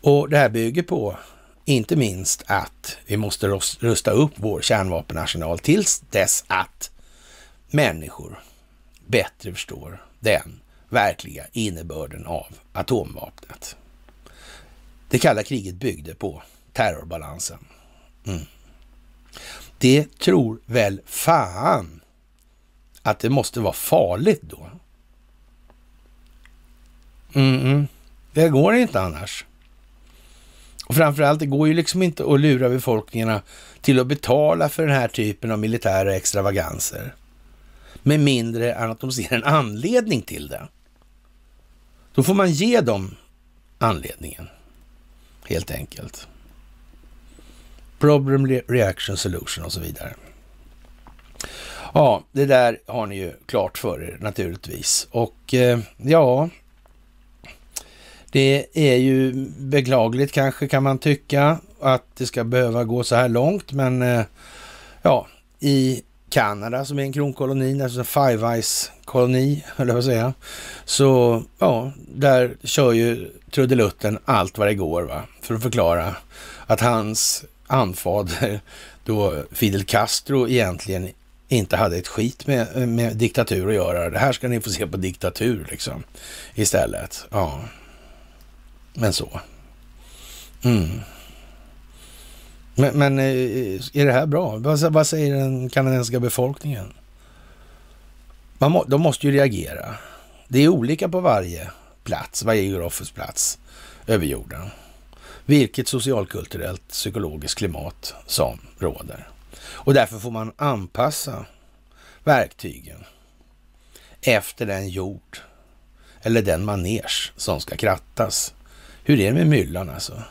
Och det här bygger på inte minst att vi måste rusta upp vår kärnvapenarsenal tills dess att människor bättre förstår den verkliga innebörden av atomvapnet. Det kalla kriget byggde på terrorbalansen. Mm. Det tror väl fan att det måste vara farligt då. Mm, -mm. Det går inte annars. Och framförallt, det går ju liksom inte att lura befolkningarna till att betala för den här typen av militära extravaganser. Med mindre än att de ser en anledning till det. Då får man ge dem anledningen, helt enkelt. Problem, reaction, solution och så vidare. Ja, det där har ni ju klart för er naturligtvis. Och eh, ja, det är ju beklagligt kanske kan man tycka att det ska behöva gå så här långt, men eh, ja, i Kanada som är en kronkoloni, alltså en Five Eyes-koloni, höll jag på att säga. Så ja, där kör ju trudelutten allt vad det går va, för att förklara att hans anfader, då Fidel Castro, egentligen inte hade ett skit med, med diktatur att göra. Det här ska ni få se på diktatur liksom istället. Ja, men så. Mm. Men, men eh, är det här bra? Vad, vad säger den kanadensiska befolkningen? Man må, de måste ju reagera. Det är olika på varje plats, varje geografisk plats över jorden. Vilket socialkulturellt psykologiskt klimat som råder. Och därför får man anpassa verktygen efter den jord eller den manege som ska krattas. Hur är det med myllan alltså?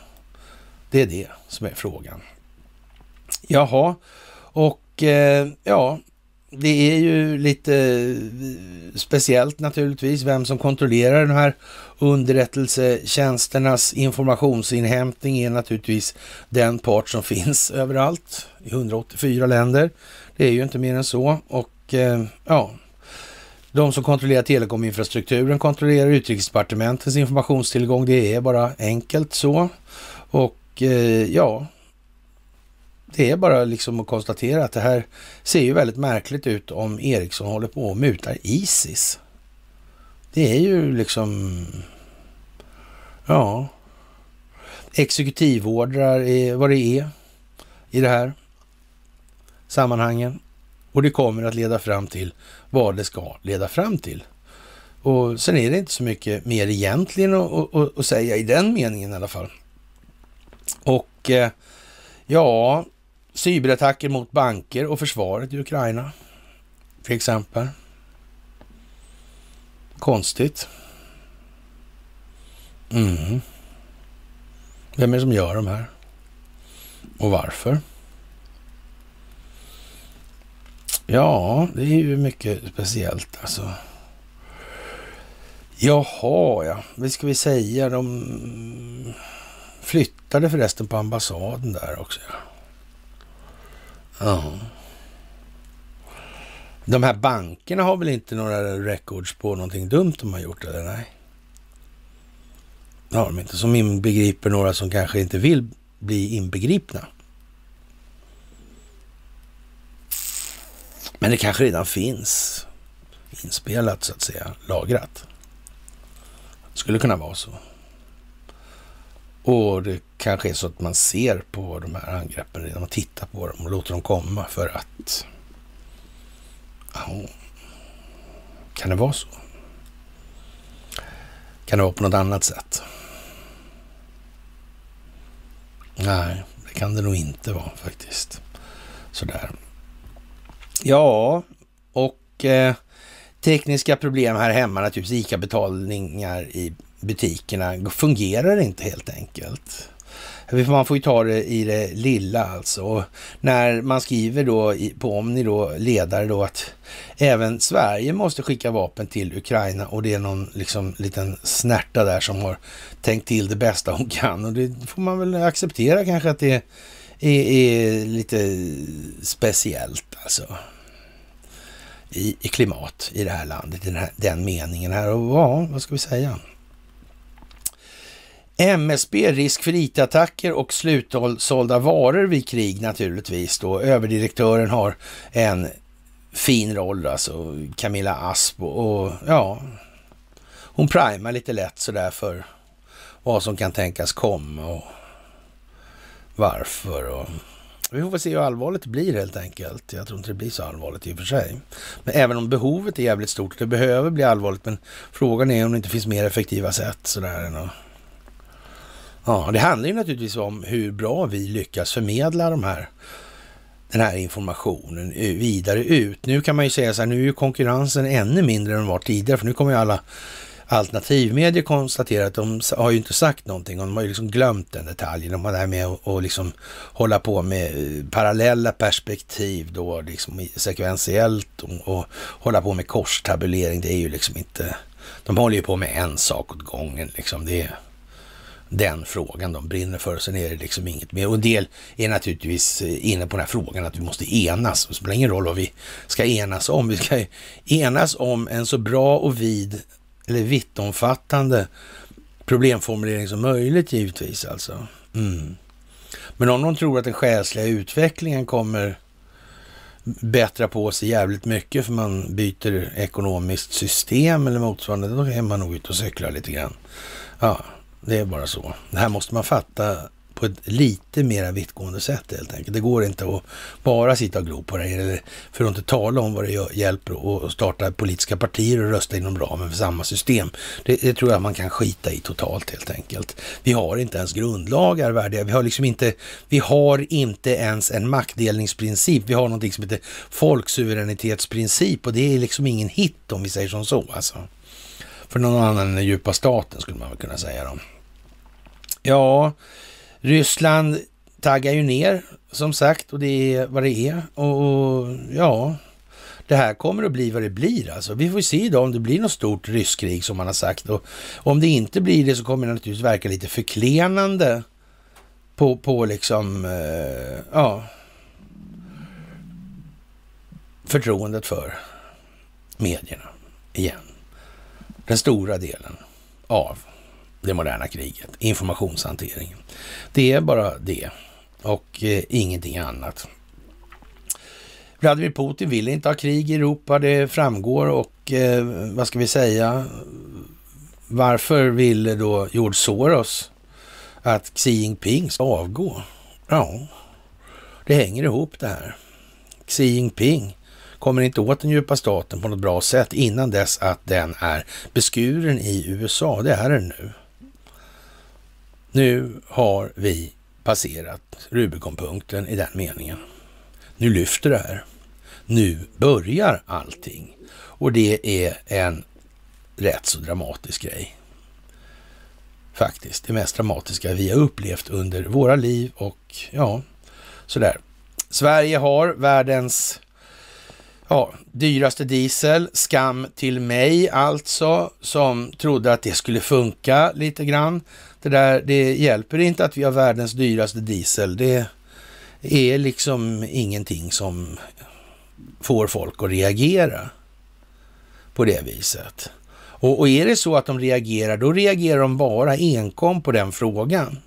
Det är det som är frågan. Jaha, och eh, ja, det är ju lite eh, speciellt naturligtvis vem som kontrollerar de här underrättelsetjänsternas informationsinhämtning är naturligtvis den part som finns överallt i 184 länder. Det är ju inte mer än så och eh, ja, de som kontrollerar telekominfrastrukturen kontrollerar utrikesdepartementets informationstillgång. Det är bara enkelt så. Och eh, ja, det är bara liksom att konstatera att det här ser ju väldigt märkligt ut om Ericsson håller på och mutar Isis. Det är ju liksom, ja, exekutivordrar är vad det är i det här sammanhangen. Och det kommer att leda fram till vad det ska leda fram till. Och sen är det inte så mycket mer egentligen att, att, att säga i den meningen i alla fall. Och eh, ja, cyberattacker mot banker och försvaret i Ukraina till exempel. Konstigt. Mm. Vem är det som gör de här? Och varför? Ja, det är ju mycket speciellt alltså. Jaha, ja. Vad ska vi säga? De flyttade förresten på ambassaden där också. Ja ja. De här bankerna har väl inte några records på någonting dumt de har gjort, eller nej? Det har de inte. Som inbegriper några som kanske inte vill bli inbegripna. Men det kanske redan finns inspelat så att säga, lagrat. Det skulle kunna vara så. Och det kanske är så att man ser på de här angreppen redan, man tittar på dem och låter dem komma för att... Kan det vara så? Kan det vara på något annat sätt? Nej, det kan det nog inte vara faktiskt. Sådär. Ja, och eh, tekniska problem här hemma naturligtvis. ICA-betalningar i butikerna fungerar inte helt enkelt. Man får ju ta det i det lilla alltså. Och när man skriver då på Omni då, ledare då att även Sverige måste skicka vapen till Ukraina och det är någon liksom liten snärta där som har tänkt till det bästa hon kan och det får man väl acceptera kanske att det är, är lite speciellt alltså i, i klimat i det här landet, i den, här, den meningen här. Och ja, vad ska vi säga? MSB, risk för IT-attacker och slutsålda varor vid krig naturligtvis då. Överdirektören har en fin roll alltså, Camilla Asp och ja, hon primar lite lätt sådär för vad som kan tänkas komma och varför och vi får se hur allvarligt det blir helt enkelt. Jag tror inte det blir så allvarligt i och för sig. Men även om behovet är jävligt stort, det behöver bli allvarligt, men frågan är om det inte finns mer effektiva sätt sådär än att... Ja, det handlar ju naturligtvis om hur bra vi lyckas förmedla de här den här informationen vidare ut. Nu kan man ju säga så här, nu är konkurrensen ännu mindre än den var tidigare, för nu kommer ju alla alternativmedier konstatera att de har ju inte sagt någonting och de har ju liksom glömt den detaljen. De har det här med att liksom hålla på med eh, parallella perspektiv då, liksom sekventiellt och, och hålla på med korstabulering. Det är ju liksom inte... De håller ju på med en sak åt gången liksom. Det är den frågan de brinner för. Sen är det liksom inget mer. Och en del är naturligtvis eh, inne på den här frågan att vi måste enas. Det spelar ingen roll vad vi ska enas om. Vi ska enas om en så bra och vid eller vittomfattande problemformulering som möjligt givetvis alltså. Mm. Men om de tror att den själsliga utvecklingen kommer bättra på sig jävligt mycket för man byter ekonomiskt system eller motsvarande, då är man nog ute och cyklar lite grann. Ja, det är bara så. Det här måste man fatta på ett lite mer vittgående sätt helt enkelt. Det går inte att bara sitta och glo på det eller för att inte tala om vad det hjälper att starta politiska partier och rösta inom ramen för samma system. Det, det, tror jag man kan skita i totalt helt enkelt. Vi har inte ens grundlagar värdiga. Vi har liksom inte, vi har inte ens en maktdelningsprincip. Vi har någonting som heter folksuveränitetsprincip och det är liksom ingen hit om vi säger som så alltså. För någon annan än den djupa staten skulle man väl kunna säga då. Ja, Ryssland taggar ju ner som sagt och det är vad det är. Och, ja, det här kommer att bli vad det blir alltså. Vi får se idag om det blir något stort rysskrig som man har sagt. Och om det inte blir det så kommer det naturligtvis verka lite förklenande på, på liksom, eh, ja, förtroendet för medierna igen. Den stora delen av det moderna kriget, informationshanteringen. Det är bara det och eh, ingenting annat. Vladimir Putin vill inte ha krig i Europa, det framgår och eh, vad ska vi säga? Varför vill då George Soros att Xi Jinping ska avgå? Ja, det hänger ihop det här. Xi Jinping kommer inte åt den djupa staten på något bra sätt innan dess att den är beskuren i USA. Det är den nu. Nu har vi passerat Rubikonpunkten i den meningen. Nu lyfter det här. Nu börjar allting. Och det är en rätt så dramatisk grej. Faktiskt. Det mest dramatiska vi har upplevt under våra liv och ja, sådär. Sverige har världens ja, dyraste diesel. Skam till mig alltså, som trodde att det skulle funka lite grann. Det där, det hjälper inte att vi har världens dyraste diesel. Det är liksom ingenting som får folk att reagera på det viset. Och, och är det så att de reagerar, då reagerar de bara enkom på den frågan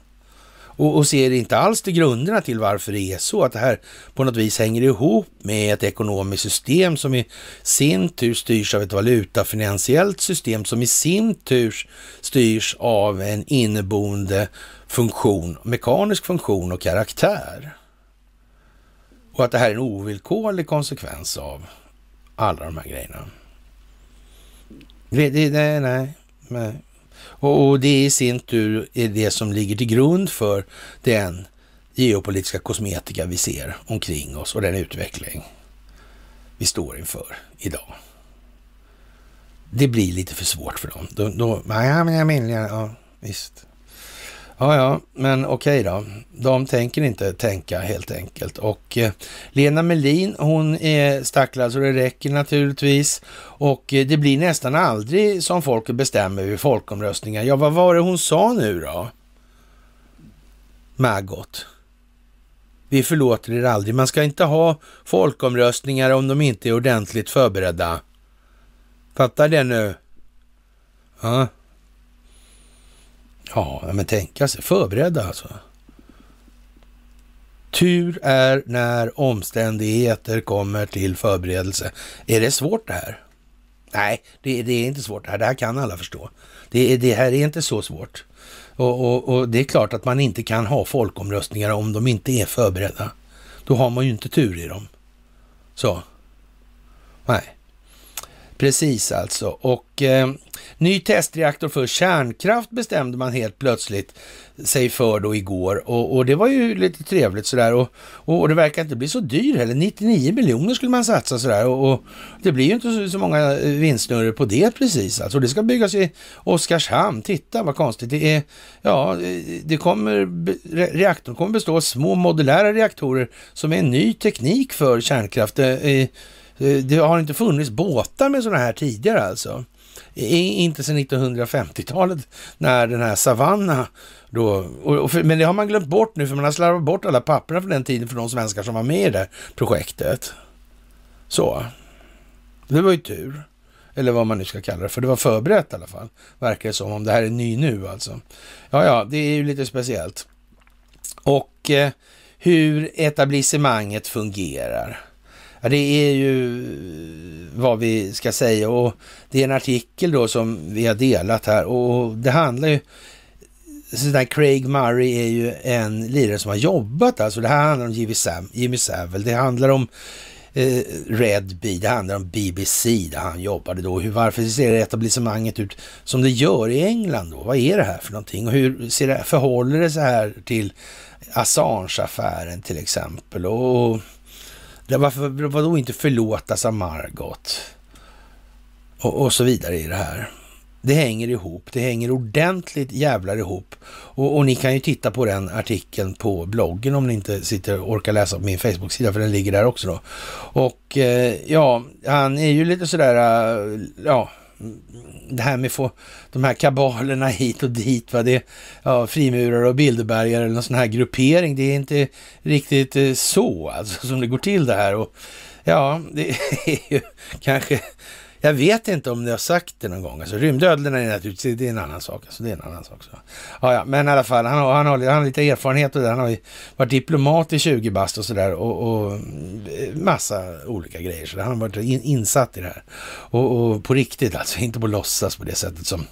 och, och ser inte alls till grunderna till varför det är så, att det här på något vis hänger ihop med ett ekonomiskt system som i sin tur styrs av ett valutafinansiellt system som i sin tur styrs av en inneboende funktion, mekanisk funktion och karaktär. Och att det här är en ovillkorlig konsekvens av alla de här grejerna. Det, det, nej, nej, nej. Och, och det i sin tur är det som ligger till grund för den geopolitiska kosmetika vi ser omkring oss och den utveckling vi står inför idag. Det blir lite för svårt för dem. Då, då, ja, men jag menar, ja, visst. Ja, ja, men okej då. De tänker inte tänka helt enkelt. Och eh, Lena Melin, hon är stacklad så det räcker naturligtvis. Och eh, det blir nästan aldrig som folk bestämmer vid folkomröstningar. Ja, vad var det hon sa nu då? Maggot. Vi förlåter er aldrig. Man ska inte ha folkomröstningar om de inte är ordentligt förberedda. Fattar det nu? Ja. Ja, men tänka sig, förberedda alltså. Tur är när omständigheter kommer till förberedelse. Är det svårt det här? Nej, det, det är inte svårt det här. Det här kan alla förstå. Det, det här är inte så svårt. Och, och, och, det är klart att man inte kan ha folkomröstningar om de inte är förberedda. Då har man ju inte tur i dem. Så. Nej. Precis alltså. Och eh, ny testreaktor för kärnkraft bestämde man helt plötsligt sig för då igår. Och, och det var ju lite trevligt sådär. Och, och, det verkar inte bli så dyr heller. 99 miljoner skulle man satsa sådär. Och, och det blir ju inte så, så många eh, vinstsnurror på det precis. Alltså det ska byggas i Oskarshamn. Titta vad konstigt. Det är, ja, det kommer, reaktorn kommer bestå av små modulära reaktorer som är en ny teknik för kärnkraft. Det, Eh, Eh, det har inte funnits båtar med sådana här tidigare alltså. Inte sedan 1950-talet när den här Savanna då, och, och för, men det har man glömt bort nu för man har slarvat bort alla papperna från den tiden för de svenskar som var med i det projektet. Så. Det var ju tur. Eller vad man nu ska kalla det, för det var förberett i alla fall. Verkar det som, om det här är ny nu alltså. Ja, ja, det är ju lite speciellt. Och eh, hur etablissemanget fungerar. Ja, det är ju vad vi ska säga och det är en artikel då som vi har delat här och det handlar ju så där Craig Murray är ju en lirare som har jobbat alltså. Det här handlar om Jimmy, Sam, Jimmy Savile. Det handlar om eh, Red Bee, det handlar om BBC där han jobbade då. Hur, varför ser etablissemanget ut som det gör i England då? Vad är det här för någonting? Och hur ser det, förhåller det sig här till Assange-affären till exempel? Och varför vadå inte förlåtas av Margot? Och, och så vidare i det här. Det hänger ihop. Det hänger ordentligt jävlar ihop. Och, och, ni kan ju titta på den artikeln på bloggen om ni inte sitter och orkar läsa på min Facebook-sida, för den ligger där också då. Och eh, ja, han är ju lite sådär, eh, ja, det här med att få de här kabalerna hit och dit, va? det ja, frimurare och Bilderbergare eller någon sån här gruppering, det är inte riktigt eh, så alltså som det går till det här. Och ja, det är ju kanske jag vet inte om ni har sagt det någon gång. Alltså, rymdödlorna är naturligtvis det är en annan sak. Alltså, det är en annan sak. Så. Ja, ja, men i alla fall, han har, han har, han har lite erfarenhet och det. Han har ju varit diplomat i 20 bast och sådär och, och eh, massa olika grejer. Så han har varit in, insatt i det här. Och, och, på riktigt alltså, inte på låtsas på det sättet som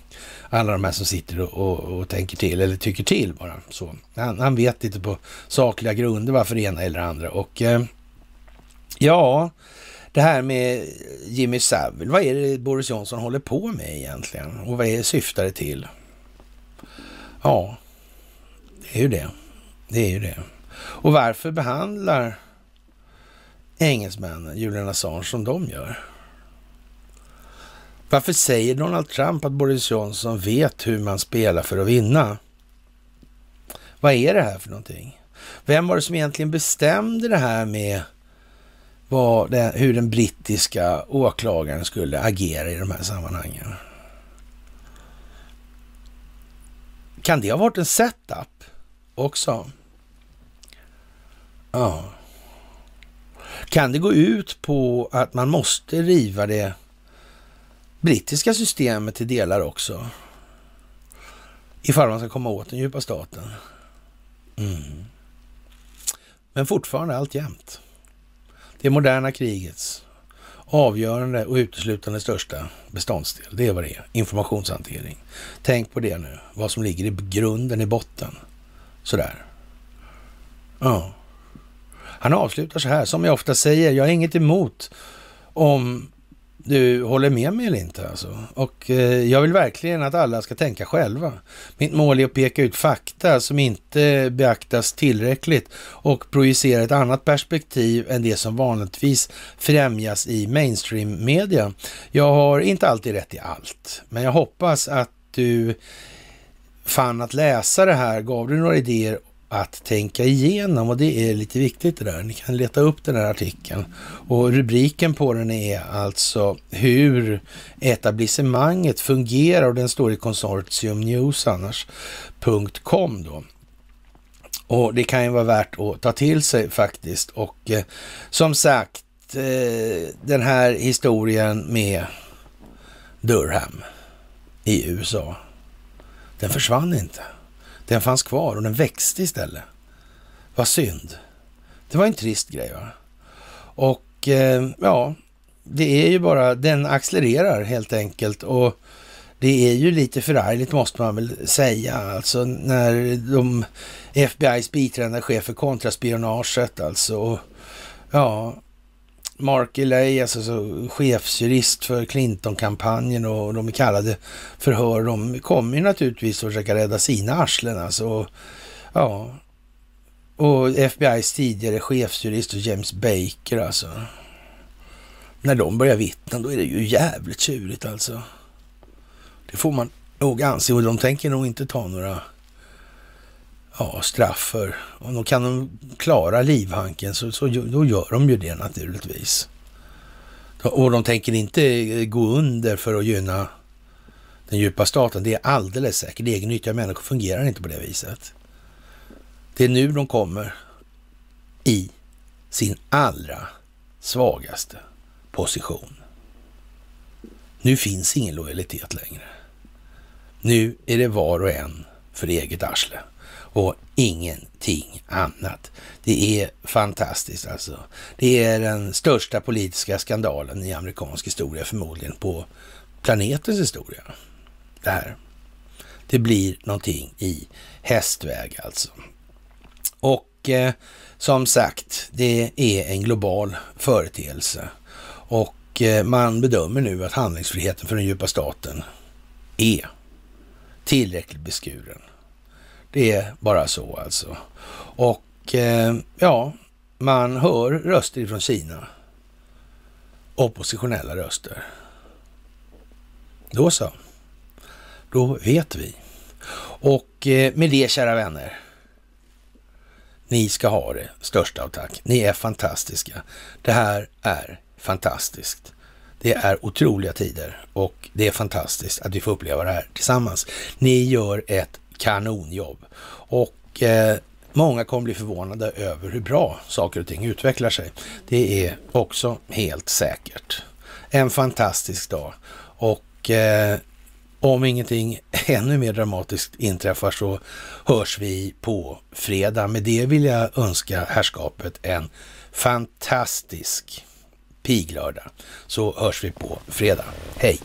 alla de här som sitter och, och, och tänker till eller tycker till bara. Så. Han, han vet lite på sakliga grunder varför det ena eller andra. Och eh, ja, det här med Jimmy Savile, vad är det Boris Johnson håller på med egentligen? Och vad är syftar det till? Ja, det är ju det. Det är ju det. Och varför behandlar engelsmännen Julian Assange som de gör? Varför säger Donald Trump att Boris Johnson vet hur man spelar för att vinna? Vad är det här för någonting? Vem var det som egentligen bestämde det här med vad det, hur den brittiska åklagaren skulle agera i de här sammanhangen. Kan det ha varit en setup också? Ja. Kan det gå ut på att man måste riva det brittiska systemet till delar också? Ifall man ska komma åt den djupa staten. Mm. Men fortfarande allt jämt. Det moderna krigets avgörande och uteslutande största beståndsdel, det är vad det är. Informationshantering. Tänk på det nu, vad som ligger i grunden, i botten. Sådär. Ja. Han avslutar så här, som jag ofta säger, jag har inget emot om du håller med mig eller inte. Alltså. Och eh, jag vill verkligen att alla ska tänka själva. Mitt mål är att peka ut fakta som inte beaktas tillräckligt och projicera ett annat perspektiv än det som vanligtvis främjas i mainstream-media. Jag har inte alltid rätt i allt, men jag hoppas att du fann att läsa det här gav du några idéer att tänka igenom och det är lite viktigt det där. Ni kan leta upp den här artikeln och rubriken på den är alltså hur etablissemanget fungerar och den står i konsortium News annars.com då. Och det kan ju vara värt att ta till sig faktiskt och eh, som sagt eh, den här historien med Durham i USA, den försvann inte. Den fanns kvar och den växte istället. Vad synd. Det var en trist grej va? Och eh, ja, det är ju bara, den accelererar helt enkelt och det är ju lite förargligt måste man väl säga, alltså när de FBI's biträdande chef för kontraspionaget alltså. Och, ja, Mark Elay, alltså chefsjurist för Clinton-kampanjen och de är kallade förhör. De kommer ju naturligtvis att försöka rädda sina arslen alltså. Ja, och FBI's tidigare chefsjurist och James Baker alltså. När de börjar vittna då är det ju jävligt tjurigt alltså. Det får man nog anse och de tänker nog inte ta några ja, straff för. Och då kan de klara livhanken så, så då gör de ju det naturligtvis. Och de tänker inte eh, gå under för att gynna den djupa staten. Det är alldeles säkert. Egennyttiga människor fungerar inte på det viset. Det är nu de kommer i sin allra svagaste position. Nu finns ingen lojalitet längre. Nu är det var och en för eget arsle och ingenting annat. Det är fantastiskt alltså. Det är den största politiska skandalen i amerikansk historia förmodligen på planetens historia. Det här. Det blir någonting i hästväg alltså. Och eh, som sagt, det är en global företeelse och eh, man bedömer nu att handlingsfriheten för den djupa staten är tillräckligt beskuren. Det är bara så alltså. Och eh, ja, man hör röster från Kina. Oppositionella röster. Då så. Då vet vi. Och eh, med det, kära vänner. Ni ska ha det största av tack. Ni är fantastiska. Det här är fantastiskt. Det är otroliga tider och det är fantastiskt att vi får uppleva det här tillsammans. Ni gör ett kanonjobb och eh, många kommer bli förvånade över hur bra saker och ting utvecklar sig. Det är också helt säkert. En fantastisk dag och eh, om ingenting ännu mer dramatiskt inträffar så hörs vi på fredag. Med det vill jag önska herrskapet en fantastisk piglördag. Så hörs vi på fredag. Hej!